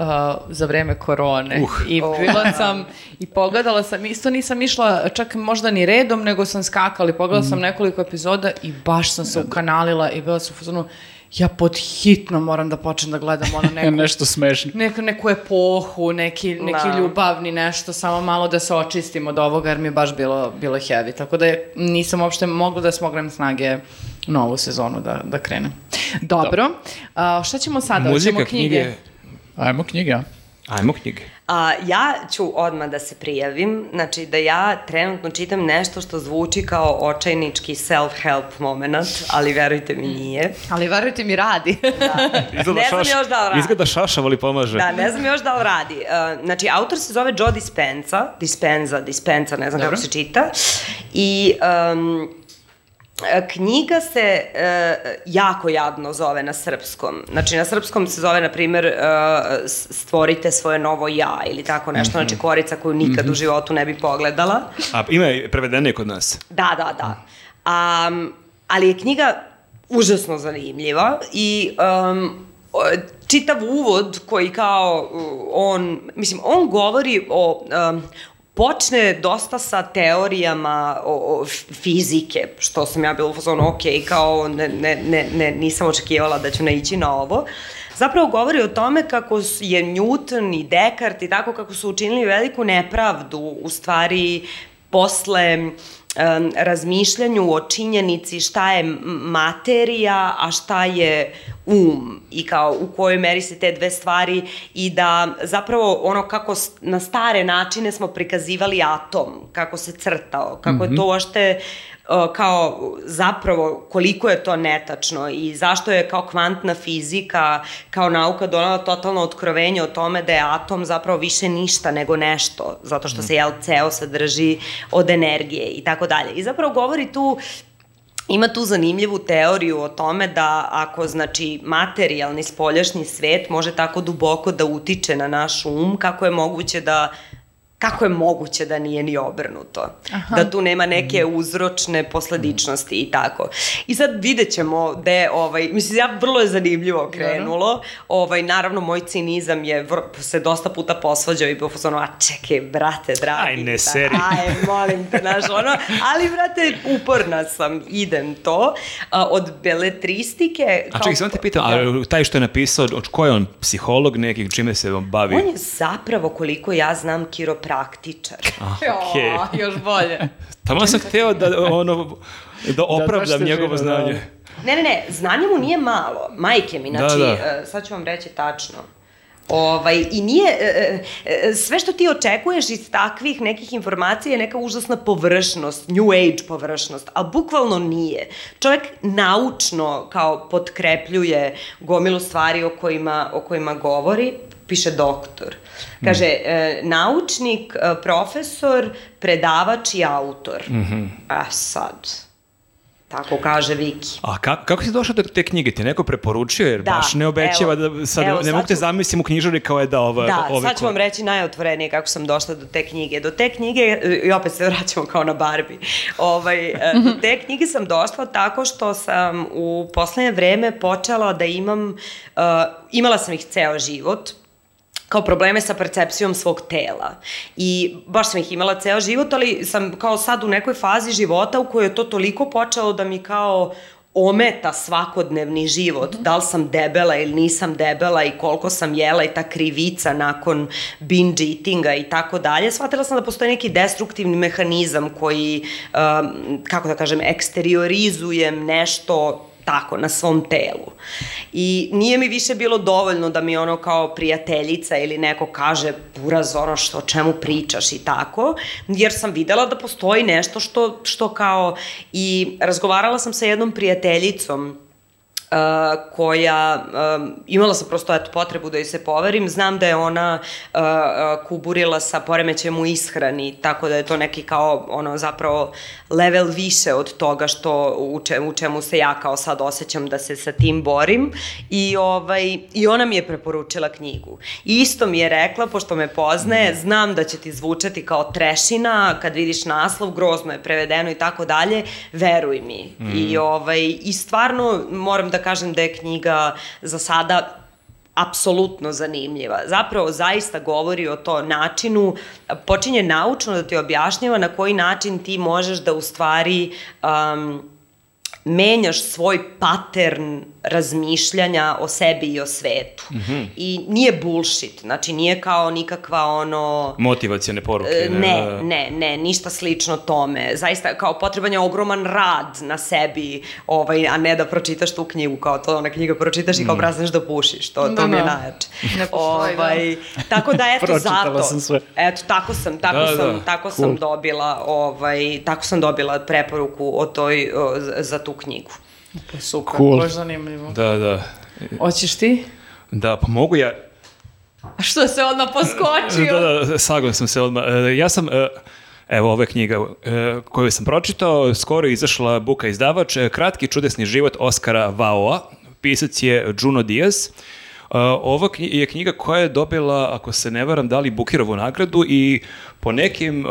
za vreme korone. Uh. I bila sam, i pogledala sam, isto nisam išla čak možda ni redom, nego sam skakala i pogledala sam nekoliko epizoda i baš sam se ukanalila i bila sam u fazonu, ja pod hitno moram da počnem da gledam ono neku Nešto smešno. neku, neku epohu, neki, neki Da. ljubavni nešto, samo malo da se očistim od ovoga, jer mi je baš bilo, bilo heavy. Tako da je, nisam uopšte mogla da smognem snage novu sezonu da, da krenem. Dobro, a, šta ćemo sada? Muzika, Hoćemo knjige... Ajmo knjige, a? Ajmo knjige. A, ja ću odmah da se prijavim, znači da ja trenutno čitam nešto što zvuči kao očajnički self-help moment, ali verujte mi nije. Ali verujte mi, radi. Izgleda Ne znam šaš- još da li radi. Izgleda šašav, ali pomaže. Da, ne znam još da li radi. Uh, znači, autor se zove Joe Dispenza, Dispenza, Dispenza, ne znam Dobro. kako se čita. I um, knjiga se e, jako jadno zove na srpskom. Znači, na srpskom se zove, na primjer, e, stvorite svoje novo ja ili tako nešto. Znači, korica koju nikad u životu ne bi pogledala. A ima je prevedene kod nas. Da, da, da. Um, ali je knjiga užasno zanimljiva i um, čitav uvod koji kao on, mislim, on govori o um, počne dosta sa teorijama o, o fizike, što sam ja bila u fazonu, ok, kao ne, ne, ne, ne, nisam očekivala da ću naići na ovo. Zapravo govori o tome kako je Newton i Descartes i tako kako su učinili veliku nepravdu u stvari posle um, razmišljanju o činjenici šta je materija, a šta je um i kao u kojoj meri se te dve stvari i da zapravo ono kako na stare načine smo prikazivali atom, kako se crtao, kako je to uopšte uh, kao zapravo koliko je to netačno i zašto je kao kvantna fizika kao nauka donala totalno otkrovenje o tome da je atom zapravo više ništa nego nešto, zato što se jel ceo sadrži od energije i tako dalje. I zapravo govori tu Ima tu zanimljivu teoriju o tome da ako, znači, materijalni spoljašnji svet može tako duboko da utiče na naš um, kako je moguće da kako je moguće da nije ni obrnuto. Aha. Da tu nema neke uzročne posledičnosti i tako. I sad vidjet ćemo gde, ovaj, mislim, ja vrlo je zanimljivo krenulo. Ovaj, naravno, moj cinizam je vr, se dosta puta posvađao i bio fazonu, a čekaj, brate, dragi. Aj, ne da, seri. Aj, molim te, znaš, ono, ali, brate, uporna sam, idem to. A, od beletristike... A čekaj, samo te pitam, a taj što je napisao, od ko je on psiholog neki, čime se on bavi? On je zapravo, koliko ja znam, kiropraktičar. okej. Jo, još bolje. Tamo sam hteo da, ono, da opravdam zašto njegovo žena, da. znanje. Ne, ne, ne, znanje mu nije malo. Majke mi, znači, Da, da. sad ću vam reći tačno. Ovaj, I nije, e, e, sve što ti očekuješ iz takvih nekih informacija je neka užasna površnost, new age površnost, ali bukvalno nije. Čovjek naučno kao potkrepljuje gomilu stvari o kojima, o kojima govori, piše doktor. Kaže, e, naučnik, e, profesor, predavač i autor. Mm -hmm. A sad, tako kaže Viki. A kako, kako si došao do te knjige? Ti neko preporučio? Jer Da, baš ne obećava evo, da sad, evo, ne sad mogu te ću- zamislim u knjižari kao je da ova, Da, ove sad ću ko- vam reći najotvorenije kako sam došla do te knjige. Do te knjige, e, i opet se vraćamo kao na Barbie, ovaj, e, do te knjige sam došla tako što sam u poslednje vreme počela da imam, uh, imala sam ih ceo život, kao probleme sa percepcijom svog tela. I baš sam ih imala ceo život, ali sam kao sad u nekoj fazi života u kojoj je to toliko počelo da mi kao ometa svakodnevni život, da li sam debela ili nisam debela i koliko sam jela i ta krivica nakon binge eatinga i tako dalje, shvatila sam da postoji neki destruktivni mehanizam koji, um, kako da kažem, eksteriorizujem nešto tako, na svom telu. I nije mi više bilo dovoljno da mi ono kao prijateljica ili neko kaže buraz ono što, o čemu pričaš i tako, jer sam videla da postoji nešto što, što kao i razgovarala sam sa jednom prijateljicom Uh, koja, um, imala sam prosto eto, potrebu da joj se poverim, znam da je ona uh, kuburila sa poremećajem u ishrani, tako da je to neki kao ono zapravo level više od toga što u, če, u čemu se ja kao sad osjećam da se sa tim borim i, ovaj, i ona mi je preporučila knjigu. I isto mi je rekla, pošto me poznaje, znam da će ti zvučati kao trešina, kad vidiš naslov, grozno je prevedeno i tako dalje, veruj mi. Mm. I, ovaj, I stvarno moram da kažem da je knjiga za sada apsolutno zanimljiva. Zapravo zaista govori o to načinu, počinje naučno da ti objašnjava na koji način ti možeš da u stvari um, menjaš svoj pattern razmišljanja o sebi i o svetu. Mm -hmm. I nije bullshit, znači nije kao nikakva ono... Motivacijane poruke. E, ne, ne, ne, ne, ništa slično tome. Zaista, kao potreban je ogroman rad na sebi, ovaj, a ne da pročitaš tu knjigu, kao to ona knjiga pročitaš i kao prazneš mm. da pušiš, to, da, to mi je da. najjače. Ne postoji, da. ovaj, da. Tako da, eto, zato. sam sve. Eto, tako sam, tako da, sam, da. tako cool. sam dobila, ovaj, tako sam dobila preporuku o toj, o, za tu knjigu. Pa super, cool. baš zanimljivo. Da, da. Hoćeš ti? Da, pa mogu ja... A što se odmah poskočio? da, da, sagledam sam se odmah. E, ja sam... E, evo ove knjiga e, koju sam pročitao, skoro je izašla Buka izdavač, Kratki čudesni život Oskara Vaoa, pisac je Juno Diaz. Ova je knjiga koja je dobila, ako se ne varam, dali Bukirovu nagradu i po nekim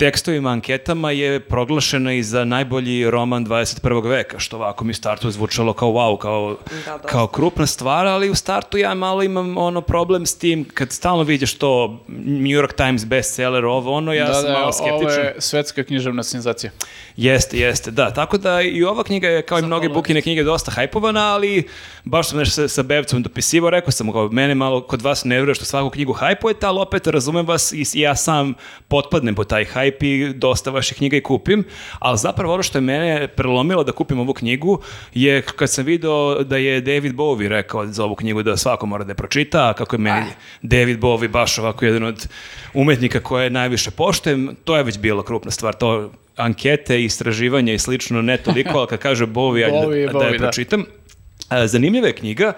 tekstovima, anketama je proglašena i za najbolji roman 21. veka, što ovako mi u startu zvučalo kao wow, kao, da, kao krupna stvar, ali u startu ja malo imam ono problem s tim, kad stalno vidiš to New York Times bestseller, ovo ono, ja da, sam da, malo skeptičan. ovo je svetska književna senzacija. Jeste, jeste, da. Tako da i ova knjiga je, kao i mnoge bukine knjige, dosta hajpovana, ali baš sam nešto sa, sa Bevcom dopisivao, rekao sam kao, mene malo kod vas ne vruje što svaku knjigu hajpujete, ali opet razumem vas i ja sam potpadnem po taj hajp i dosta vaših knjiga i kupim, ali zapravo ono što je mene prelomilo da kupim ovu knjigu je kad sam video da je David Bowie rekao za ovu knjigu da svako mora da je pročita, kako je meni David Bowie baš ovako jedan od umetnika koje najviše poštujem, to je već bila krupna stvar, to ankete, istraživanja i slično, ne toliko, ali kad kaže Bowie, Bowie, da, Bowie, da je pročitam. Da. Zanimljiva je knjiga,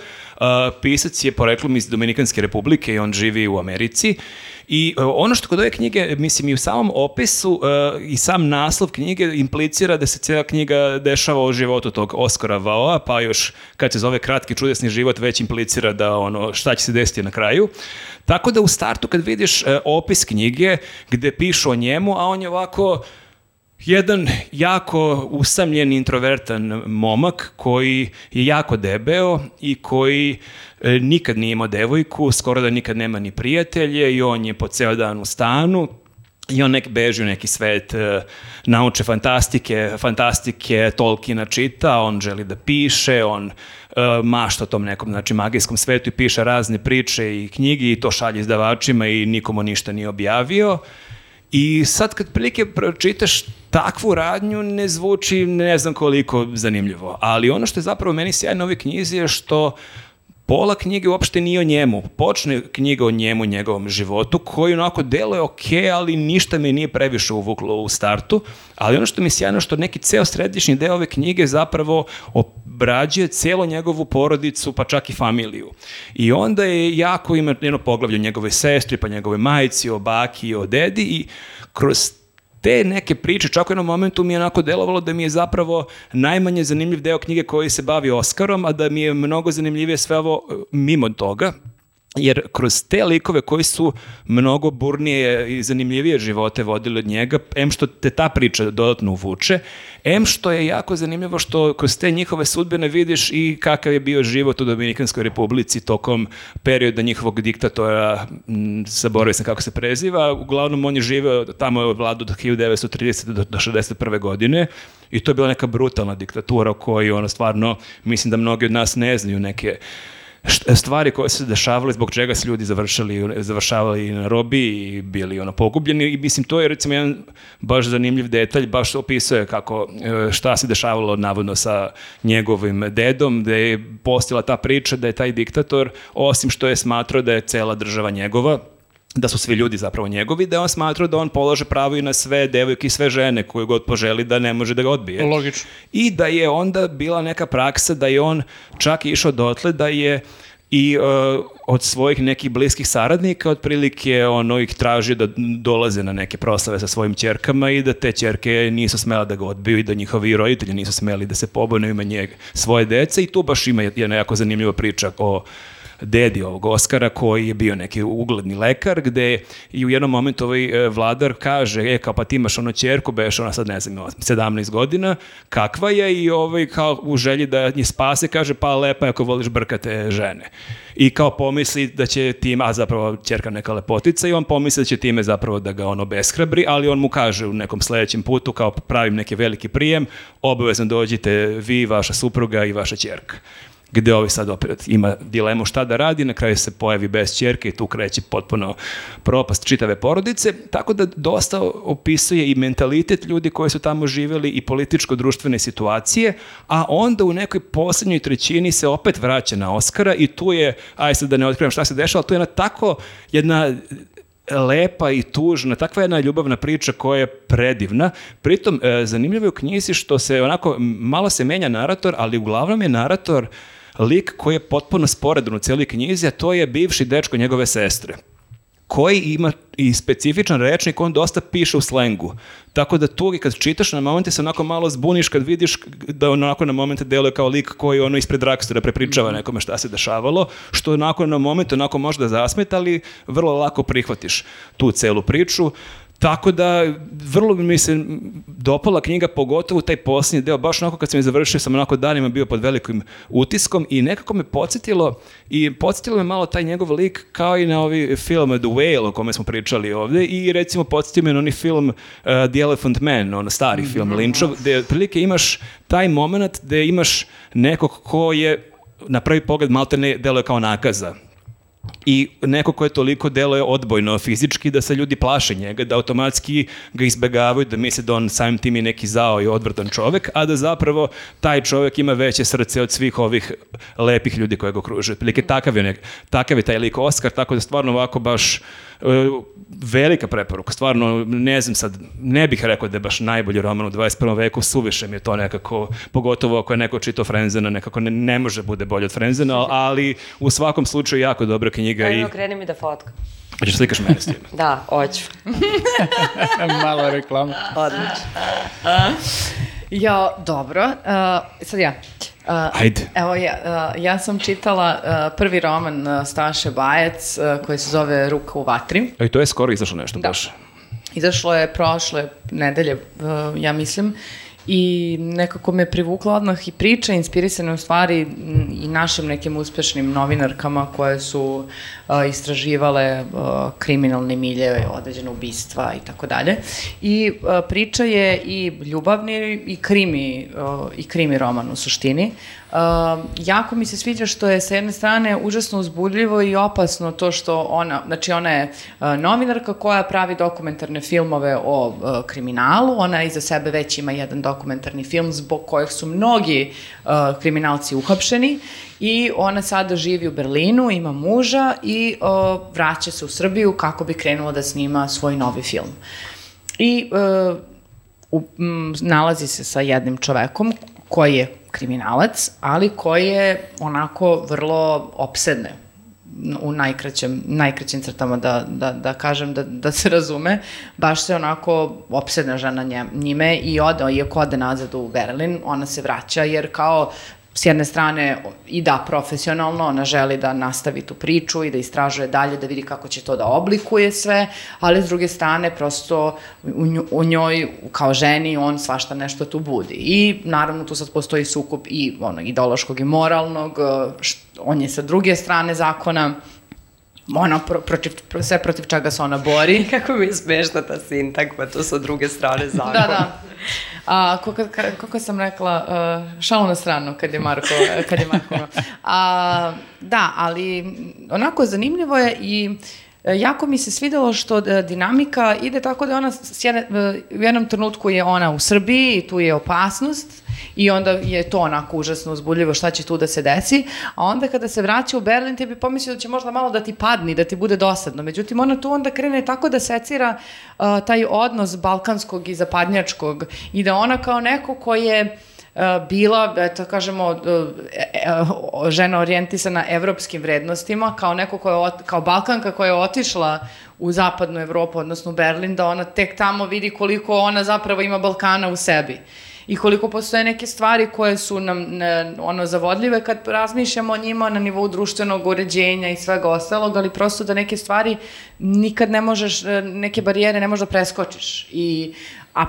pisac je poreklom iz Dominikanske republike i on živi u Americi I uh, ono što kod ove knjige, mislim i u samom opisu uh, i sam naslov knjige implicira da se cijela knjiga dešava o životu tog Oskara Vaoa, pa još kad se zove kratki čudesni život već implicira da ono šta će se desiti na kraju. Tako da u startu kad vidiš uh, opis knjige gde pišu o njemu, a on je ovako jedan jako usamljen, introvertan momak koji je jako debeo i koji e, nikad nije imao devojku, skoro da nikad nema ni prijatelje i on je po ceo dan u stanu i on nek beži u neki svet e, nauče fantastike, fantastike Tolkiena čita, on želi da piše, on e, mašta o tom nekom znači, magijskom svetu i piše razne priče i knjigi i to šalje izdavačima i nikomu ništa nije objavio. I sad kad prilike pročitaš takvu radnju ne zvuči ne znam koliko zanimljivo. Ali ono što je zapravo meni sjajno ovoj knjizi je što pola knjige uopšte nije o njemu. Počne knjiga o njemu, njegovom životu, koji onako deluje ok, ali ništa me nije previše uvuklo u startu. Ali ono što mi je sjajno, što neki ceo središnji deo ove knjige zapravo obrađuje celo njegovu porodicu, pa čak i familiju. I onda je jako ima jedno poglavlje o njegove sestri, pa njegove majici, o baki, o dedi i kroz te neke priče, čak u jednom momentu mi je onako delovalo da mi je zapravo najmanje zanimljiv deo knjige koji se bavi Oskarom, a da mi je mnogo zanimljivije sve ovo e, mimo toga jer kroz te likove koji su mnogo burnije i zanimljivije živote vodili od njega, em što te ta priča dodatno uvuče, em što je jako zanimljivo što kroz te njihove sudbene vidiš i kakav je bio život u Dominikanskoj republici tokom perioda njihovog diktatora, zaboravio sam kako se preziva, uglavnom on je živeo tamo je vladu od 1930. do, do 61. godine i to je bila neka brutalna diktatura o kojoj ono stvarno, mislim da mnogi od nas ne znaju neke št- stvari koje su se dešavale, zbog čega su ljudi završali, završavali na robi i bili ono pogubljeni. I mislim to je recimo jedan baš zanimljiv detalj, baš opisuje kako e, šta se dešavalo navodno sa njegovim dedom, da je postila ta priča da je taj diktator, osim što je smatrao da je cela država njegova, da su svi ljudi zapravo njegovi, da on smatrao da on polože pravo i na sve devojke i sve žene koje god poželi da ne može da ga odbije. Logično. I da je onda bila neka praksa da je on čak išao dotle da je i uh, od svojih nekih bliskih saradnika otprilike ono ih tražio da dolaze na neke proslave sa svojim ćerkama i da te ćerke nisu smela da ga odbiju i da njihovi roditelji nisu smeli da se pobune u ime njega, svoje dece i tu baš ima jedna jako zanimljiva priča o dedi ovog Oskara koji je bio neki ugledni lekar gde i u jednom momentu ovaj e, vladar kaže e kao pa ti imaš ono ćerku beš ona sad ne znam ima 17 godina kakva je? I ovaj kao u želji da nje spase kaže pa lepa je ako voliš brkate žene. I kao pomisli da će tim, a zapravo ćerka neka lepotica i on pomisli da će time zapravo da ga ono beshrabri, ali on mu kaže u nekom sledećem putu kao pravim neki veliki prijem, obavezno dođite vi, vaša supruga i vaša ćerka gde ovaj sad opet ima dilemu šta da radi, na kraju se pojavi bez ćerke i tu kreće potpuno propast čitave porodice, tako da dosta opisuje i mentalitet ljudi koji su tamo živeli i političko-društvene situacije, a onda u nekoj poslednjoj trećini se opet vraća na Oscara i tu je, aj sad da ne otkrivam šta se dešava, tu je jedna tako jedna lepa i tužna, takva jedna ljubavna priča koja je predivna. Pritom, e, zanimljivo je u knjizi što se onako, malo se menja narator, ali uglavnom je narator lik koji je potpuno sporedan u cijeloj knjizi, a to je bivši dečko njegove sestre koji ima i specifičan rečnik, on dosta piše u slengu. Tako da tu kad čitaš na momente se onako malo zbuniš kad vidiš da onako na momente deluje kao lik koji ono ispred rakstora prepričava nekome šta se dešavalo, što onako na moment onako možda zasmeta, ali vrlo lako prihvatiš tu celu priču. Tako da, vrlo mi se dopala knjiga, pogotovo taj posljednji deo, baš onako kad sam je završio, sam onako danima bio pod velikim utiskom i nekako me podsjetilo, i podsjetilo me malo taj njegov lik kao i na ovi film The Whale o kome smo pričali ovde i recimo podsjetio me na onaj film uh, The Elephant Man, on stari film -hmm. Lynchov, gde prilike imaš taj moment gde imaš nekog ko je na prvi pogled malte ne deluje kao nakaza i neko ko je toliko deluje odbojno fizički da se ljudi plaše njega, da automatski ga izbegavaju, da misle da on samim tim je neki zao i odvrtan čovek, a da zapravo taj čovek ima veće srce od svih ovih lepih ljudi koje ga okružuju. Prilike takav je, nek, takav je taj lik Oskar, tako da stvarno ovako baš velika preporuka. Stvarno, ne znam sad, ne bih rekao da je baš najbolji roman u 21. veku, suviše mi je to nekako, pogotovo ako je neko čitao Frenzena, nekako ne, ne može bude bolje od Frenzena, ali u svakom slučaju jako dobra knjiga. Evo, i... kreni mi da fotka. Hoćeš slikaš mene s tim? Da, hoću. Mala reklama. Odlično. Ja, dobro. Uh, sad ja. Uh, Ajde. Evo, ja, uh, ja sam čitala uh, prvi roman uh, Staše Bajec uh, koji se zove Ruka u vatri. E, to je skoro izašlo nešto Da. baš. Izašlo je prošle nedelje, uh, ja mislim, i nekako me privukla odmah i priča, inspirisana u stvari i našim nekim uspešnim novinarkama koje su uh, istraživale uh, kriminalne miljeve, određene ubistva i tako dalje. I priča je i ljubavni i krimi, i krimi roman u suštini. Uh, jako mi se sviđa što je sa jedne strane užasno uzbudljivo i opasno to što ona, znači ona je uh, novinarka koja pravi dokumentarne filmove o uh, kriminalu, ona iza sebe već ima jedan dokumentarni film zbog kojeg su mnogi uh, kriminalci uhapšeni i ona sada živi u Berlinu, ima muža i uh, vraća se u Srbiju kako bi krenula da snima svoj novi film. I uh, u, m, nalazi se sa jednim čovekom koji je kriminalac, ali koji je onako vrlo opsedne u najkraćem, najkraćim crtama da, da, da kažem, da, da se razume, baš se onako opsedna žena nje, njime i ode, iako ode nazad u Berlin, ona se vraća jer kao s jedne strane i da profesionalno, ona želi da nastavi tu priču i da istražuje dalje, da vidi kako će to da oblikuje sve, ali s druge strane prosto u, nju, u njoj kao ženi on svašta nešto tu budi. I naravno tu sad postoji sukup i ono, ideološkog i moralnog, on je sa druge strane zakona, ona pro, protiv, pro, sve protiv čega se ona bori. Kako mi je smešna ta sintagma, to sa druge strane zakon. Da, da. A, kako, kako sam rekla, uh, šalu na stranu kad je Marko, kad je Marko. A, da, ali onako zanimljivo je i e, jako mi se svidelo što e, dinamika ide tako da ona s jedne, u jednom trenutku je ona u Srbiji i tu je opasnost i onda je to onako užasno uzbudljivo šta će tu da se desi, a onda kada se vraća u Berlin ti bi pomislio da će možda malo da ti padni, da ti bude dosadno. Međutim, ona tu onda krene tako da secira uh, taj odnos balkanskog i zapadnjačkog i da ona kao neko ko je uh, bila, eto kažemo, uh, uh, žena orijentisana evropskim vrednostima, kao neko koja je, kao Balkanka koja je otišla u zapadnu Evropu, odnosno u Berlin, da ona tek tamo vidi koliko ona zapravo ima Balkana u sebi. I koliko postoje neke stvari koje su nam ne, ono zavodljive kad razmišljamo o njima na nivou društvenog uređenja i svega ostalog, ali prosto da neke stvari nikad ne možeš, e, neke barijere ne možeš da preskočiš. I a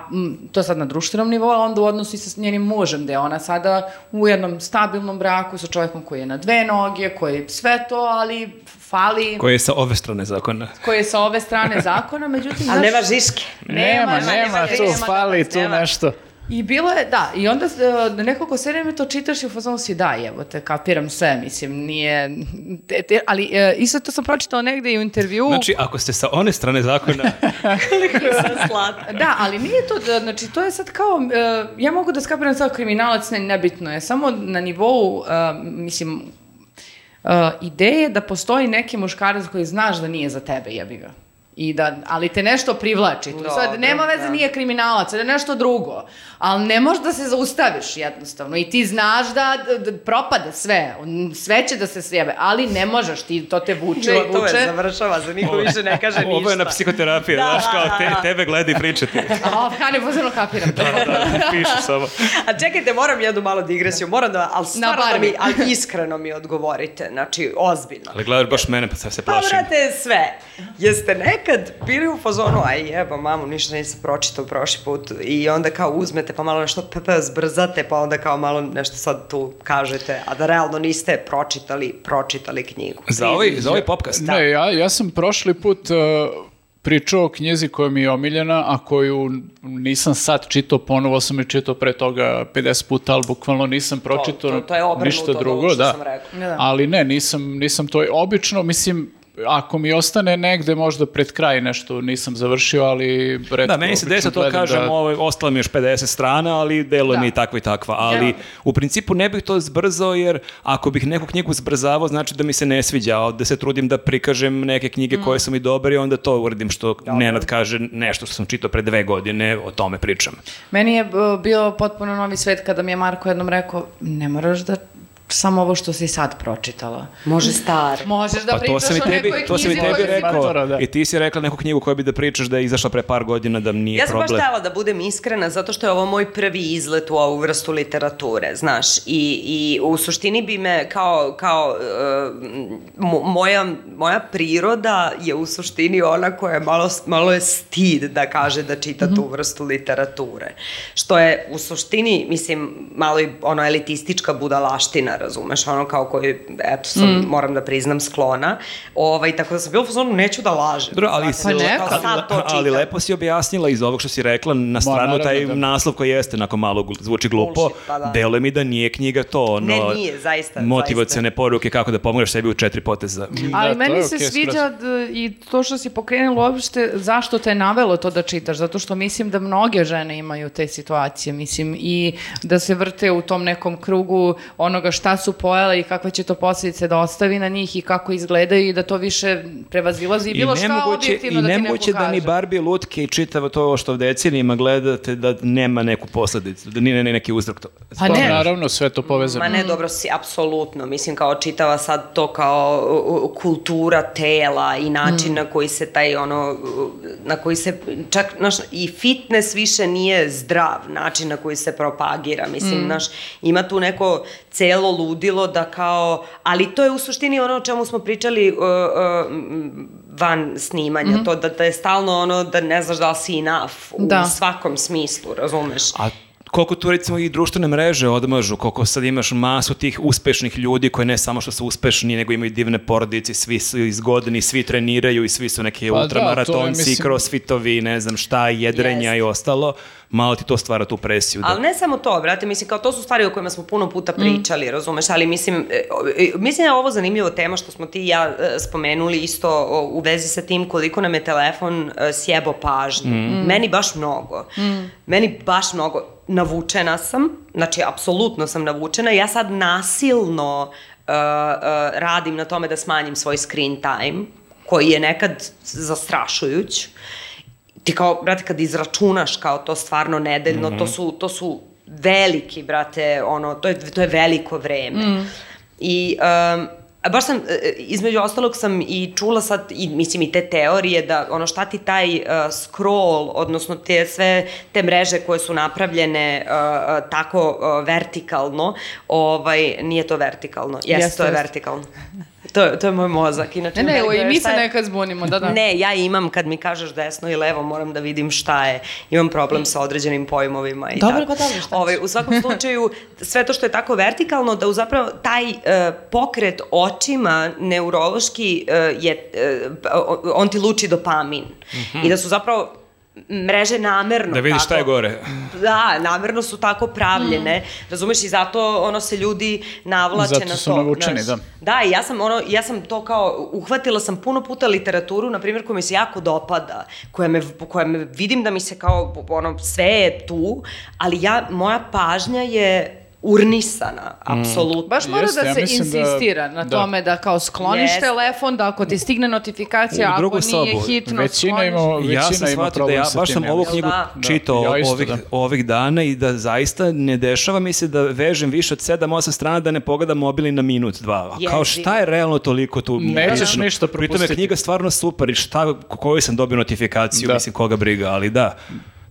to sad na društvenom nivou, a onda u odnosu i sa njenim mužem, gde je ona sada u jednom stabilnom braku sa čovjekom koji je na dve noge, koji je sve to, ali fali... Koji je sa ove strane zakona. Koji je sa ove strane zakona, međutim... Ali nema žiške. Nema, nema, nema tu, nema, fali tu nema. nešto. I bilo je, da, i onda uh, nekoliko serije to čitaš i u fazonu si da, evo te, kapiram sve, mislim, nije, te, te, ali uh, isto to sam pročitala negde i u intervju. Znači, ako ste sa one strane zakona... Koliko sam slatka. Da, ali nije to, da, znači, to je sad kao, uh, ja mogu da skapiram sad kriminalac, ne, nebitno je, samo na nivou, uh, mislim, uh, ideje da postoji neki muškarac koji znaš da nije za tebe, jebi ga. I da, ali te nešto privlači. Tu. Sad, nema veze, da. nije kriminalac, je nešto drugo. Ali ne možeš da se zaustaviš jednostavno. I ti znaš da, da, da propade sve. Sve će da se sjebe. Ali ne možeš, ti, to te vuče i vuče. To je, završava se, niko više ne kaže ništa. Ovo je na psihoterapiji, da, znaš, kao te, tebe gleda i priča ti. A, Hane, pozorno kapiram. da, da, da, piši samo. A čekajte, moram jednu malo digresiju. Moram da, ali stvarno da mi, ali iskreno mi odgovorite. Znači, ozbiljno. Ali gledaš baš mene, pa se plašim. Pa, brate, sve. Jeste nekad bili u fazonu, aj jeba, mamu, ništa nisam pročitao prošli put i onda kao uzmete pa malo nešto pp zbrzate pa onda kao malo nešto sad tu kažete, a da realno niste pročitali, pročitali knjigu. Za ovaj, za ovaj popkast? Da. Ne, ja, ja sam prošli put uh, pričao o knjizi koja mi je omiljena, a koju nisam sad čitao, ponovo sam je čitao pre toga 50 puta, ali bukvalno nisam pročitao to, to, to je ništa drugo. Da. da. Ali ne, nisam, nisam to, obično, mislim, ako mi ostane negde možda pred kraj nešto nisam završio, ali redko, Da, meni se desa to kažem, da... ovaj, ostalo mi još 50 strana, ali delo da. mi je takva i takva, ali ja. u principu ne bih to zbrzao jer ako bih neku knjigu zbrzavao, znači da mi se ne sviđa, da se trudim da prikažem neke knjige mm. koje su mi dobre i onda to uradim što ja, Nenad kaže nešto što sam čitao pre dve godine, o tome pričam. Meni je bio potpuno novi svet kada mi je Marko jednom rekao, ne moraš da samo ovo što si sad pročitala. Može star. Možeš da pa pričaš to o tebi, nekoj To sam i tebi rekao. Da. I ti si rekla neku knjigu koju bi da pričaš da je izašla pre par godina da nije ja problem. Ja sam baš htela da budem iskrena zato što je ovo moj prvi izlet u ovu vrstu literature, znaš. I, i u suštini bi me kao, kao uh, moja, moja priroda je u suštini ona koja je malo, malo je stid da kaže da čita mm -hmm. tu vrstu literature. Što je u suštini, mislim, malo i ono elitistička budalaština razumeš, ono kao koji, eto, sam, mm. moram da priznam, sklona. Ovaj, tako da sam bila u fazonu, neću da lažem. Dobro, ali, pa ne, kao sad to ali lepo si objasnila iz ovog što si rekla, na stranu taj da. naslov koji jeste, nakon malo zvuči glupo, Bullshit, pa da. deluje mi da nije knjiga to, ono, ne, nije, zaista, motivacione zaista. poruke kako da pomogneš sebi u četiri poteza. Da, ali meni se okay, sviđa i to što si pokrenulo uopšte, zašto te je navelo to da čitaš, zato što mislim da mnoge žene imaju te situacije, mislim, i da se vrte u tom nekom krugu onoga šta su pojele i kakve će to posljedice da ostavi na njih i kako izgledaju i da to više prevazilazi i bilo šta objektivno da ti neko kaže. I nemoguće da ni Barbie lutke i čitavo to što u decenijima gledate da nema neku posledicu, da nije neki uzrok to. Pa ne, naravno, sve to povezano. Ma ne, dobro si, apsolutno. Mislim, kao čitava sad to kao kultura tela i način mm. na koji se taj, ono, na koji se, čak, znaš, i fitness više nije zdrav način na koji se propagira. Mislim, mm. znaš, ima tu neko celo ludilo da kao, ali to je u suštini ono o čemu smo pričali uh, uh, van snimanja, mm -hmm. to da, da je stalno ono da ne znaš da li si enough u da. svakom smislu, razumeš? A koliko tu recimo i društvene mreže odmažu, koliko sad imaš masu tih uspešnih ljudi koji ne samo što su uspešni, nego imaju divne porodice, svi su izgodni, svi treniraju i svi su neki Pa da, ultramaratonci, to je, mislim- crossfitovi, ne znam šta, jedrenja Jest. i ostalo. Malo ti to stvara tu presiju. Da. Ali ne samo to, brate, mislim, kao to su stvari o kojima smo puno puta Mm. pričali, razumeš, ali mislim, e, e, mislim da je ovo zanimljivo tema što smo ti i ja e, spomenuli isto u vezi sa tim koliko nam je telefon sjebo pažnju. Mm. Meni baš mnogo. Meni baš mnogo. Navučena sam, znači, apsolutno sam navučena. Ja sad nasilno e, e, radim na tome da smanjim svoj screen time, koji je nekad zastrašujuć ti kao, brate, kad izračunaš kao to stvarno nedeljno, to, su, to su veliki, brate, ono, to je, to je veliko vreme. I um, a baš sam, e, između ostalog sam i čula sad, i, mislim i te teorije da ono šta ti taj uh, scroll, odnosno te sve te mreže koje su napravljene uh, tako uh, vertikalno, ovaj, nije to vertikalno, jeste, Jeste, to je vertikalno. To, to je moj mozak. Inače, Ne, ne, me- i mi se je- nekad zbunimo, da, da. Ne, ja imam kad mi kažeš desno i levo, moram da vidim šta je. Imam problem sa određenim pojmovima i Dobro, tako. pa dobro, šta Ovaj, ćeš? u svakom slučaju, sve to što je tako vertikalno, da zapravo taj e, pokret očima neurološki e, je, e, on ti luči dopamin. I da su zapravo mreže namerno Da vidiš tako, šta je gore. Da, namerno su tako pravljene, razumeš, i zato ono se ljudi navlače Zato na to. su navučeni, znaš. da. Da, i ja sam, ono, ja sam to kao, uhvatila sam puno puta literaturu, na primjer, koja mi se jako dopada, koja me, koja me vidim da mi se kao, ono, sve je tu, ali ja, moja pažnja je urnisana, apsolutno. Baš mora Jeste, da ja se mislim da- insistira na da. tome da kao skloniš Jeste. telefon, da ako ti stigne notifikacija, ako drugu nije sobu. hitno, Većina skloniš. ima, većina ja sam ima shvatio da problem ja sa baš sam ja ovu knjigu Da. čitao Da, ja ovih, da. ovih dana i da zaista ne dešava mi se da vežem više od 7-8 strana da ne pogledam mobil na minut, dva. A Kao šta je realno toliko tu? Nećeš bitno? ništa Pritom je propustiti. knjiga stvarno super i šta, koju sam dobio notifikaciju, Da. mislim koga briga, ali da.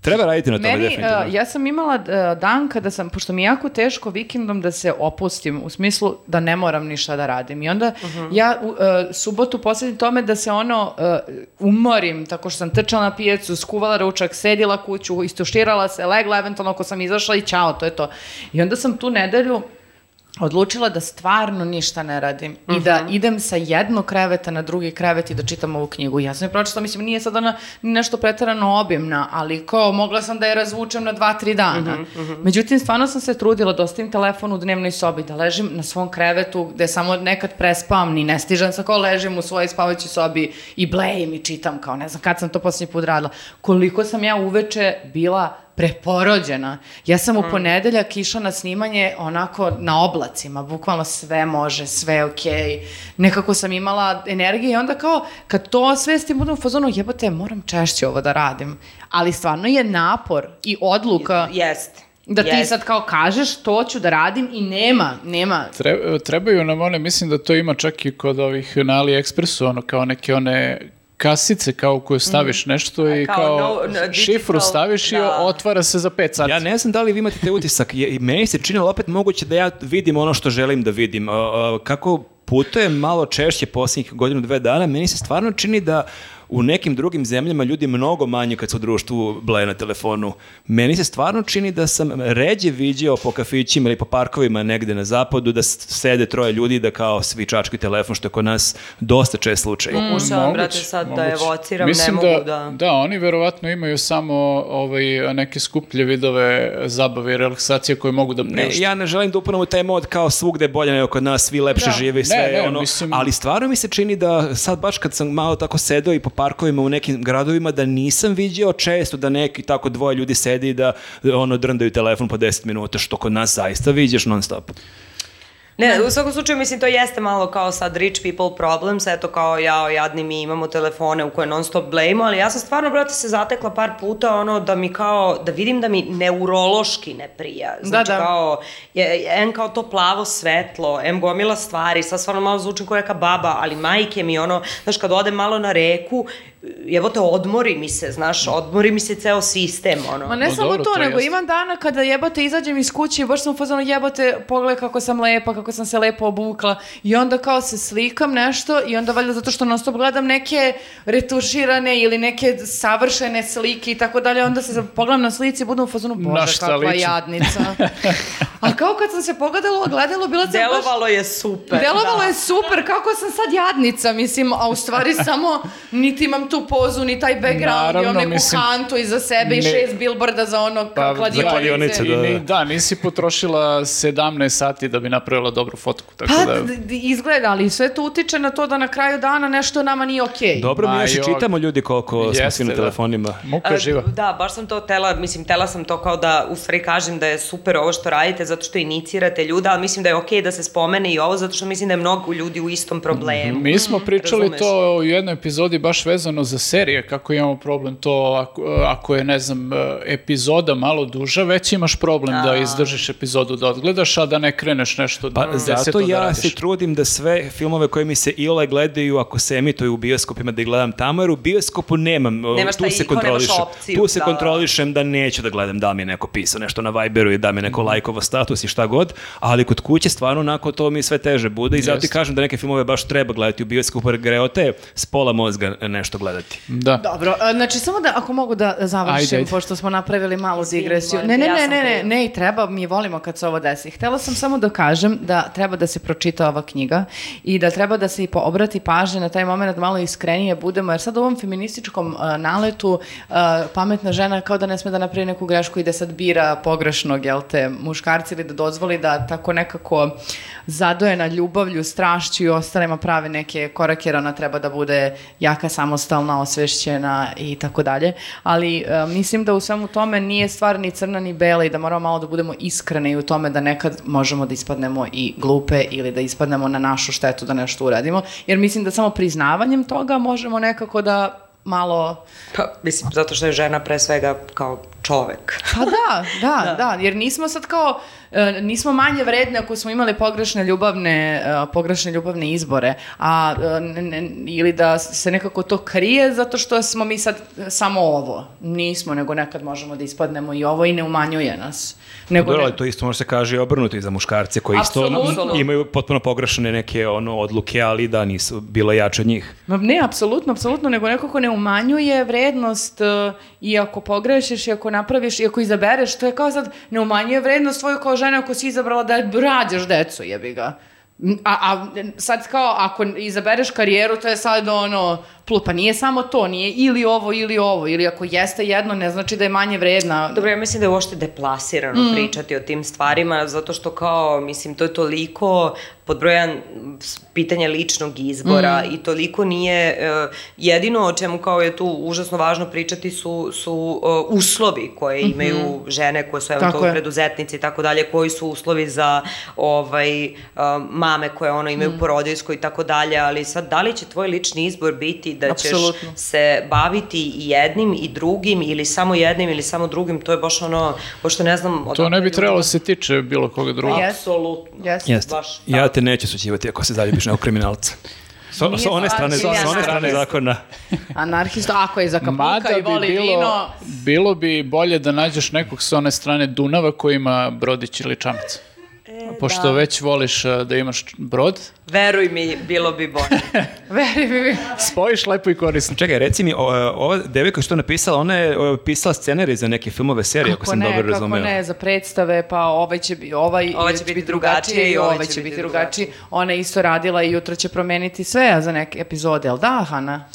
Treba raditi na tome, Meni, definitivno. uh, ja sam imala uh, dan kada sam, pošto mi je jako teško vikendom da se opustim, u smislu da ne moram ništa da radim. I onda ja u, uh, subotu posvetim tome da se ono uh, umorim, tako što sam trčala na pijecu, skuvala ručak, sedila kuću, istuširala se, legla eventualno ako sam izašla i čao, to je to. I onda sam tu nedelju odlučila da stvarno ništa ne radim i da idem sa jednog kreveta na drugi krevet i da čitam ovu knjigu. Ja sam je pročitala, mislim, nije sad ona nešto pretarano obimna, ali kao mogla sam da je razvučem na dva, tri dana. Međutim, stvarno sam se trudila da ostavim telefon u dnevnoj sobi, da ležim na svom krevetu gde samo nekad prespavam, ni ne stižem sa kao ležim u svojoj spavajućoj sobi i blejim i čitam kao ne znam kad sam to posljednji put radila. Koliko sam ja uveče bila preporođena. Ja sam u ponedeljak išla na snimanje onako na oblacima, bukvalno sve može, sve je okej. Nekako sam imala energije i onda kao kad to osvestim budem u fazonu jebote, moram češće ovo da radim. Ali stvarno je napor i odluka Jeste. da ti Jeste. sad kao kažeš to ću da radim i nema, nema. Tre- trebaju nam one, mislim da to ima čak i kod ovih na AliExpressu, ono kao neke one kasice kao u koju staviš nešto i Kao kao, no- no, digital, šifru staviš i da. otvara se za 5 sati. Ja ne znam da li vi imate te utisak, i meni se činilo opet moguće da ja vidim ono što želim da vidim. Kako putujem malo češće posljednjih godinu, dve dana, meni se stvarno čini da u nekim drugim zemljama ljudi mnogo manje kad su u društvu bleje na telefonu. Meni se stvarno čini da sam ređe viđao po kafićima ili po parkovima negde na zapadu da sede troje ljudi da kao svi čačkaju telefon, što je kod nas dosta čest slučaj. Pokušavam, Moguće, brate, sad da moguće. evociram, Mislim ne mogu da, da... da, oni verovatno imaju samo ovaj, neke skuplje vidove zabave i relaksacije koje mogu da Ne, priušte. ja ne želim da upadam u taj mod kao svugde je bolje nego kod nas, svi lepše Da. žive i sve Ne, ne, ono, mislim- ali stvarno mi se čini da sad baš kad sam malo tako sedeo i po parkovima u nekim gradovima da nisam viđao često da neki tako dvoje ljudi sedi i da ono drndaju telefon po 10 minuta, što kod nas zaista viđeš non stop. Ne, u svakom slučaju, mislim, to jeste malo kao sad rich people problems, eto kao jao, jadni mi imamo telefone u koje non stop blejimo, ali ja sam stvarno, brate, se zatekla par puta, ono, da mi kao, da vidim da mi neurološki ne prija. Znači, da. kao, je, em kao to plavo svetlo, em gomila stvari, sad stvarno malo zvučim kao neka baba, ali majke mi, ono, znaš, kad odem malo na reku, jebote, odmori mi se, znaš, odmori mi se ceo sistem, ono. Ma ne No samo dobro, to, to nego imam dana kada jebote izađem iz kuće i baš sam u fazonu jebote, pogledaj kako sam lepa, kako sam se lepo obukla i onda kao se slikam nešto i onda valjda zato što non stop gledam neke retuširane ili neke savršene slike i tako dalje, onda se pogledam na slici i budem u fazonu, bože, kakva ličim?" jadnica. A kao kad sam se pogledala u ogledalo, bila sam baš... Delovalo je super. Delovalo da. je super, kako sam sad jadnica, mislim, a u stvari samo niti imam tu pozu, ni taj background, i Naravno, on neku mislim, kantu iza sebe i ne- šest bilborda za ono Pa, kladionice. kladionice, I da, ni- da. da, nisi potrošila 17 sati da bi napravila dobru fotku, tako Pa, da... izgleda, ali sve to utiče na to da na kraju dana nešto nama nije okej. Dobro mi još i čitamo ljudi koliko smo svi Jeste, na da. telefonima. Muka A, živa. Da, baš sam to tela, mislim, tela sam to kao da u stvari kažem da je super ovo što radite zato što inicirate ljuda, ali mislim da je okej da se spomene i ovo zato što mislim da je mnogo ljudi u istom problemu. Mi smo pričali razumeš. to u jednoj epizodi baš vezano za serije, kako imamo problem to ako, ako je, ne znam, epizoda malo duža, već imaš problem da izdržiš epizodu da odgledaš, a da ne kreneš nešto Pa deseto zato da ja radiš. se trudim da sve filmove koje mi se ile gledaju ako se emituju u bioskopima da ih gledam tamo, jer u bioskopu nemam, Nemaš tu se kontrolišem. opciju, tu se da. kontrolišem da neću da gledam da mi je neko pisao nešto na Viberu i da mi je neko lajkovo status i šta god, ali kod kuće stvarno onako to mi sve teže bude i zato ti kažem da neke filmove baš treba gledati u bioskopu jer greote s pola mozga nešto gledati. Da. Dobro, a, znači samo da, ako mogu da završim, Ajde, ajde. pošto smo napravili malu digresiju. Ne, ne, ne, ne, ne, ne, i treba, mi volimo kad se ovo desi. Htela sam samo da kažem da treba da se pročita ova knjiga i da treba da se i po- obrati pažnje na taj moment malo iskrenije budemo, jer sad u ovom feminističkom a, naletu a, pametna žena kao da ne sme da napravi neku grešku i da sad bira pogrešnog, jel te, muškarci ili da dozvoli da tako nekako zadojena ljubavlju, strašću i ostalima prave neke korake, jer ona treba da bude jaka, samostalna, osvešćena i tako dalje. Ali e, mislim da u svemu tome nije stvar ni crna ni bela i da moramo malo da budemo iskreni i u tome da nekad možemo da ispadnemo i glupe ili da ispadnemo na našu štetu da nešto uradimo. Jer mislim da samo priznavanjem toga možemo nekako da malo... Pa, mislim, zato što je žena pre svega kao čovek. Pa da, da, da, jer nismo sad kao, nismo manje vredne ako smo imali pogrešne ljubavne, e, pogrešne ljubavne izbore, a e, ne- ne- ili da se nekako to krije zato što smo mi sad samo ovo. Nismo, nego nekad možemo da ispadnemo i ovo i ne umanjuje nas. Nego Dobro, ne- ali to isto može se kaže i obrnuto i za muškarce koji isto Apsolutno. imaju potpuno pogrešne neke ono odluke, ali da nisu bilo jače od njih. Ma ne, apsolutno, apsolutno, nego nekako ne umanjuje vrednost e, i ako pogrešiš i ako napraviš i ako izabereš, to je kao sad ne umanjuje vrednost tvoju kao žena ako si izabrala da rađaš decu, jebi ga. A, a sad kao ako izabereš karijeru, to je sad ono, pa nije samo to, nije ili ovo ili ovo, ili ako jeste jedno, ne znači da je manje vredna. Dobro, ja mislim da je uopšte deplasirano Mm. pričati o tim stvarima, zato što kao, mislim, to je toliko podbrojan pitanje ličnog izbora Mm. i toliko nije, e, jedino o čemu kao je tu užasno važno pričati su, su e, uslovi koje imaju žene koje su eventualno je. preduzetnici i tako dalje, koji su uslovi za ovaj, e, mame koje ono imaju Mm. porodiljsko i tako dalje, ali sad da li će tvoj lični izbor biti da ćeš Apsolutno. se baviti i jednim i drugim ili samo jednim ili samo drugim, to je baš ono, pošto ne znam... To ne bi trebalo da se tiče bilo koga drugog. Pa Apsolutno. Jeste. Jeste. Baš. Ja te neću sućivati ako se zaljubiš nekog kriminalca. So, Nije sa one strane, sa kriminalac. one strane zakona. Anarhista, ako je za kapuka i bi voli bilo, vino, bilo bi bolje da nađeš nekog sa one strane Dunava koji ima brodić ili čamac. Pošto da. već voliš uh, da imaš brod, Veruj mi, bilo bi bolje. veri mi, spojiš lepo i korisno. Čekaj, reci mi, o, ova devojka što je napisala, ona je o, pisala scenarij za neke filmove, serije, ako Kako sam ne, dobro kako razumeo. ne, za predstave, pa ovaj će biti, ovaj, Ovaj će biti drugačije i ovaj će biti drugačiji. Ona je isto radila i jutro će promeniti sve za neke epizode, jel da, Hana?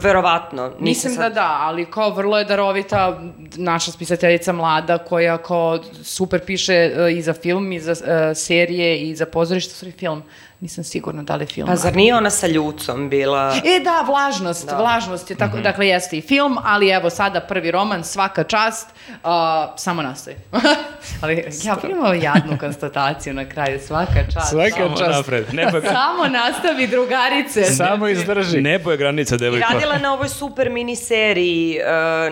Verovatno. Nisam Mislim da sad- da, ali kao vrlo je darovita naša spisateljica mlada koja kao super piše e, i za film i za e, serije i za pozorište, sorry, film. Nisam sigurna da li je film. Pa zar nije ona sa Ljucom bila... E da, vlažnost, vlažnost je tako, dakle jeste i film, ali evo sada prvi roman, svaka čast, a, samo nastavi. ali ja primao jadnu konstataciju na kraju, svaka čast. Svaka Samo čast. napred. Nebo je, Samo nastavi drugarice. Samo izdrži. nebo je granica, I devojko. radila na ovoj super miniseriji uh,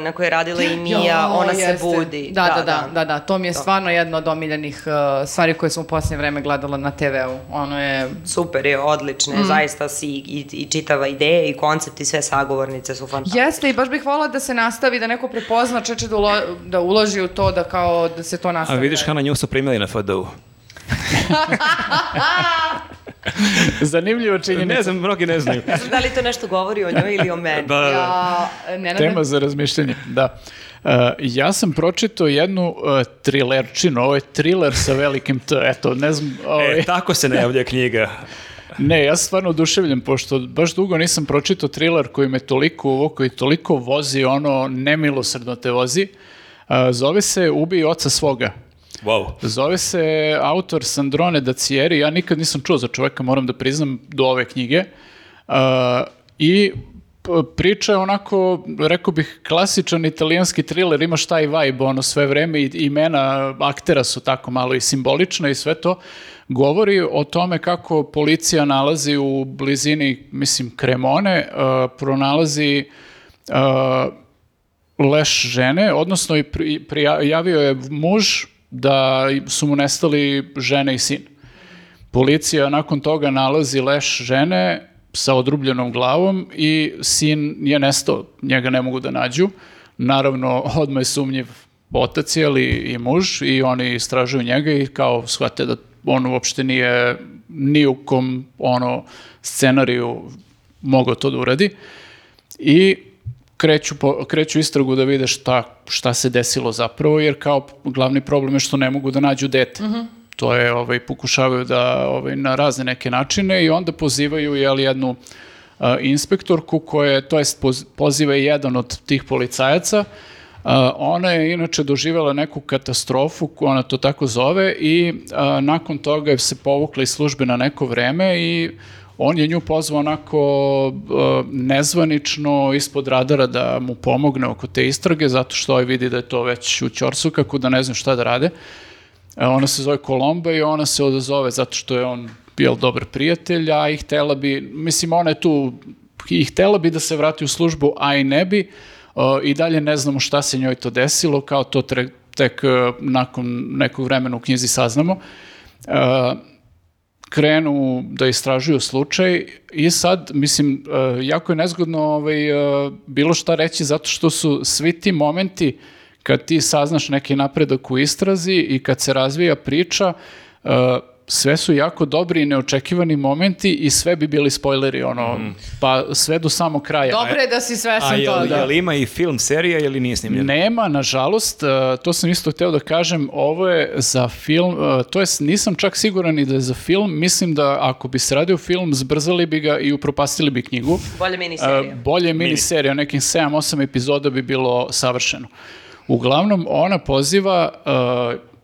na kojoj je radila i Mija, Jo, Ona se jeste. budi. Da, da, da, da, da, to mi je stvarno jedna od omiljenih uh, stvari koje sam u posljednje vreme gledala na TV-u. Ono je super je, odlične, zaista si i, i čitava ideja i koncept i sve sagovornice su fantastične. Jeste i baš bih volila da se nastavi, da neko prepozna čeče da, ulo, da uloži u to, da kao da se to A nastavi. vidiš, Hana, nju su primili na FDU. Zanimljivo činjenica. Ne znam, mnogi ne znaju. Ne da li to nešto govori o njoj ili o meni. Da, da, da. Ja, Nenade, Tema za razmišljanje, da. Uh, ja sam pročitao jednu uh, trilerčinu, ovo je thriller sa velikim T, eto, ne znam, ovaj, E, tako se najavlja knjiga. ne, ja sam stvarno oduševljen, pošto baš dugo nisam pročitao thriller koji me toliko uvoko i toliko vozi, ono, nemilosrdno te vozi. Uh, zove se Ubij oca svoga. Wow. Zove se autor Sandrone Dacieri, ja nikad nisam čuo za čoveka, moram da priznam, do ove knjige. I priča je onako, rekao bih, klasičan italijanski thriller, imaš taj vibe, ono sve vreme i imena aktera su tako malo i simbolična i sve to. Govori o tome kako policija nalazi u blizini, mislim, Kremone, uh, pronalazi uh, leš žene, odnosno i pri, prijavio je muž da su mu nestali žene i sin. Policija nakon toga nalazi leš žene sa odrubljenom glavom i sin je nestao, njega ne mogu da nađu. Naravno, odmah je sumnjiv otac je li i muž i oni istražuju njega i kao shvate da on uopšte nije ni u kom ono scenariju mogao to da uradi. I kreću, po, kreću istragu da vide šta, šta se desilo zapravo, jer kao glavni problem je što ne mogu da nađu dete. To je, ovaj, pokušavaju da ovaj, na razne neke načine i onda pozivaju jel, jednu a, inspektorku koja je, to jest poz- poziva je jedan od tih policajaca, a, ona je inače doživjela neku katastrofu, ona to tako zove, i a, nakon toga je se povukla iz službe na neko vreme i on je nju pozvao onako nezvanično ispod radara da mu pomogne oko te istrage, zato što ovaj vidi da je to već u ćorsu, kako da ne znam šta da rade. E, Ona se zove Kolomba i ona se odazove zato što je on bio dobar prijatelj, a i htela bi, mislim ona je tu, i htela bi da se vrati u službu, a i ne bi, E, i dalje ne znamo šta se njoj to desilo, kao to tre- tek e, nakon nekog vremena u knjizi saznamo. E, krenu da istražuju slučaj i sad, mislim, e, jako je nezgodno ovaj, e, bilo šta reći zato što su svi ti momenti kad ti saznaš neki napredak u istrazi i kad se razvija priča, e, sve su jako dobri i neočekivani momenti i sve bi bili spoileri, ono, pa sve do samog kraja. Dobro je da si A svesan jel, toga. jel ima i film, serija ili nije snimljena? Nema, nažalost, e, to sam isto hteo da kažem, ovo je za film, e, to jest nisam čak siguran i da je za film, mislim da ako bi se radio film, zbrzali bi ga i upropastili bi knjigu. Bolje miniserija. Bolje miniserija, nekih 7-8 epizoda bi bilo savršeno. Uglavnom, ona poziva e,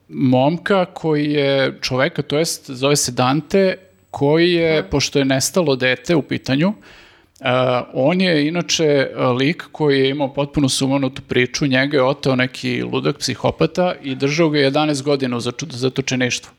momka koji je čoveka, to jest zove se Dante, koji je, pošto je nestalo dete u pitanju, e, on je inače e, lik koji je imao potpuno sumanutu priču, njega je oteo neki ludak psihopata i držao ga 11 godina u zatočeništvu.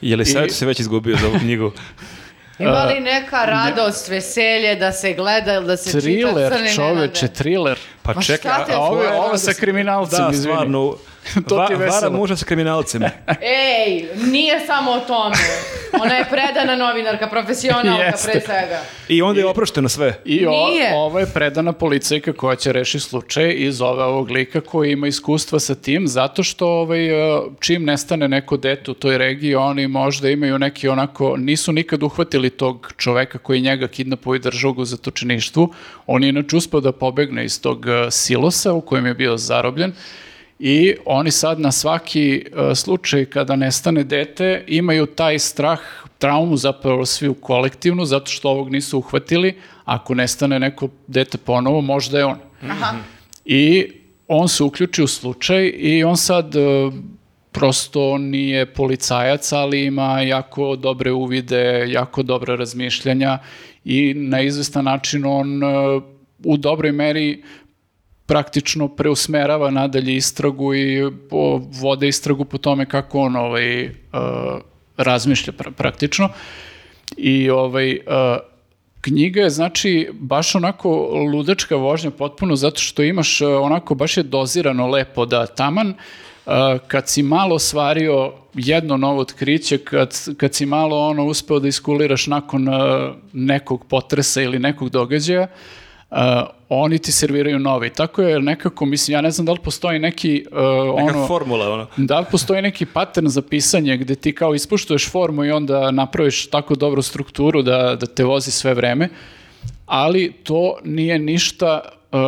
Je li sad I- se već izgubio za ovu knjigu? Ima li neka radost, veselje da se gleda ili da se čita Thriller, crni čoveče, Nenade? thriller. Pa čekaj, a- ovo, je- Tvoja ovo sa kriminalcem, da, izvini. stvarno, To va, ti je vara veselo. muža sa kriminalcem. Ej, nije samo o tome. Ona je predana novinarka, profesionalka Jeste. pre svega. I onda je oprošteno sve. I o, Nije. ovo je predana policajka koja će reši slučaj i zove ovog lika koji ima iskustva sa tim, zato što ovaj, e, čim nestane neko dete u toj regiji, oni možda imaju neki onako, nisu nikad uhvatili tog čoveka koji njega kidnapuo i držao ga u zatočeništvu. On je inače uspeo da pobegne iz tog e, silosa u kojem je bio zarobljen i oni sad na svaki e, slučaj kada nestane dete imaju taj strah, traumu zapravo svi u kolektivnu, zato što ovog nisu uhvatili. Ako nestane neko dete ponovo, možda je on. Aha. I on se uključi u slučaj i on sad e, prosto nije policajac, ali ima jako dobre uvide, jako dobre razmišljanja i na izvestan način on e, u dobroj meri praktično preusmerava nadalje istragu i po, vode istragu po tome kako on ovaj, uh, razmišlja pra- praktično. I ovaj, uh, knjiga je znači baš onako ludačka vožnja potpuno zato što imaš uh, onako baš je dozirano lepo da taman uh, kad si malo ostvario jedno novo otkriće, kad, kad si malo ono uspeo da iskuliraš nakon uh, nekog potresa ili nekog događaja, uh, oni ti serviraju novi. Tako je nekako, mislim, ja ne znam da li postoji neki uh, Neka ono... formula, ono. Da li postoji neki pattern za pisanje gde ti kao ispuštuješ formu i onda napraviš tako dobru strukturu da, da te vozi sve vreme, ali to nije ništa uh,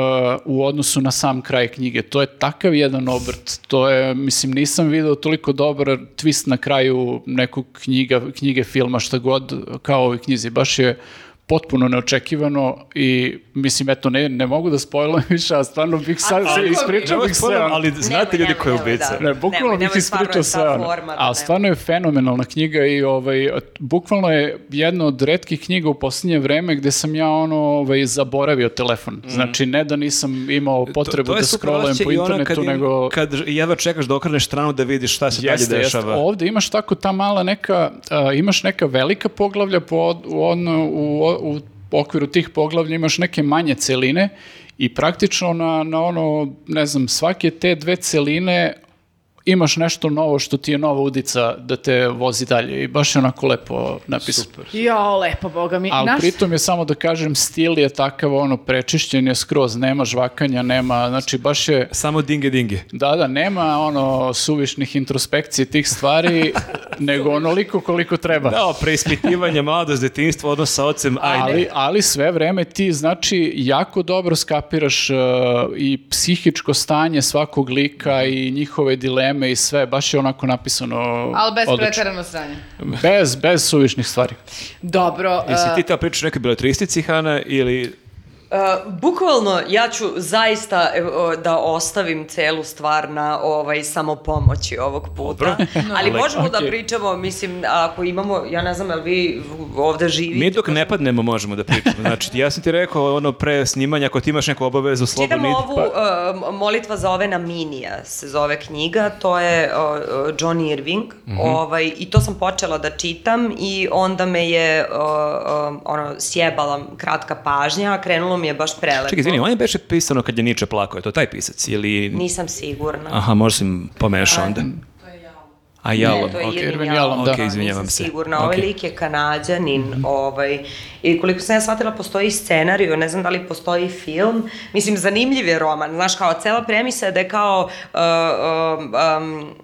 u odnosu na sam kraj knjige. To je takav jedan obrt. To je, mislim, nisam video toliko dobar twist na kraju nekog knjiga, knjige, filma, šta god, kao ovoj knjizi. Baš je potpuno neočekivano i mislim eto ne, ne mogu da spojlujem više, a stvarno bih sad Ali- se ispričao bih sve. ali znate Nemoj, ljudi nemoj, ko je ubica. da. Ne, bukvalno Nemoj, bih ispričao forma, da A ne. stvarno je fenomenalna knjiga i ovaj, bukvalno je jedna od retkih knjiga u posljednje vreme gde sam ja ono ovaj, zaboravio telefon. Znači ne da nisam imao potrebu to je da scrollujem po internetu, kad, im- nego... kad jedva čekaš da okreneš stranu da vidiš šta se Jeste, dalje jeste. dešava. Ovde imaš tako ta mala neka, a, imaš neka velika poglavlja po, u, ono, u, u okviru tih poglavlja imaš neke manje celine i praktično na, na ono, ne znam, svake te dve celine imaš nešto novo što ti je nova udica da te vozi dalje i baš je onako lepo napisano. Jo, lepo, boga mi. Ali Naš- pritom je samo da kažem, stil je takav, ono, prečišćen je skroz, nema žvakanja, nema, znači baš je, Samo dinge dinge. da, da, nema ono suvišnih introspekcije tih stvari, nego onoliko koliko treba. Da, preispitivanje mladost, detinjstvo, odnos sa ocem, ajde. Ali, ali sve vreme ti znači jako dobro skapiraš uh, i psihičko stanje svakog lika i njihove dileme i sve, baš je onako napisano Ali bez odlično. preterano sranja. Bez, bez suvišnih stvari. Dobro. Jesi uh, ti teo pričaš o nekoj beletristici, Hana, ili... Uh, bukvalno, ja ću zaista o, da ostavim celu stvar na ovaj samopomoći ovog puta. Ali Lepo. možemo da Okej. pričamo, mislim, ako imamo, ja ne znam, jel vi ovde živite? Mi dok ne padnemo možemo da pričamo. Znači, ja sam ti rekao ono pre snimanja, ako ti imaš neku obavezu, slobodno Čitam idi. ovu uh, molitva za ove naminija, se zove knjiga, to je uh, uh, John Irving, Mhm. ovaj, i to sam počela da čitam i onda me je uh, um, ono, sjebala kratka pažnja, krenulo mi je baš prelepo. Čekaj, izvini, on je beše pisano kad je Niče plakao, je to taj pisac? Ili... Nisam sigurna. Aha, možda sam pomešao onda. A Jalom, Ne, to je okej. Irvin Jalom, da. Okej, izvinjavam nisam se. sigurna. Ovaj Okej. lik je kanadjanin, ovaj, i koliko sam ja shvatila, postoji scenariju, ne znam da li postoji film. Mislim, zanimljiv je roman, znaš, kao cela premisa je da je kao... Uh, um, um,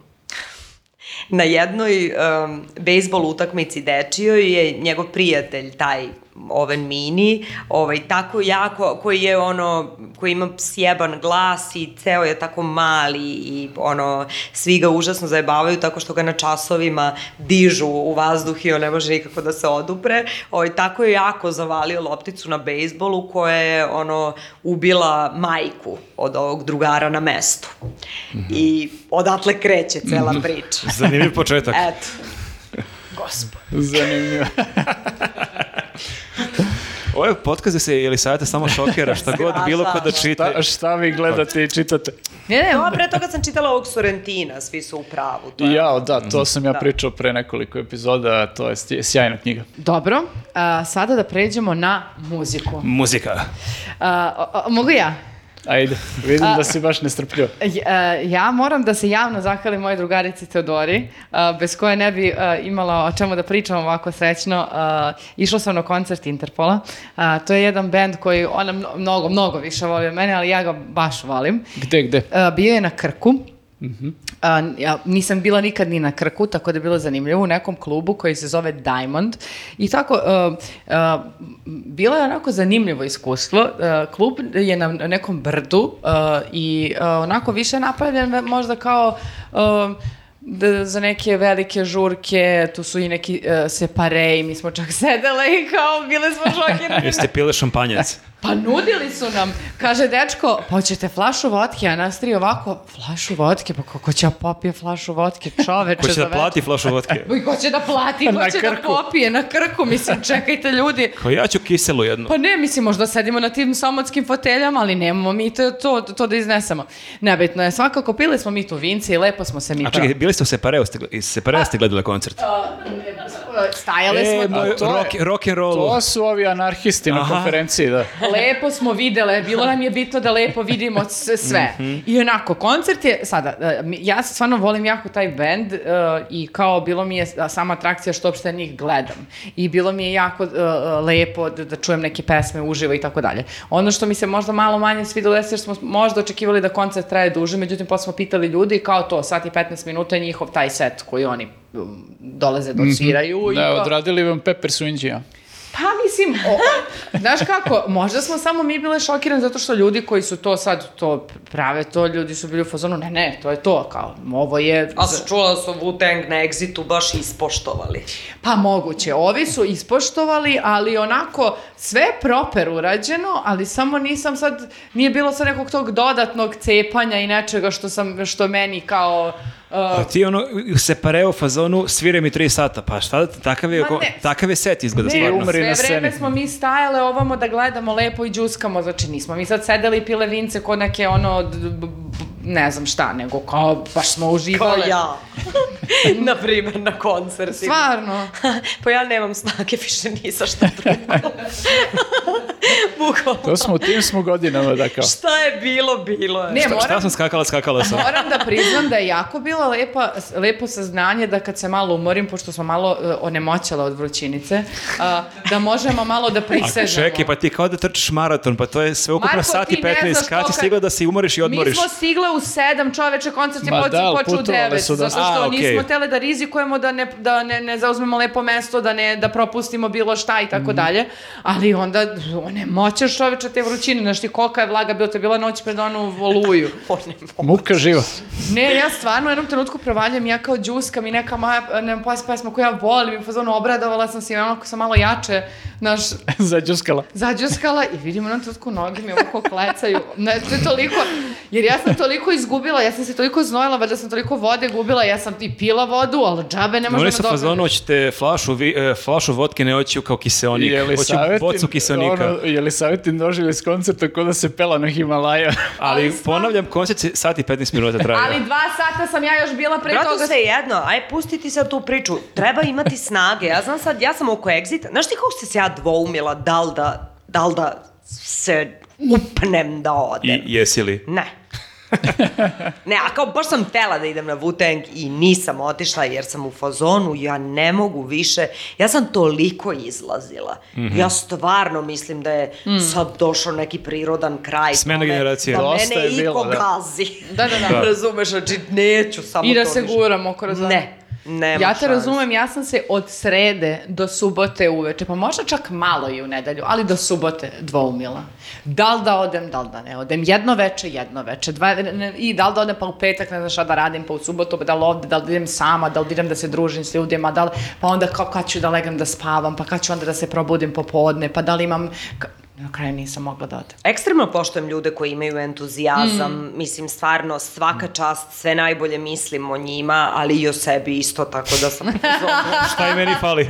na jednoj um, bejsbol utakmici dečijoj je njegov prijatelj, taj Oven Mini, ovaj, tako jako, koji je ono, koji ima sjeban glas i ceo je tako mali i ono, svi ga užasno zajebavaju tako što ga na časovima dižu u vazduh i on ne može nikako da se odupre. Ovaj, tako je jako zavalio lopticu na bejsbolu koja je ono, ubila majku od ovog drugara na mestu. I odatle kreće cela priča. Zanimljiv početak. Eto. Zanimljivo. Ovo je podcast gde se Elisaveta samo šokira, šta god, bilo ko da čita. Šta, šta vi gledate i čitate? Ne, ne, pre toga sam čitala ovog Sorrentina, svi su u pravu. To je- Ja, da, to sam ja Da. pričao pre nekoliko epizoda, to je sjajna knjiga. Dobro, a, sada da pređemo na muziku. Muzika. A, o- mogu ja? Ajde, vidim da si baš nestrpljiv. J- e, Ja moram da se javno zahvalim mojoj drugarici Teodori, a, bez koje ne bi a, imala o čemu da pričam ovako srećno. A, Išla sam na koncert Interpola. A, To je jedan band koji ona mno- mnogo, mnogo više voli od mene, ali ja ga baš volim. Gde, gde? A, Bio je na Krku. A, ja nisam bila nikad ni na Krku, tako da je bilo zanimljivo u nekom klubu koji se zove Diamond. I tako, a, a, bilo je onako zanimljivo iskustvo. Klub je na nekom brdu i onako više napravljen možda kao da, za neke velike žurke, tu su i neki uh, separe i mi smo čak sedele i kao bile smo šokirane. Jeste pile šampanjac. Pa nudili su nam, kaže dečko, pa hoćete flašu vodke, a nas tri ovako, flašu vodke, pa kako će ja popije flašu vodke, čoveče. Ko će da plati flašu vodke? večer. I ko će da plati, ko Na će da Krku. popije na krku, mislim, čekajte ljudi. Kao ja ću kiselu jednu. Pa ne, mislim, možda sedimo na tim somotskim foteljama, ali nemamo mi to, to, to da iznesemo. Nebitno je, svakako pili smo mi tu vince i lepo smo se mi A čekaj, bili ste u Separeu, ste, iz Separeu ste gledali koncert? Stajale E, smo je- rock, rock and roll. To su ovi anarhisti na Aha. konferenciji, da. lepo smo videle, bilo nam je bitno da lepo vidimo sve. Mhm. I onako, koncert je, sada, e, ja stvarno volim jako taj band e, i kao bilo mi je sama atrakcija što uopšte njih gledam. I bilo mi je jako e, lepo da, da čujem neke pesme uživo i tako dalje. Ono što mi se možda malo manje svidelo jeste što smo možda očekivali da koncert traje duže, međutim posle smo pitali ljudi kao to, sat i 15 minuta je njihov taj set koji oni dolaze da odsviraju. i Da, kao- odradili vam Pepper Swingy, Pa mislim, o, znaš kako, možda smo samo mi bile šokirani zato što ljudi koji su to sad to prave to, ljudi su bili u fazonu, ne, ne, to je to, kao, ovo je... A sam čula da su Wu-Tang na Exitu baš ispoštovali. Pa moguće, ovi su ispoštovali, ali onako sve je proper urađeno, ali samo nisam sad, nije bilo sad nekog tog dodatnog cepanja i nečega što sam, što meni kao... uh, A ti ono, se pare u fazonu, svire mi tri sata, pa šta, da- takav je, oko- ne. takav je set izgleda Ne, stvarno. umri na sve vreme sceni. smo mi stajale ovamo da gledamo lepo i džuskamo, znači nismo mi sad sedeli i pile vince kod neke ono, ne znam šta, nego kao baš smo Kao uživale. ja. na primer, na koncertima. Stvarno. pa ja nemam snage više ni za šta drugo. Bukvalno. To smo u tim smo godinama, da kao. Šta je bilo, bilo je. Ne, Šta, šta moram, sam skakala, skakala sam. moram da priznam da je jako bilo lepa, lepo saznanje da kad se malo umorim, pošto smo malo uh, onemoćala od vrućinice, a, da možemo malo da A prisežemo. čekaj, pa ti kao da trčiš maraton, pa to je sve ukupno Marko, sat i ti ne 15, znaš kad si kolika- stigla da se umoriš i odmoriš? Mi smo stigle u sedam čoveče, koncert je Ma počeo da, počeo u devet, su da- zato što A, okej. nismo tele da rizikujemo da ne, da ne, ne zauzmemo lepo mesto, da ne da propustimo bilo šta i tako dalje, ali onda ne moćeš čoveče te vrućine, znaš ti kolika je vlaga bila, to je bila noć pred onu voluju. Muka živa. Ne, ja stvarno u jednom trenutku provaljam, ja kao džuskam i neka moja ne, pesma koju ja volim i fazonu obradovala sam se i onako sam malo jače, naš, Zađuskala. zađuskala i vidim u jednom trenutku noge mi ovako klecaju. Ne, to je toliko, jer ja sam toliko izgubila, ja sam se toliko znojila, valjda sam toliko vode gubila, ja sam i pila vodu, ali džabe ne može Oni da su fazonu, hoćete flašu, vi, e, flašu vodke, ne hoću kao kiseonik. Je li Hoću bocu kiseonika. ono, je li savjetin doživjeli s koncerta kod da se pela na Himalaja? Ali Ali ponavljam, koncert se sat i 15 minuta traje. Ali dva sata sam ja još bila pre Bratu, toga. sve jedno, aj pustiti sad tu priču. Treba imati snage. Ja znam sad, ja sam oko Exita. Znaš ti kako ste se ja dvoumila da li da, da, li da se upnem da odem? I jesi li? Ne. ne, a kao baš sam tela da idem na Wu-Tang i nisam otišla jer sam u fazonu, ja ne mogu više, ja sam toliko izlazila. Mhm. Ja stvarno mislim da je sad došao neki prirodan kraj. Smena tome, generacije. Da Dosta mene je bilo, iko da. gazi. Da, da, da. Razumeš, znači neću samo I da to se više. guramo kroz. Ne, nema Ja te šanse. razumem, ja sam se od srede do subote uveče, pa možda čak malo i u nedelju, ali do subote dvoumila. Da li da odem, da li da ne odem. Jedno veče, jedno veče. Dva, ne- I da li da odem pa u petak, ne znam šta da radim, pa u subotu, pa da li ovde, da li idem sama, da li idem da se družim s ljudima, da li, pa onda kao kad ću da legam da spavam, pa kad ću onda da se probudim popodne, pa da li imam... Na kraju nisam mogla da odem. Ekstremno poštujem ljude koji imaju entuzijazam, Mm. mislim stvarno svaka čast, sve najbolje mislim o njima, ali i o sebi isto, tako da sam. Šta i meni fali?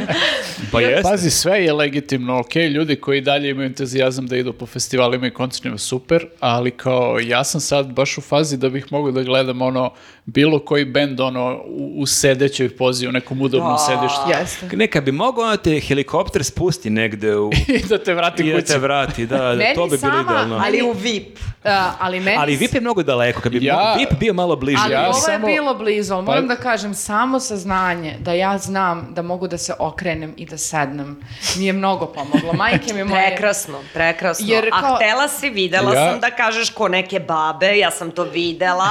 pa jeste. Pazi, sve je legitimno, ok, ljudi koji dalje imaju entuzijazam da idu po festivalima i koncertima, super, ali kao ja sam sad baš u fazi da bih mogao da gledam ono, bilo koji bend ono, u, u sedećoj pozi, u nekom udobnom Da. sedištu. Jeste. Neka bi mogao da te helikopter spusti negde u... I da te vrati I da kući. te vrati, da, da to bi bilo idealno. ali u VIP. Uh, ali meni... Ali VIP je mnogo daleko, kad bi Ja- mo- VIP bio malo bliže. Ali Ja ovo samo- je bilo blizu, ali moram Pa- da kažem, samo saznanje da ja znam da mogu da se okrenem i da sednem, mi je mnogo pomoglo. Majke mi moje... Prekrasno, prekrasno. Jer A kao- htela si, videla Ja- sam da kažeš ko neke babe, ja sam to videla,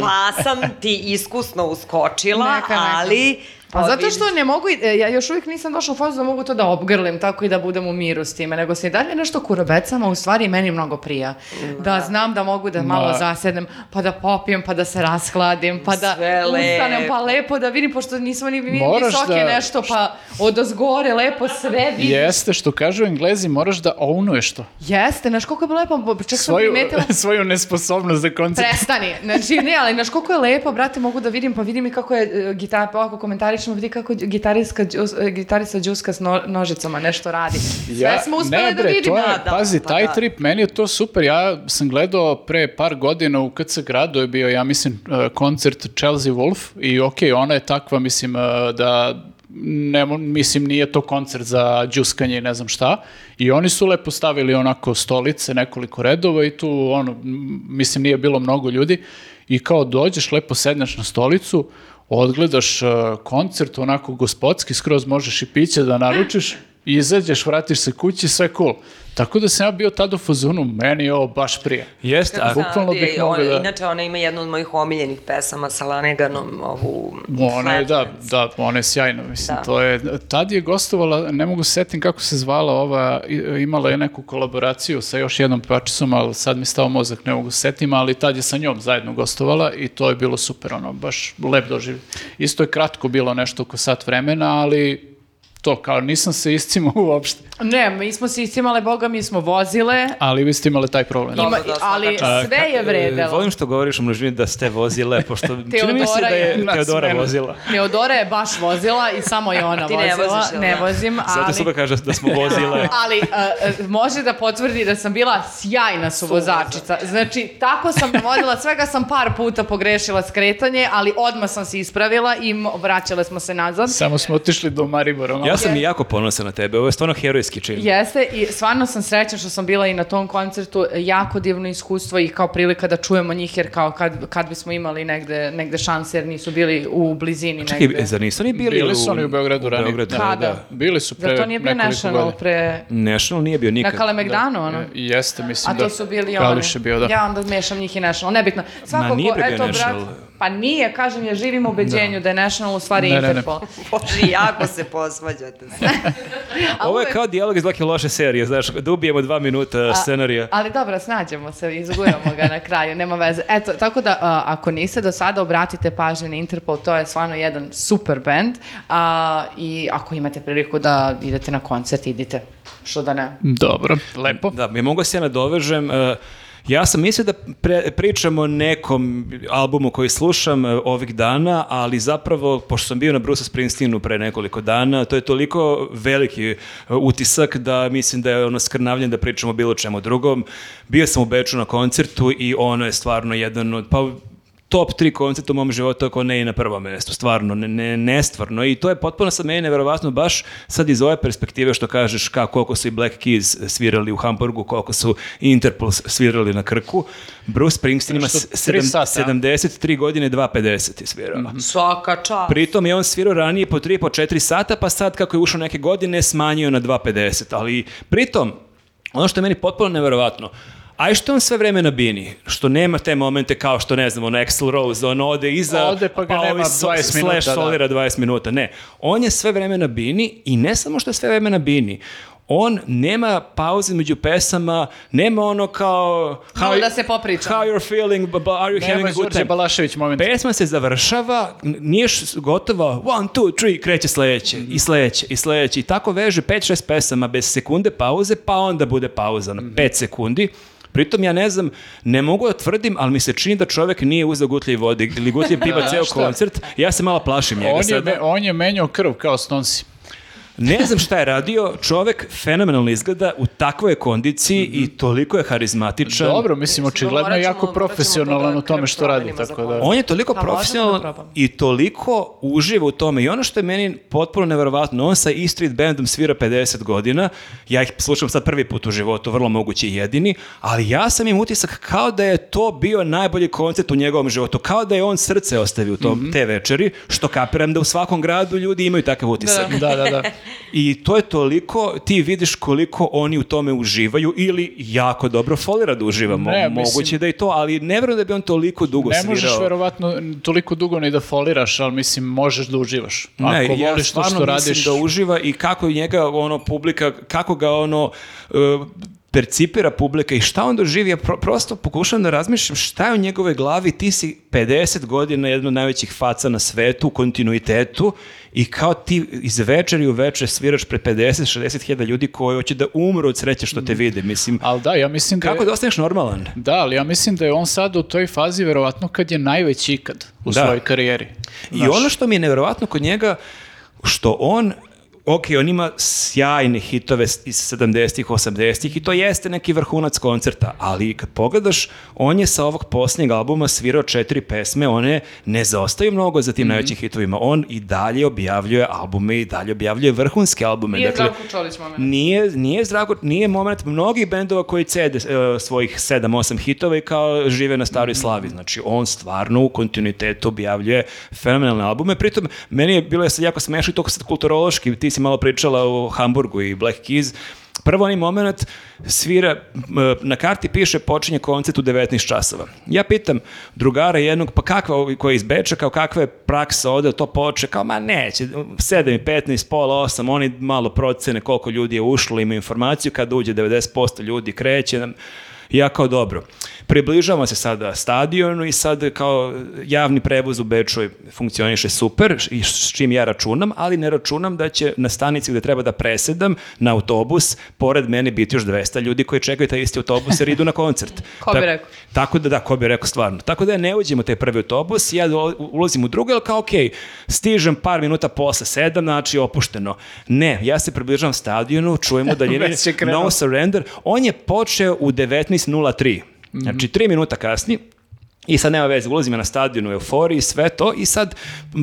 pa sam ti iskusno uskočila, Neka, neka. ali... Pa zato što ne mogu, e, ja još uvijek nisam došla u fazu da mogu to da obgrlim tako i da budem u miru s time, nego se i dalje nešto kurobecam, a u stvari meni mnogo prija. Da znam da mogu da malo Ma. zasednem, pa da popijem, pa da se raskladim, pa da Sve ustanem, pa lepo. da vidim, pošto nismo ni, visoke da- nešto, pa od ozgore lepo sve vidim. Jeste, što kažu englezi, moraš da ownuješ to. Jeste, znaš koliko je bilo lepo, čak sam Svoju, primetila... svoju nesposobnost za koncert. Prestani. Znači, ne, ali znaš koliko je lepo, brate, mogu da vidim, pa vidim i kako je uh, gitar, pa ovako komentarišemo, vidi kako gitariska, džus- e, gitarista Đuska s no- nožicama nešto radi. Sve smo uspeli ne, da bre, vidimo. To je, Da, da, pazi, pa taj da. trip, meni je to super. Ja sam gledao pre par godina u KC gradu je bio, ja mislim, uh, koncert Chelsea Wolf i ok, ona je takva, mislim, uh, da ne, mislim, nije to koncert za džuskanje i ne znam šta. I oni su lepo stavili onako stolice, nekoliko redova i tu, ono, mislim, nije bilo mnogo ljudi. I kao dođeš, lepo sedneš na stolicu, odgledaš uh, koncert, onako gospodski, skroz možeš i piće da naručiš, izađeš, vratiš se kući, sve cool. Tako da sam ja bio tada u fazonu, meni je ovo baš prije. Jeste, a Bukvalno bih Ona- mogao da- Inače, ona ima jednu od mojih omiljenih pesama sa Laneganom, ovu... Ona je, da, da, ona je sjajna, mislim, Da. to je, tad je gostovala, ne mogu se setim kako se zvala ova, i- imala je neku kolaboraciju sa još jednom pevačicom, ali sad mi stao mozak, ne mogu se setim, ali tad je sa njom zajedno gostovala i to je bilo super, ono, baš lep doživlj. Isto je kratko bilo nešto oko sat vremena, ali to, kao nisam se iscimao uopšte, Ne, mi smo se iscimale, boga, mi smo vozile, ali vi ste imali taj problem. ima, Dobro, dosta ali sve je vredelo. Volim što govoriš o množini da ste vozile, pošto čini mi se Teodora da je Teodora vozila. Teodora je baš vozila i samo je ona Ti ne vozila. voziš, ne da? vozim, Zato ali... super kaže da smo vozile. Ali uh, može da potvrdi da sam bila sjajna suvozačica. Znači, tako sam vodila, svega sam par puta pogrešila skretanje, ali odmah sam se ispravila i vraćale smo se nazad. Samo smo otišli do Maribora. malo. Ja sam i jako ponosan na tebe, ovo je stvarno herojski čin. Jeste i stvarno sam srećna što sam bila i na tom koncertu, jako divno iskustvo i kao prilika da čujemo njih jer kao kad, kad bismo imali negde, negde šanse jer nisu bili u blizini Čekaj, negde. zar nisu oni bili, Bili su oni u Beogradu ranije. Beogradu, Da, da. Bili su pre Zar to nije bio National godina. pre... National nije bio nikad. Na Kalemegdanu, ono? E, Jeste, mislim A da. to su bili oni. Kališ je bio, da. Ja onda mešam njih i National, nebitno. Svako nije ko, bre bio eto, National. brat, pa nije, kažem, ja živim u ubeđenju da je National u stvari Ne, ne, ne. Interpol. Bože, jako se posvađate. A Ovo je kao dijalog iz neke loše serije, znaš, da ubijemo dva minuta scenarija. Ali dobro, snađemo se, izguramo ga na kraju, nema veze. Eto, tako da, a, ako niste do sada, obratite pažnje na Interpol, to je stvarno jedan super band. A, I ako imate priliku da idete na koncert, idite. Što da ne? Dobro, lepo. Da, mi mogu se ja nadovežem. e, Ja sam mislio da pre- pričam o nekom albumu koji slušam e, ovih dana, ali zapravo, pošto sam bio na Bruce Springsteenu pre nekoliko dana, to je toliko veliki e, utisak da mislim da je ono skrnavljen da pričamo o bilo čemu drugom. Bio sam u Beču na koncertu i ono je stvarno jedan od, pa top tri koncerta u mom životu, ako ne i na prvom mjestu, stvarno, ne, ne, nestvarno. I to je potpuno sad meni neverovatno, baš sad iz ove perspektive što kažeš ka, koliko su i Black Keys svirali u Hamburgu, koliko su Interpol svirali na Krku. Bruce Springsteen ima Što, s- tri sedam- sata. 73 godine, 2.50 je svirao. Svaka čast. Pritom je on svirao ranije po 3 po 4 sata, pa sad kako je ušao neke godine smanjio na 2.50. Ali pritom, ono što je meni potpuno neverovatno, a i što on sve vreme na bini, što nema te momente kao što ne znam, ono Axl Rose, on ode iza, Ode pa ga nema ovi so- 20 minuta, slash da. solira 20 minuta. Ne, on je sve vreme na bini i ne samo što je sve vreme na bini, on nema pauze među pesama, nema ono kao... Malo da se popričamo. How you're feeling, but are you having Nema a good time? Balašević moment. Pesma se završava, nije gotova, one, two, three, kreće sledeće, i sledeće, i sledeće. I tako veže 5-6 pesama bez sekunde pauze, pa onda bude pauza na 5 sekundi. Pritom ja ne znam, ne mogu da tvrdim, ali mi se čini da čovjek nije uzeo gutlje vode ili gutlje piva ceo koncert. Ja se malo plašim njega On je, sada. on je menjao krv kao Stonsi. Ne znam šta je radio, čovek fenomenalno izgleda u takvoj kondiciji i toliko je harizmatičan. Dobro, mislim, očigledno je jako profesionalan da u tome što radi, tako da... On je toliko Pa da profesionalan probamo. i toliko uživa u tome. I ono što je meni potpuno neverovatno, on sa E Street Bandom svira 50 godina, ja ih slušam sad prvi put u životu, vrlo moguće i jedini, ali ja sam im utisak kao da je to bio najbolji koncert u njegovom životu, kao da je on srce ostavio u tom, te večeri, što kapiram da u svakom gradu ljudi imaju takav utisak. Da, da, da. I to je toliko, ti vidiš koliko oni u tome uživaju ili jako dobro folira da uživa. Mo- Ne, mislim- Moguće da i to, ali ne vjerujem da bi on toliko dugo Ne svirao. možeš verovatno toliko dugo ni da foliraš, ali mislim možeš da uživaš. Ako Ne, ja voliš to stvarno što mislim radiš, da uživa i kako njega ono publika, kako ga ono e, percipira publika i šta on doživi, ja pro- prosto pokušam da razmišljam šta je u njegovoj glavi, ti si 50 godina jedna od najvećih faca na svetu, u kontinuitetu i kao ti iz večeri u večer sviraš pred 50-60 hiljada ljudi koji hoće da umru od sreće što te vide, mislim. ali da, ja mislim da je- Kako da ostaneš normalan? Da, ali ja mislim da je on sad u toj fazi verovatno kad je najveći ikad u Da. svojoj karijeri. I ono što mi je nevjerovatno kod njega, što on ok, on ima sjajne hitove iz 70-ih, 80-ih i to jeste neki vrhunac koncerta, ali kad pogledaš, on je sa ovog posljednjeg albuma svirao četiri pesme, one ne zaostaju mnogo za tim najvećim hitovima. On i dalje objavljuje albume i dalje objavljuje vrhunske albume. Nije Dakle, Zdravko Čolić moment. Nije, nije Zdravko, nije moment mnogih bendova koji cede e, svojih 7-8 hitova i kao žive na staroj slavi. Znači, on stvarno u kontinuitetu objavljuje fenomenalne albume. Pritom, meni je bilo sad jako smešno i toliko sad kulturološki. Ti si malo pričala o Hamburgu i Black Keys. Prvo onaj moment svira, na karti piše počinje koncert u 19 časova. Ja pitam drugara jednog, pa kakva, koji je iz Beča, kao kakva je praksa ovde, to poče, kao ma neće, 7 i 15, pola 8, oni malo procene koliko ljudi je ušlo, ima informaciju, kada uđe 90% ljudi kreće ja kao dobro. Približavamo se sada stadionu i sad kao javni prevoz u Beču funkcioniše super i s čim ja računam, ali ne računam da će na stanici gde treba da presedam na autobus, pored mene biti još 200 ljudi koji čekaju taj isti autobus jer idu na koncert. Ko bi rekao? Tako da, da, ko bi rekao stvarno. Tako da ja ne uđem u taj prvi autobus, ja ulazim u drugi, ali kao okej, stižem par minuta posle sedam, znači opušteno. Ne, ja se približavam stadionu, čujemo Već je. No Surrender. On je počeo u 19.03. Znači, tri minuta kasni, i sad nema veze, ulazim ja na stadion u euforiji, sve to i sad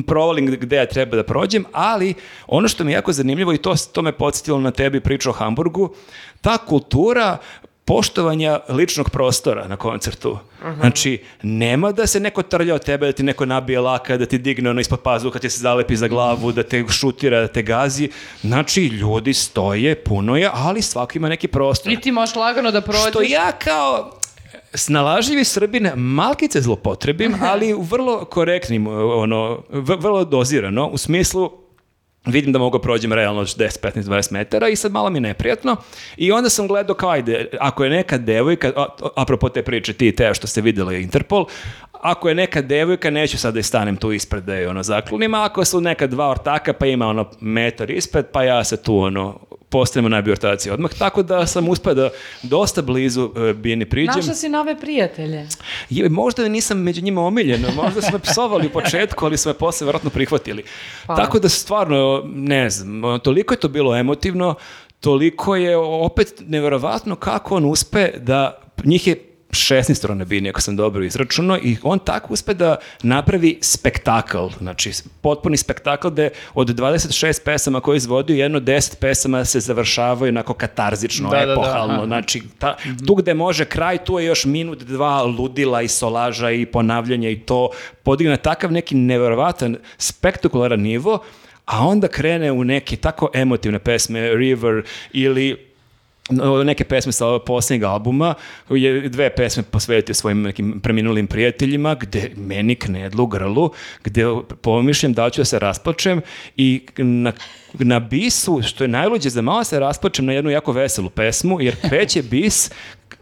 provalim gde ja treba da prođem, ali ono što mi je jako zanimljivo i to, to me podsjetilo na tebi priču o Hamburgu, ta kultura poštovanja ličnog prostora na koncertu. Znači, nema da se neko trlja od tebe, da ti neko nabije laka, da ti digne ono ispod pazuha, ti se zalepi za glavu, da te šutira, da te gazi. Znači, ljudi stoje, puno je, ali svako ima neki prostor. I ti možeš lagano da prođeš. Što ja kao snalažljivi Srbin malkice zlopotrebim, ali u vrlo korektnim, ono, v- vrlo dozirano, u smislu vidim da mogu prođem realno 10, 15, 20 metara i sad malo mi je neprijatno. I onda sam gledao kao ajde, ako je neka devojka, a, apropo te priče ti i te što ste vidjeli Interpol, ako je neka devojka, neću sad da je stanem tu ispred da je ono zaklonim, a ako su neka dva ortaka pa ima ono metar ispred, pa ja se tu ono postavimo najbolji ortaci odmah, tako da sam uspio da dosta blizu e, Bijeni priđem. Našla si nove prijatelje. Je, možda nisam među njima omiljen, možda su me psovali u početku, ali su me posle vjerojatno prihvatili. Pa. Tako da stvarno, ne znam, toliko je to bilo emotivno, toliko je opet nevjerovatno kako on uspe da, njih je 16 na bini, ako sam dobro izračunao, i on tako uspe da napravi spektakl, znači potpuni spektakl gde od 26 pesama koje je izvodio, jedno 10 pesama se završavaju onako katarzično, Da, da, da, epohalno, aha. znači ta, tu gde može kraj, tu je još minut, dva ludila i solaža i ponavljanja i to podigne na takav neki neverovatan, spektakularan nivo, a onda krene u neke tako emotivne pesme, River ili neke pesme sa ovog posljednjeg albuma, je dve pesme posvetio svojim nekim preminulim prijateljima, gde meni knedlu grlu, gde pomišljam da ću da se rasplačem i na, na bisu, što je najluđe, za malo se rasplačem na jednu jako veselu pesmu, jer kreće bis,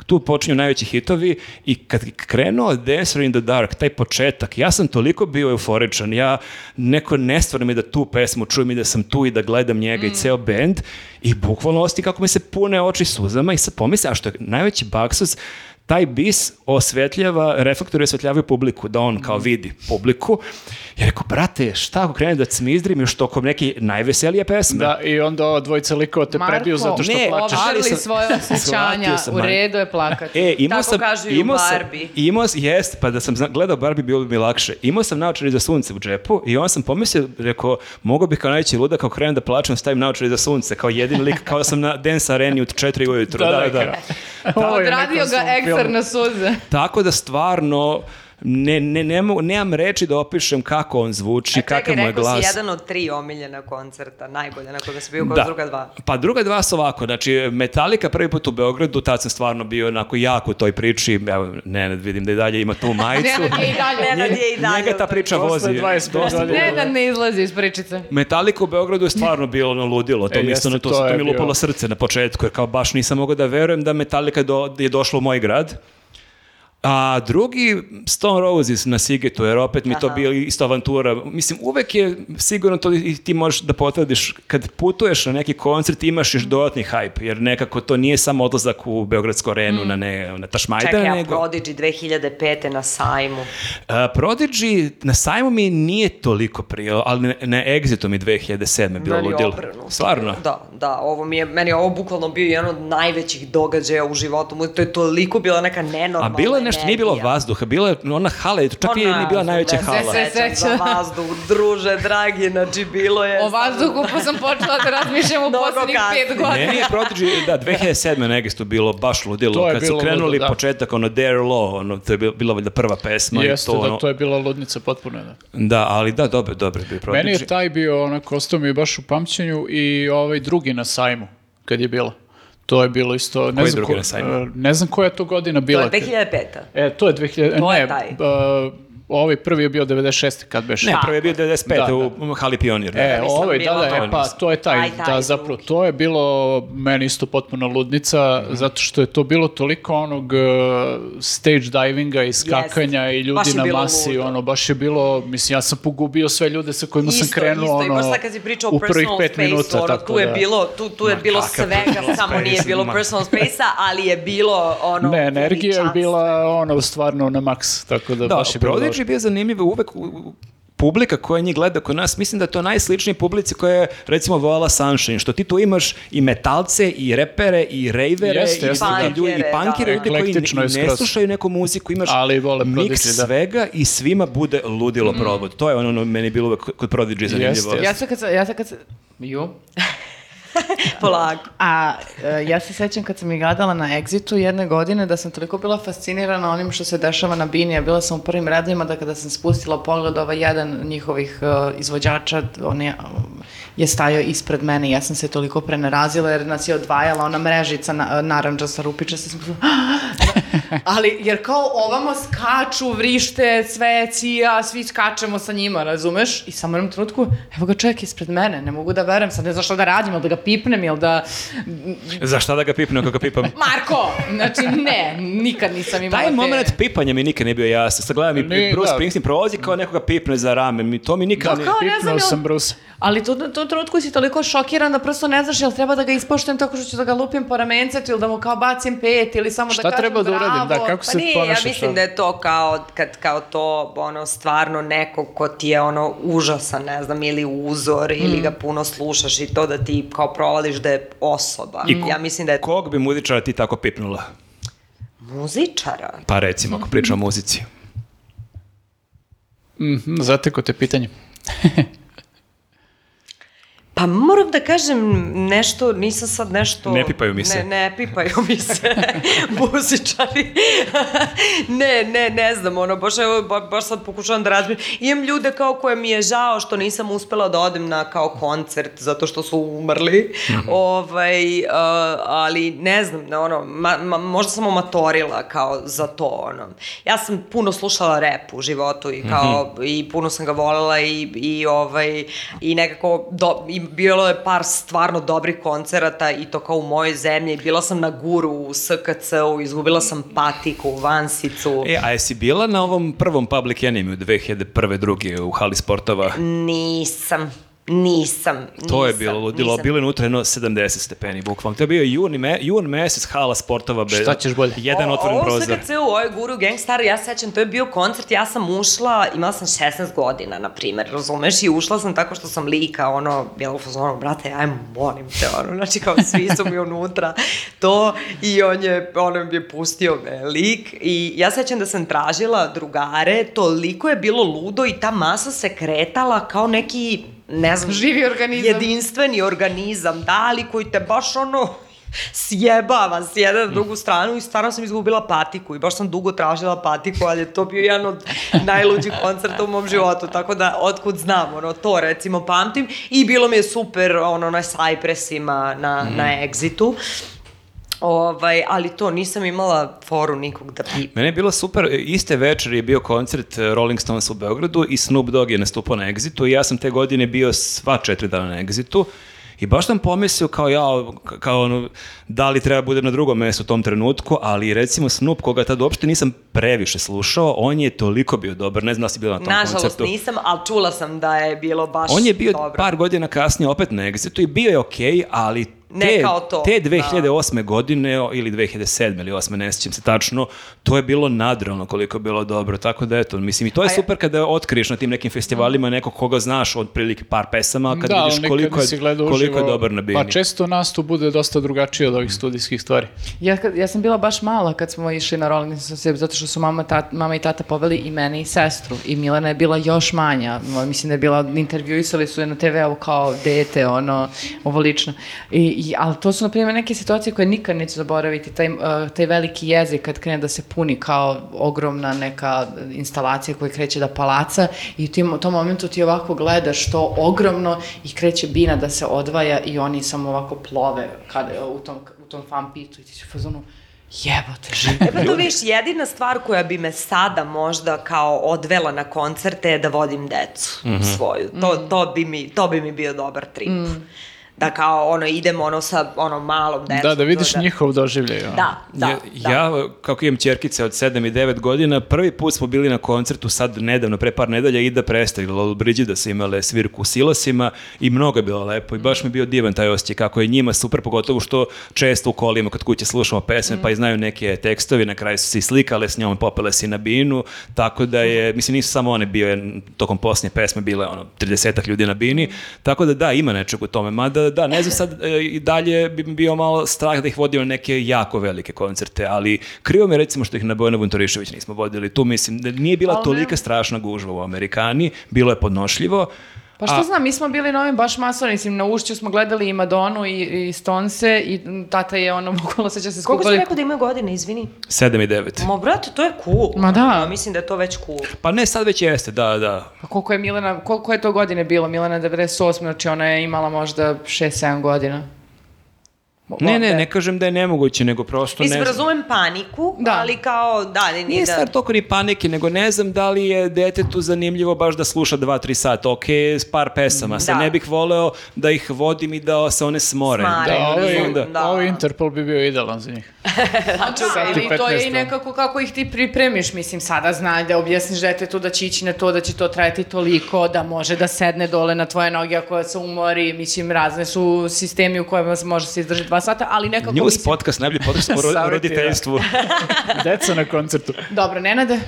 tu počinju najveći hitovi i kad krenuo Dancer in the Dark, taj početak, ja sam toliko bio euforičan, ja neko nestvarno mi da tu pesmu čujem i da sam tu i da gledam njega i ceo bend i bukvalno osti kako mi se pune oči suzama i sad pomisle, a što je najveći baksus, taj bis osvetljava, reflektori osvetljavaju publiku, da on kao vidi publiku. Ja rekao, brate, šta ako krene da cmizdrim još tokom neke najveselije pesme? Da, i onda ova dvojica likova te Marko, prebiju zato što ne, plačeš. sam- svoje osjećanja, sam, u redu je plakati. E, imao Tako sam, kažu i u imao sam, Barbie. imao, jest, pa da sam zna- gledao Barbie bilo bi mi lakše. Imao sam naočare za sunce u džepu i on sam pomislio, rekao, mogu bih kao najveći ludak kao krenem da plačem, stavim naočare za sunce, kao jedini lik, kao da sam na dance areni od četiri ujutru. Da, da, da. Je u Odradio ga eksterna suze. Tako da stvarno, ne, ne, ne mogu- nemam reči da opišem kako on zvuči, A kakav mu je rekao glas. si jedan od tri omiljena koncerta, najbolja na koga si bio kao Da. druga dva. Pa druga dva su ovako, znači Metallica prvi put u Beogradu, tad sam stvarno bio onako jako u toj priči, evo, ne, vidim da i dalje ima tu majicu. Nenad je i dalje. Nenad je i dalje Njega ta priča vozi. 25 dosta godina. dugo. Nenad ne izlazi iz pričice. Metallica u Beogradu je stvarno bilo ono ludilo, to E, mi jeste, to, to to, je mi lupalo srce na početku, jer kao baš nisam mogao da verujem da Metallica do, je došla u moj grad. A drugi Stone Roses na Sigetu, jer opet mi to Aha. bili isto avantura. Mislim, uvek je sigurno to i ti možeš da potvrdiš, kad putuješ na neki koncert imaš još dodatni hype, jer nekako to nije samo odlazak u Beogradsku arenu na, ne, na Tašmajdan, Čekaj, a nego... Prodigy 2005. na sajmu. A, Prodigy na sajmu mi nije toliko prijelo, ali na, na Exitu mi 2007. bilo Meni ludilo. Stvarno? Da, da, ovo mi je, meni je ovo bukvalno bio jedan od najvećih događaja u životu. To je toliko bila neka A nenormalna bilo je nešto, nije bilo vazduha, bilo je ona hala, čak nije ni bila najveća ne, hala. se sećam seća. za vazduh, druže, dragi, znači bilo je... O vazduhu pa sam počela da razmišljam u poslednjih pet godina. Meni je Prodigy, da, 2007. na Exitu bilo baš ludilo. Kad su krenuli ludo, da. početak, ono, Dare Law, ono, to je bila, bila valjda prva pesma. i Jeste, to, da, ono, to je bila ludnica potpuno. Da. Da, ali da, dobro, dobro je bio Prodigy. Meni je taj bio, onako, ostao mi baš u pamćenju i ovaj drugi na sajmu, kad je bilo. To je bilo isto, ne Koji znam, drugi ko- na sajmu? ne znam koja je to godina To bila. je 2005. E, to je 2000, To ne, je taj. e, ovaj prvi je bio 96. kad beše. Ne, prvi je bio 95. Da, da. u Hali Pionir. E, nisam ovaj, da, da, e, pa to je taj, Taj, taj da, zapravo, to je bilo meni isto potpuno ludnica, Mhm. zato što je to bilo toliko onog uh, stage divinga i skakanja i ljudi na masi, ludo. ono, baš je bilo, mislim, ja sam pogubio sve ljude sa kojima sam Isto, krenuo, isto, ono, sad kad si pričao o u prvih personal pet space, minuta, ono, tako tu je da. bilo, tu, tu je Ma bilo svega, samo nije bilo personal space-a, ali je bilo ono... Ne, energija je bila ono stvarno na maks, tako da, Da, baš je bilo. Je bio zanimljiv uvek u- u- publika koja njih gleda kod nas, mislim da je to najsličniji publici koja je recimo vola Sunshine, što ti tu imaš i metalce, i repere, i rejvere, Jeste, i, jeste, da. ljudi, i punkere, da. ljudi koji ne, slušaju neku muziku, imaš Ali vole miks Prodigy, da. svega i svima bude ludilo provod. To je ono, ono meni bilo uvek kod Prodigy zanimljivo. Jeste, Ja sam kad sam, ja sam kad sam, ju. Polako. A e, ja se sećam kad sam ih gledala na Exitu jedne godine da sam toliko bila fascinirana onim što se dešava na bini. Ja bila sam u prvim redovima da kada sam spustila pogled ovaj jedan njihovih e, izvođača, on je, je stajao ispred mene i ja sam se toliko prenerazila jer nas je odvajala ona mrežica na, naranđasta rupičasta. Sam bila, Ali, jer kao ovamo skaču, vrište, sve cija, svi skačemo sa njima, razumeš? I samo jednom trenutku, evo ga čovjek ispred mene, ne mogu da verujem, sad ne znam šta da radim, ili da ga pipnem, ili da... Za šta da ga pipnem ako ga pipam? Marko! Znači, ne, nikad nisam imala Taj te... moment pipanja mi nikad nije bio jasan. Sad gledam i Bruce da. Springsteen prolazi kao nekoga pipne za rame. Mi, to mi nikad... Da, kao ne znam, sam Bruce. Ali tu, tu trenutku si toliko šokiran da prosto ne znaš jel treba da ga ispoštujem tako što ću da ga lupim po ramencetu ili da mu kao bacim pet ili samo Šta da kažem treba da uradim? Da, kako Pa se nije, ja ponašaš? mislim ono? da je to kao, kad kao to, ono, stvarno neko ko ti je, ono, užasan, ne znam, ili uzor, ili Mm. ga puno slušaš i to da ti kao provališ da je osoba. I ko- ja mislim da je Kog bi muzičara ti tako pipnula? muzičara. Pa recimo, ako pričamo o muzici. Mhm, Zateko te pitanje. Pa moram da kažem nešto, nisam sad nešto... Ne pipaju mi se. Ne, ne pipaju mi se muzičari. ne, ne, ne znam, ono, baš, evo, ba, baš sad pokušavam da razmišljam. Imam ljude kao koje mi je žao što nisam uspela da odem na kao koncert zato što su umrli. Mhm. ovaj, uh, ali ne znam, ne, ono, ma, ma, možda sam amatorila kao za to, ono. Ja sam puno slušala rap u životu i kao, Mhm. i puno sam ga volela i, i ovaj, i nekako, do, i bilo je par stvarno dobrih koncerata i to kao u mojoj zemlji. Bila sam na guru u SKC-u, izgubila sam patiku u Vansicu. E, a jesi bila na ovom prvom Public Enemy u 2001. drugi u hali sportova? Nisam. Nisam. To je nisam, bilo ludilo, nisam. bilo je unutra jedno 70 stepeni, bukvalno. To je bio jun, me, jun mesec hala sportova. Be, Šta ćeš bolje? Jedan O- otvoren ovo prozor. SKC-u, ovo je Guru Gangstar, ja se sećam, to je bio koncert, ja sam ušla, imala sam 16 godina, na primer, razumeš, i ušla sam tako što sam lika, ono, bila u fazonu, brate, aj, molim te, ono, znači, kao svi su mi unutra, to, i on je, ono, mi je pustio me lik, i ja se sećam da sam tražila drugare, toliko je bilo ludo i ta masa se kretala kao neki, ne znam, Živi organizam. jedinstveni organizam, da, ali koji te baš ono sjebava s jedne na drugu stranu i stvarno sam izgubila patiku i baš sam dugo tražila patiku, ali je to bio jedan od najluđih koncerta u mom životu, tako da otkud znam, ono, to recimo pamtim i bilo mi je super, ono, na Cypressima, na, na Exitu, Ovaj, ali to, nisam imala foru nikog da pipam. Mene je bilo super, iste večer je bio koncert eh, Rolling Stones u Beogradu i Snoop Dogg je nastupao na Exitu i ja sam te godine bio sva četiri dana na Exitu i baš sam pomislio kao ja, kao ono, da li treba budem na drugom mjestu u tom trenutku, ali recimo Snoop, koga tad uopšte nisam previše slušao, on je toliko bio dobar, ne znam da si bila na tom Nažalost koncertu. nisam, ali čula sam da je bilo baš On je bio dobro. par godina kasnije opet na Exitu i bio je okej, ali Ne te, kao to, te da. 2008. godine o, ili 2007. ili 8. ne sjećam se tačno, to je bilo nadrealno koliko je bilo dobro, tako da eto, mislim i to je A ja- super kada otkriješ na tim nekim festivalima nekog koga znaš od prilike par pesama, kad da, vidiš koliko je, koliko je uživo. dobar na bini. Pa često nastup bude dosta drugačiji od ovih studijskih stvari. Ja, kad- ja sam bila baš mala kad smo išli na Rolling Stones, zato što su mama, tat- mama i tata poveli i mene i sestru. I Milena je bila još manja. Mislim da je bila, intervjuisali su je na TV-u kao dete, ono, ovo lično. I, i, ali to su, na primjer, neke situacije koje nikad neću zaboraviti. Taj, uh, taj veliki jezik kad krene da se puni kao ogromna neka instalacija koja kreće da palaca i u tim, u tom momentu ti ovako gledaš to ogromno i kreće bina da se odvaja i oni samo ovako plove kada, u tom, u tom fan pitu i ti si u fazonu jebote, živi. E pa to viš, jedina stvar koja bi me sada možda kao odvela na koncerte je da vodim decu Mhm. svoju. To, to, bi mi, to bi mi bio dobar trip. Da kao ono idemo ono sa ono malom decom. Da, da vidiš da, njihov doživljaj. ono. Da, da, ja, da. ja, kako imam čerkice od 7 i 9 godina, prvi put smo bili na koncertu sad nedavno, pre par nedelja, i da prestaje, Lolo Brigida su imale svirku u silosima i mnogo je bilo lepo i baš mi je bio divan taj osjećaj kako je njima super, pogotovo što često u kolima kod kuće slušamo pesme pa i znaju neke tekstovi, na kraju su se i slikale s njom, popele se i na binu, tako da je, mislim nisu samo one bio je tokom posljednje pesme bile ono 30 ljudi na bini, tako da da, ima nečeg u tome, mada da, ne znam sad e, i dalje bi bio malo strah da ih vodio na neke jako velike koncerte, ali krivo mi recimo što ih na Bojana Vuntorišević nismo vodili, tu mislim da nije bila tolika strašna gužva u Amerikani, bilo je podnošljivo, Pa što A- znam, mi smo bili na ovim baš masovnim, mislim, na Ušću smo gledali i Madonu i, i Stonse i tata je ono, bukvalno seća se Koliko si skupali. rekao da imaju godine, izvini? 7 i 9. Ma, brate, to je cool. Ma da. Ja mislim da je to već cool. Pa ne, sad već jeste, da, da. Pa koliko je Milena, koliko je to godine bilo? Milena 98, znači ona je imala možda 6-7 godina. Ne, ne, ne kažem da je nemoguće, nego prosto Mislim, ne znam. razumem paniku, Da. ali kao, da, ne, Nije da. stvar toliko ni panike, nego ne znam da li je detetu zanimljivo baš da sluša 2-3 sata. Ok, s par pesama. Sad Da. ne bih voleo da ih vodim i da se one smore. Smare. Da, Ne, ovaj, razumem, da. ovaj Interpol bi bio idealan za njih. Čekaj, Sat i ili to je 15, i da. nekako kako ih ti pripremiš, mislim, sada znaj da objasniš detetu da će ići na to, da će to trajati toliko, da može da sedne dole na tvoje noge ako se umori, mislim, razne su sistemi u kojima se može se izdržati dva sata, ali nekako News mislim... podcast, najbolji podcast o roditeljstvu. Deca na koncertu. Dobro, Nenade,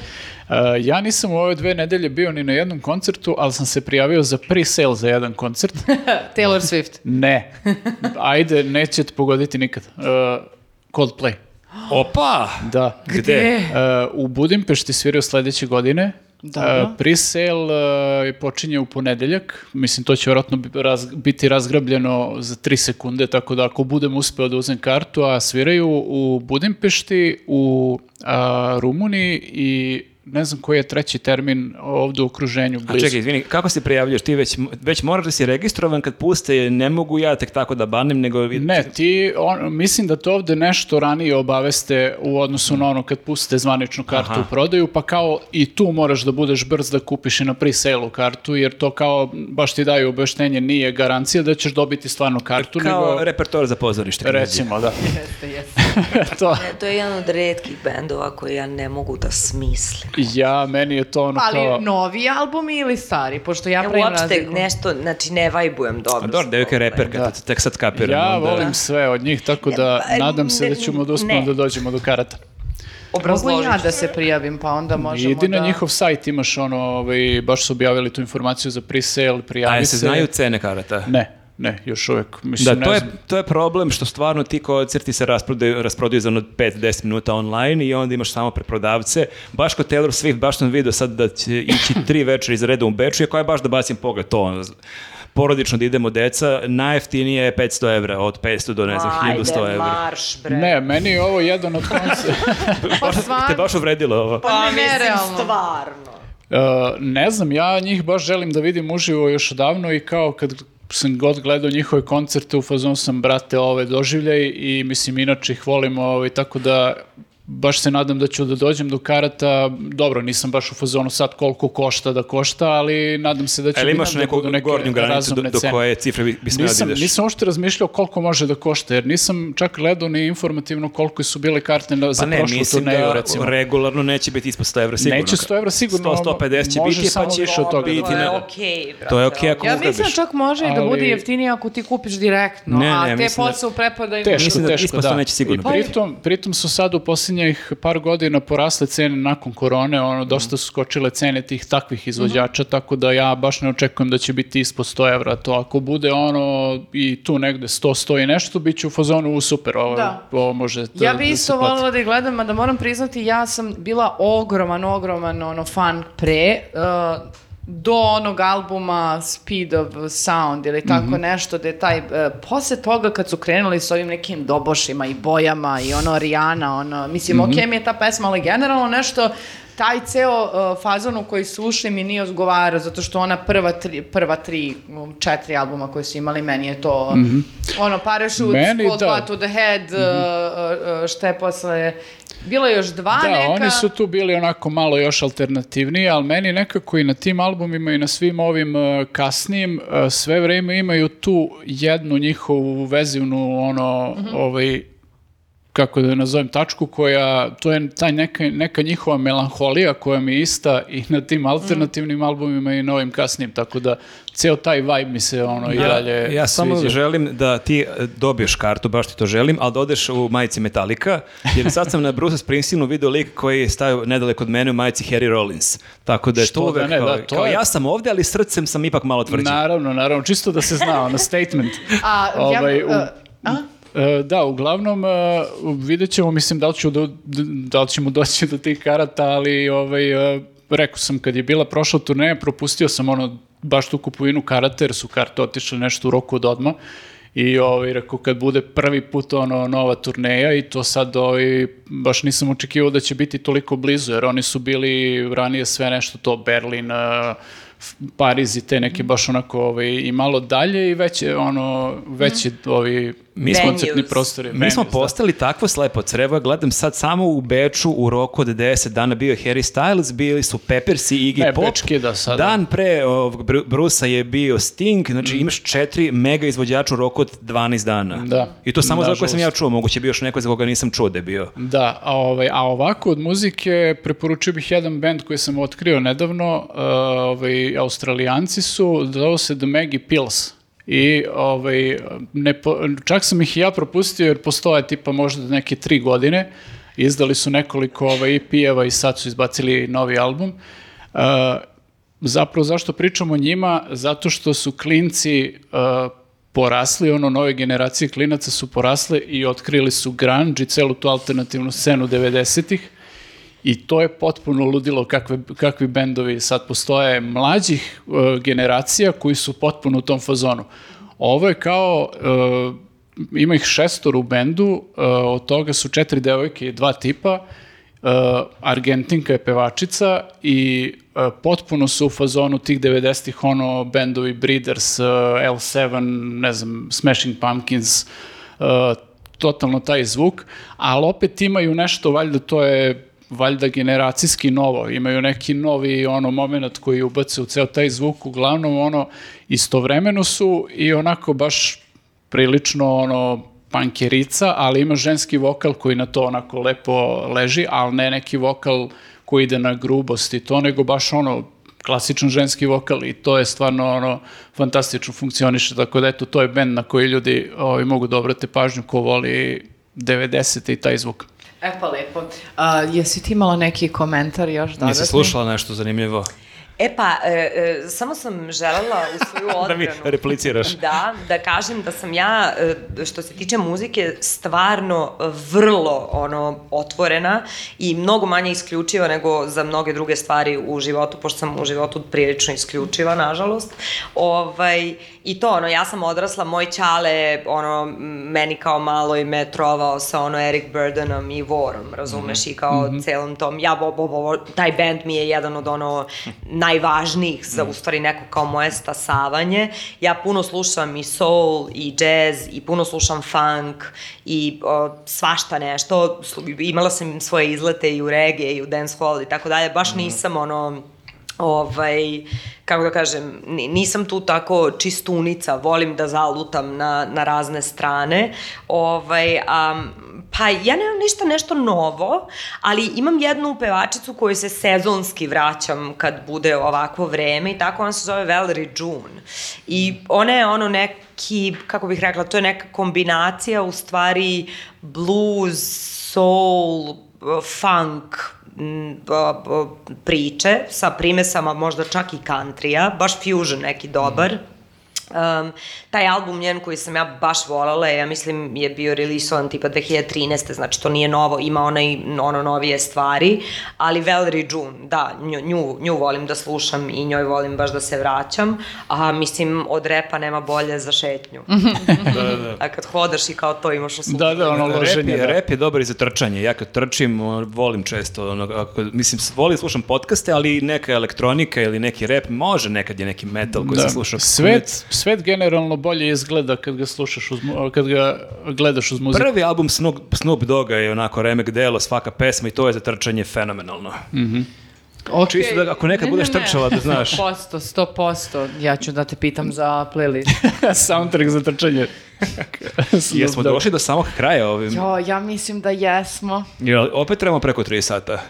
Uh, ja nisam u ove dve nedelje bio ni na jednom koncertu, ali sam se prijavio za pre-sale za jedan koncert. Taylor Swift. Ne. Ajde, nećete pogoditi nikad. Uh, Coldplay. Opa! Da. Gde? Uh, u Budimpešti sviraju sledeće godine. Dobro. Uh, pre-sale uh, počinje u ponedeljak. Mislim, to će vjerojatno raz- biti razgrabljeno za tri sekunde, tako da ako budem uspeo da uzem kartu, a sviraju u Budimpešti, u a, Rumuniji i ne znam koji je treći termin ovdje u okruženju A blizu. čekaj, izvini, kako se prijavljaš? Ti već, već moraš da si registrovan kad puste, ne mogu ja tek tako da banem, nego... Ne, ti, on, mislim da to ovde nešto ranije obaveste u odnosu na ono kad pustite zvaničnu kartu Aha. u prodaju, pa kao i tu moraš da budeš brz da kupiš i na pre-sale kartu, jer to kao baš ti daju objašnjenje, nije garancija da ćeš dobiti stvarno kartu, Kao nego repertoar za pozorište. recimo, da. Jeste, jeste. to, E, to je jedan od redkih bendova koje ja ne mogu da smislim. Ja, meni je to ono Pa kao... ali novi albumi ili stari? Pošto ja Ja pravim uopšte razliku. nešto, znači ne vajbujem dobro. A dobro, devojka je reperka, Da. tek sad kapiram. Ja onda- volim sve od njih, tako da pa, nadam se da ne, ćemo da uspemo ne. da dođemo do karata. Mogu ja da se prijavim, pa onda možemo Idi da... na njihov sajt, imaš ono, ovaj, baš su objavili tu informaciju za pre-sale, prijavi A se. se znaju cene karata? Ne, ne, još uvek. Mislim, Da, ne to je, znam. to je problem što stvarno ti koncerti se rasprodaju, rasprodaju za ono 5-10 minuta online i onda imaš samo preprodavce. Baš kod Taylor Swift, baš sam vidio sad da će ići tri večeri za redom u Beču, i koja je baš da bacim pogled to, ono, porodično da idemo deca, najjeftinije je 500 evra, od 500 do ne znam, 1100 Ajde, evra. marš, bre. Ne, meni je ovo jedan od koncerta. Pa Te stvarno, baš uvredilo ovo. Pa Pa mislim, stvarno. Uh, ne znam, ja njih baš želim da vidim uživo još odavno i kao kad sam god gledao njihove koncerte, u fazonu sam, brate, ove doživljaj i mislim, inače ih volim, ovaj, tako da baš se nadam da ću da dođem do karata. Dobro, nisam baš u fazonu sad koliko košta da košta, ali nadam se da će Ali imaš da neku budu neke gornju granicu do, do koje cifre bi, bi smeo da Nisam, ideš? nisam uopšte razmišljao koliko može da košta, jer nisam čak gledao ni informativno koliko su bile karte na, za Pa ne, prošlu mislim turneju, da recimo. regularno neće biti ispod 100 evra sigurno. Neće 100 evra sigurno, 100, 150 će može biti, pa ćeš više od toga biti da To je okej, brate. To je okej ako Ja mislim da čak može i da Ali- bude jeftinije ako ti kupiš direktno, Ne, a ne, te mislim da- posle u preprodaju... Teško, Mislim da teško, ispod da. neće sigurno I pritom, pritom su sad u posljednjih par godina porasle cene nakon korone, ono, dosta su skočile cene tih takvih izvođača, tako da ja baš ne očekujem da će biti ispod 100 evra. To ako bude ono i tu negde 100, 100 i nešto, bit će u fazonu u super, ovo, Da. ovo može da, Ja da bi se isto voljela da ih gledam, a da moram priznati, ja sam bila ogroman, ogroman ono, fan pre, uh, do onog albuma Speed of Sound ili tako Mhm. nešto, da je taj, uh, posle toga kad su krenuli s ovim nekim dobošima i bojama i ono Rijana, ono, mislim, Mhm. okej mi je ta pesma, ali generalno nešto, taj ceo uh, fazon u koji su ušli mi nije odgovarao, zato što ona prva tri, prva tri, četiri albuma koje su imali, meni je to, ono, Parachute. Meni, Cold da. Cut to the Head, uh, uh, uh, šta je posle, bilo je još dva Da, neka. oni su tu bili onako malo još alternativniji, ali meni nekako i na tim albumima i na svim ovim uh, kasnijim uh, sve vreme imaju tu jednu njihovu vezivnu ono, Mhm. ovaj, kako da nazovem, tačku koja, to je taj neka, neka njihova melanholija koja mi je ista i na tim alternativnim albumima i na ovim kasnijim, tako da ceo taj vibe mi se ono i dalje Ja samo sviđa. želim da ti e, dobiješ kartu, baš ti to želim, ali da odeš u majici Metallica, jer sad sam na Bruce Springsteenu video lik koji je stavio nedaleko od mene u majici Harry Rollins. Tako da je Što to da ne, kao, da, to kao je- ja sam ovdje, ali srcem sam ipak malo tvrđi. Naravno, naravno, čisto da se zna, ono statement. A, Ovaj, ja, u- uh, a? E, Da, uglavnom e, vidjet ćemo, mislim, da li, ću do, da li ćemo doći do tih karata, ali ovaj, e, rekao sam, kad je bila prošla turneja, propustio sam ono, baš tu kupovinu karata, jer su karte otišle nešto u roku od odmah. I ovaj, rekao, kad bude prvi put ono, nova turneja i to sad ovaj, baš nisam očekivao da će biti toliko blizu, jer oni su bili ranije sve nešto to, Berlin, Pariz i te neke baš onako ovaj, i malo dalje i veće, ono, veći ovi Mi smo- koncertni prostori. Mi smo da. postali takvo slepo crevo, ja gledam sad samo u Beču u roku od 10 dana bio je Harry Styles, bili su Peppers i Iggy Ne, Pop. Bečki da sada. Dan pre ovog Bru- Brusa je bio Sting, znači imaš četiri mega izvođača u roku od 12 dana. Da. I to samo za koje sam ja čuo, moguće bi još neko za koga nisam čuo da je bio. Da, a, ovaj, a ovako od muzike preporučio bih jedan band koji sam otkrio nedavno, uh, ovaj, australijanci su, zove se The Maggie Pills. I ovaj, ne čak sam ih i ja propustio jer postoje tipa možda neke tri godine. Izdali su nekoliko ovaj, EP-eva i sad su izbacili novi album. Uh, zapravo zašto pričamo o njima? Zato što su klinci uh, porasli, ono, nove generacije klinaca su porasle i otkrili su grunge i celu tu alternativnu scenu 90-ih i to je potpuno ludilo kakve, kakvi bendovi sad postoje mlađih uh, generacija koji su potpuno u tom fazonu. Ovo je kao, uh, ima ih šestor u bendu, uh, od toga su četiri devojke i dva tipa, Uh, Argentinka je pevačica i uh, potpuno su u fazonu tih 90-ih ono bendovi Breeders, uh, L7, ne znam, Smashing Pumpkins, uh, totalno taj zvuk, ali opet imaju nešto, valjda to je valjda generacijski novo, imaju neki novi ono moment koji ubace u ceo taj zvuk, uglavnom ono istovremeno su i onako baš prilično ono pankerica, ali ima ženski vokal koji na to onako lepo leži, ali ne neki vokal koji ide na grubost i to, nego baš ono klasičan ženski vokal i to je stvarno ono fantastično funkcioniše, tako da eto to je bend na koji ljudi ovaj, mogu da obrate pažnju ko voli 90. i taj zvuk. E pa lepo. A, jesi ti imala neki komentar još dodatni? Nisi slušala nešto zanimljivo? E pa, e, e, samo sam želela u svoju odbranu... Da mi repliciraš. Da, da kažem da sam ja, e, što se tiče muzike, stvarno vrlo ono, otvorena i mnogo manje isključiva nego za mnoge druge stvari u životu, pošto sam u životu prilično isključiva, nažalost. Ovaj, I to, ono, ja sam odrasla, moj ćale, ono, meni kao malo i me trovao sa ono Eric Burdenom i Vorom, razumeš, i kao celom tom, ja, bo, bo, bo, taj band mi je jedan od ono najvažnijih za u stvari neko kao moje stasavanje. Ja puno slušam i soul i jazz i puno slušam funk i o, svašta nešto. Imala sam svoje izlete i u reggae i u dancehall i tako dalje. Baš nisam ono ovaj, kako da kažem, ni- nisam tu tako čistunica, volim da zalutam na, na razne strane, ovaj, a, pa ja nemam ništa nešto novo, ali imam jednu pevačicu koju se sezonski vraćam kad bude ovakvo vreme i tako ona se zove Valerie June. I ona je ono neki, kako bih rekla, to je neka kombinacija u stvari blues, soul, funk, priče sa primesama možda čak i countrya, baš fusion neki dobar. Um, taj album njen koji sam ja baš volala ja mislim, je bio releasovan tipa 2013. Znači to nije novo, ima ona i ono novije stvari, ali Valerie June, da, nju, nju, nju volim da slušam i njoj volim baš da se vraćam, a mislim od repa nema bolje za šetnju. Da, da, da. A kad hodaš i kao to imaš u sluhu. Da, da, ono Rep loženje. je, da. rep je dobar i za trčanje. Ja kad trčim, volim često, ono, ako, mislim, volim slušam podcaste, ali neka elektronika ili neki rep, može nekad je neki metal koji se sluša. Svet, svet generalno bolje izgleda kad ga slušaš uz, kad ga gledaš uz muziku. Prvi album Snoop, Snoop Doga je onako remek delo, svaka pesma i to je za trčanje fenomenalno. Okay. Čisto da ako nekad budeš trčala, da znaš. 100%, 100%. Ja ću da te pitam za playlist. Soundtrack za trčanje. Jesmo došli do samog kraja ovim. Jo, ja mislim da jesmo. Jel, opet trebamo preko 3 sata.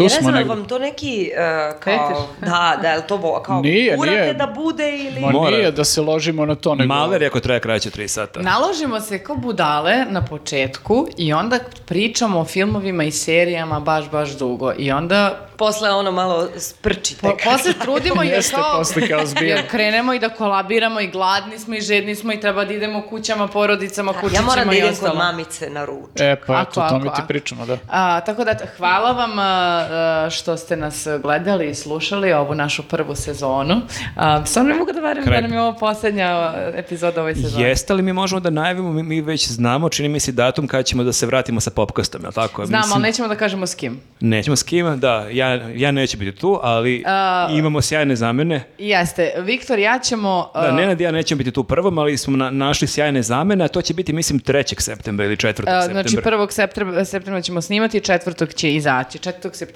Tu ja ne znam, negdje. vam to neki, uh, kao, Fetiš? da, da, je li to bo, kao, Nije, urate nije. da bude ili... Ma Mora. nije da se ložimo na to, nego... Maler je ako traje kraće 3 sata. Naložimo se kao budale na početku i onda pričamo o filmovima i serijama baš, baš dugo. I onda Posle ono malo sprčite. po, posle trudimo i da kao... posle kao zbijemo. Jer krenemo i da kolabiramo i gladni smo i žedni smo i treba da idemo kućama, porodicama, kućićima ja moram da i idem ostalo. kod mamice na ruč. E, pa Ako, eto, to mi ti pričamo, da. A, tako da, hvala vam a, što ste nas gledali i slušali ovu našu prvu sezonu. A, stvarno ne mogu da verujem da nam je ovo posljednja a, epizoda ove sezone. Jeste li mi možemo da najavimo, mi, mi već znamo, čini mi se datum kada ćemo da se vratimo sa popkastom, jel tako? Znam, Mislim, ali nećemo da kažemo s kim. Nećemo s kim, da, ja, ja neću biti tu, ali A- imamo sjajne zamene. Jeste, Viktor, ja ćemo... a, Da, Nenad i ja nećemo biti tu prvom, ali smo na- našli sjajne zamene, a to će biti, mislim, 3. septembra ili 4. a, septembra. Znači, 1. septembra, septembra ćemo snimati, 4. će izaći. 4. septembra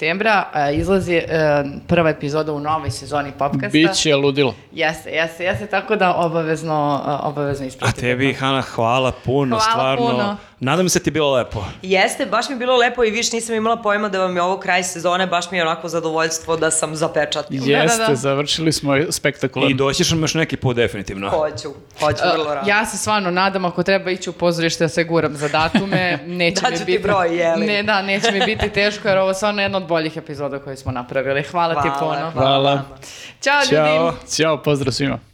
a, izlazi a, prva epizoda u novoj sezoni Popkasta. Biće ludilo. Jeste, jeste, jeste, tako da obavezno, a, obavezno A ispratite. tebi, Hana, hvala puno, Hvala stvarno. puno. Nadam se ti je bilo lepo. Jeste, baš mi je bilo lepo i više nisam imala pojma da vam je ovo kraj sezone, baš mi je onako zadovoljstvo da sam zapečatila. Jeste, da. završili smo spektakularno. I doći ćemo još neki put, definitivno. Hoću, hoću vrlo rado. Ja se stvarno nadam ako treba ići u pozorište da se guram za datume, neće Daću mi ti biti... broj, je li? Ne, da, neće mi biti teško jer ovo je stvarno jedna od boljih epizoda koje smo napravili. Hvala, ti Hvala, puno. Hvala. Ćao, ljudi! Ćao, ćao, pozdrav svima.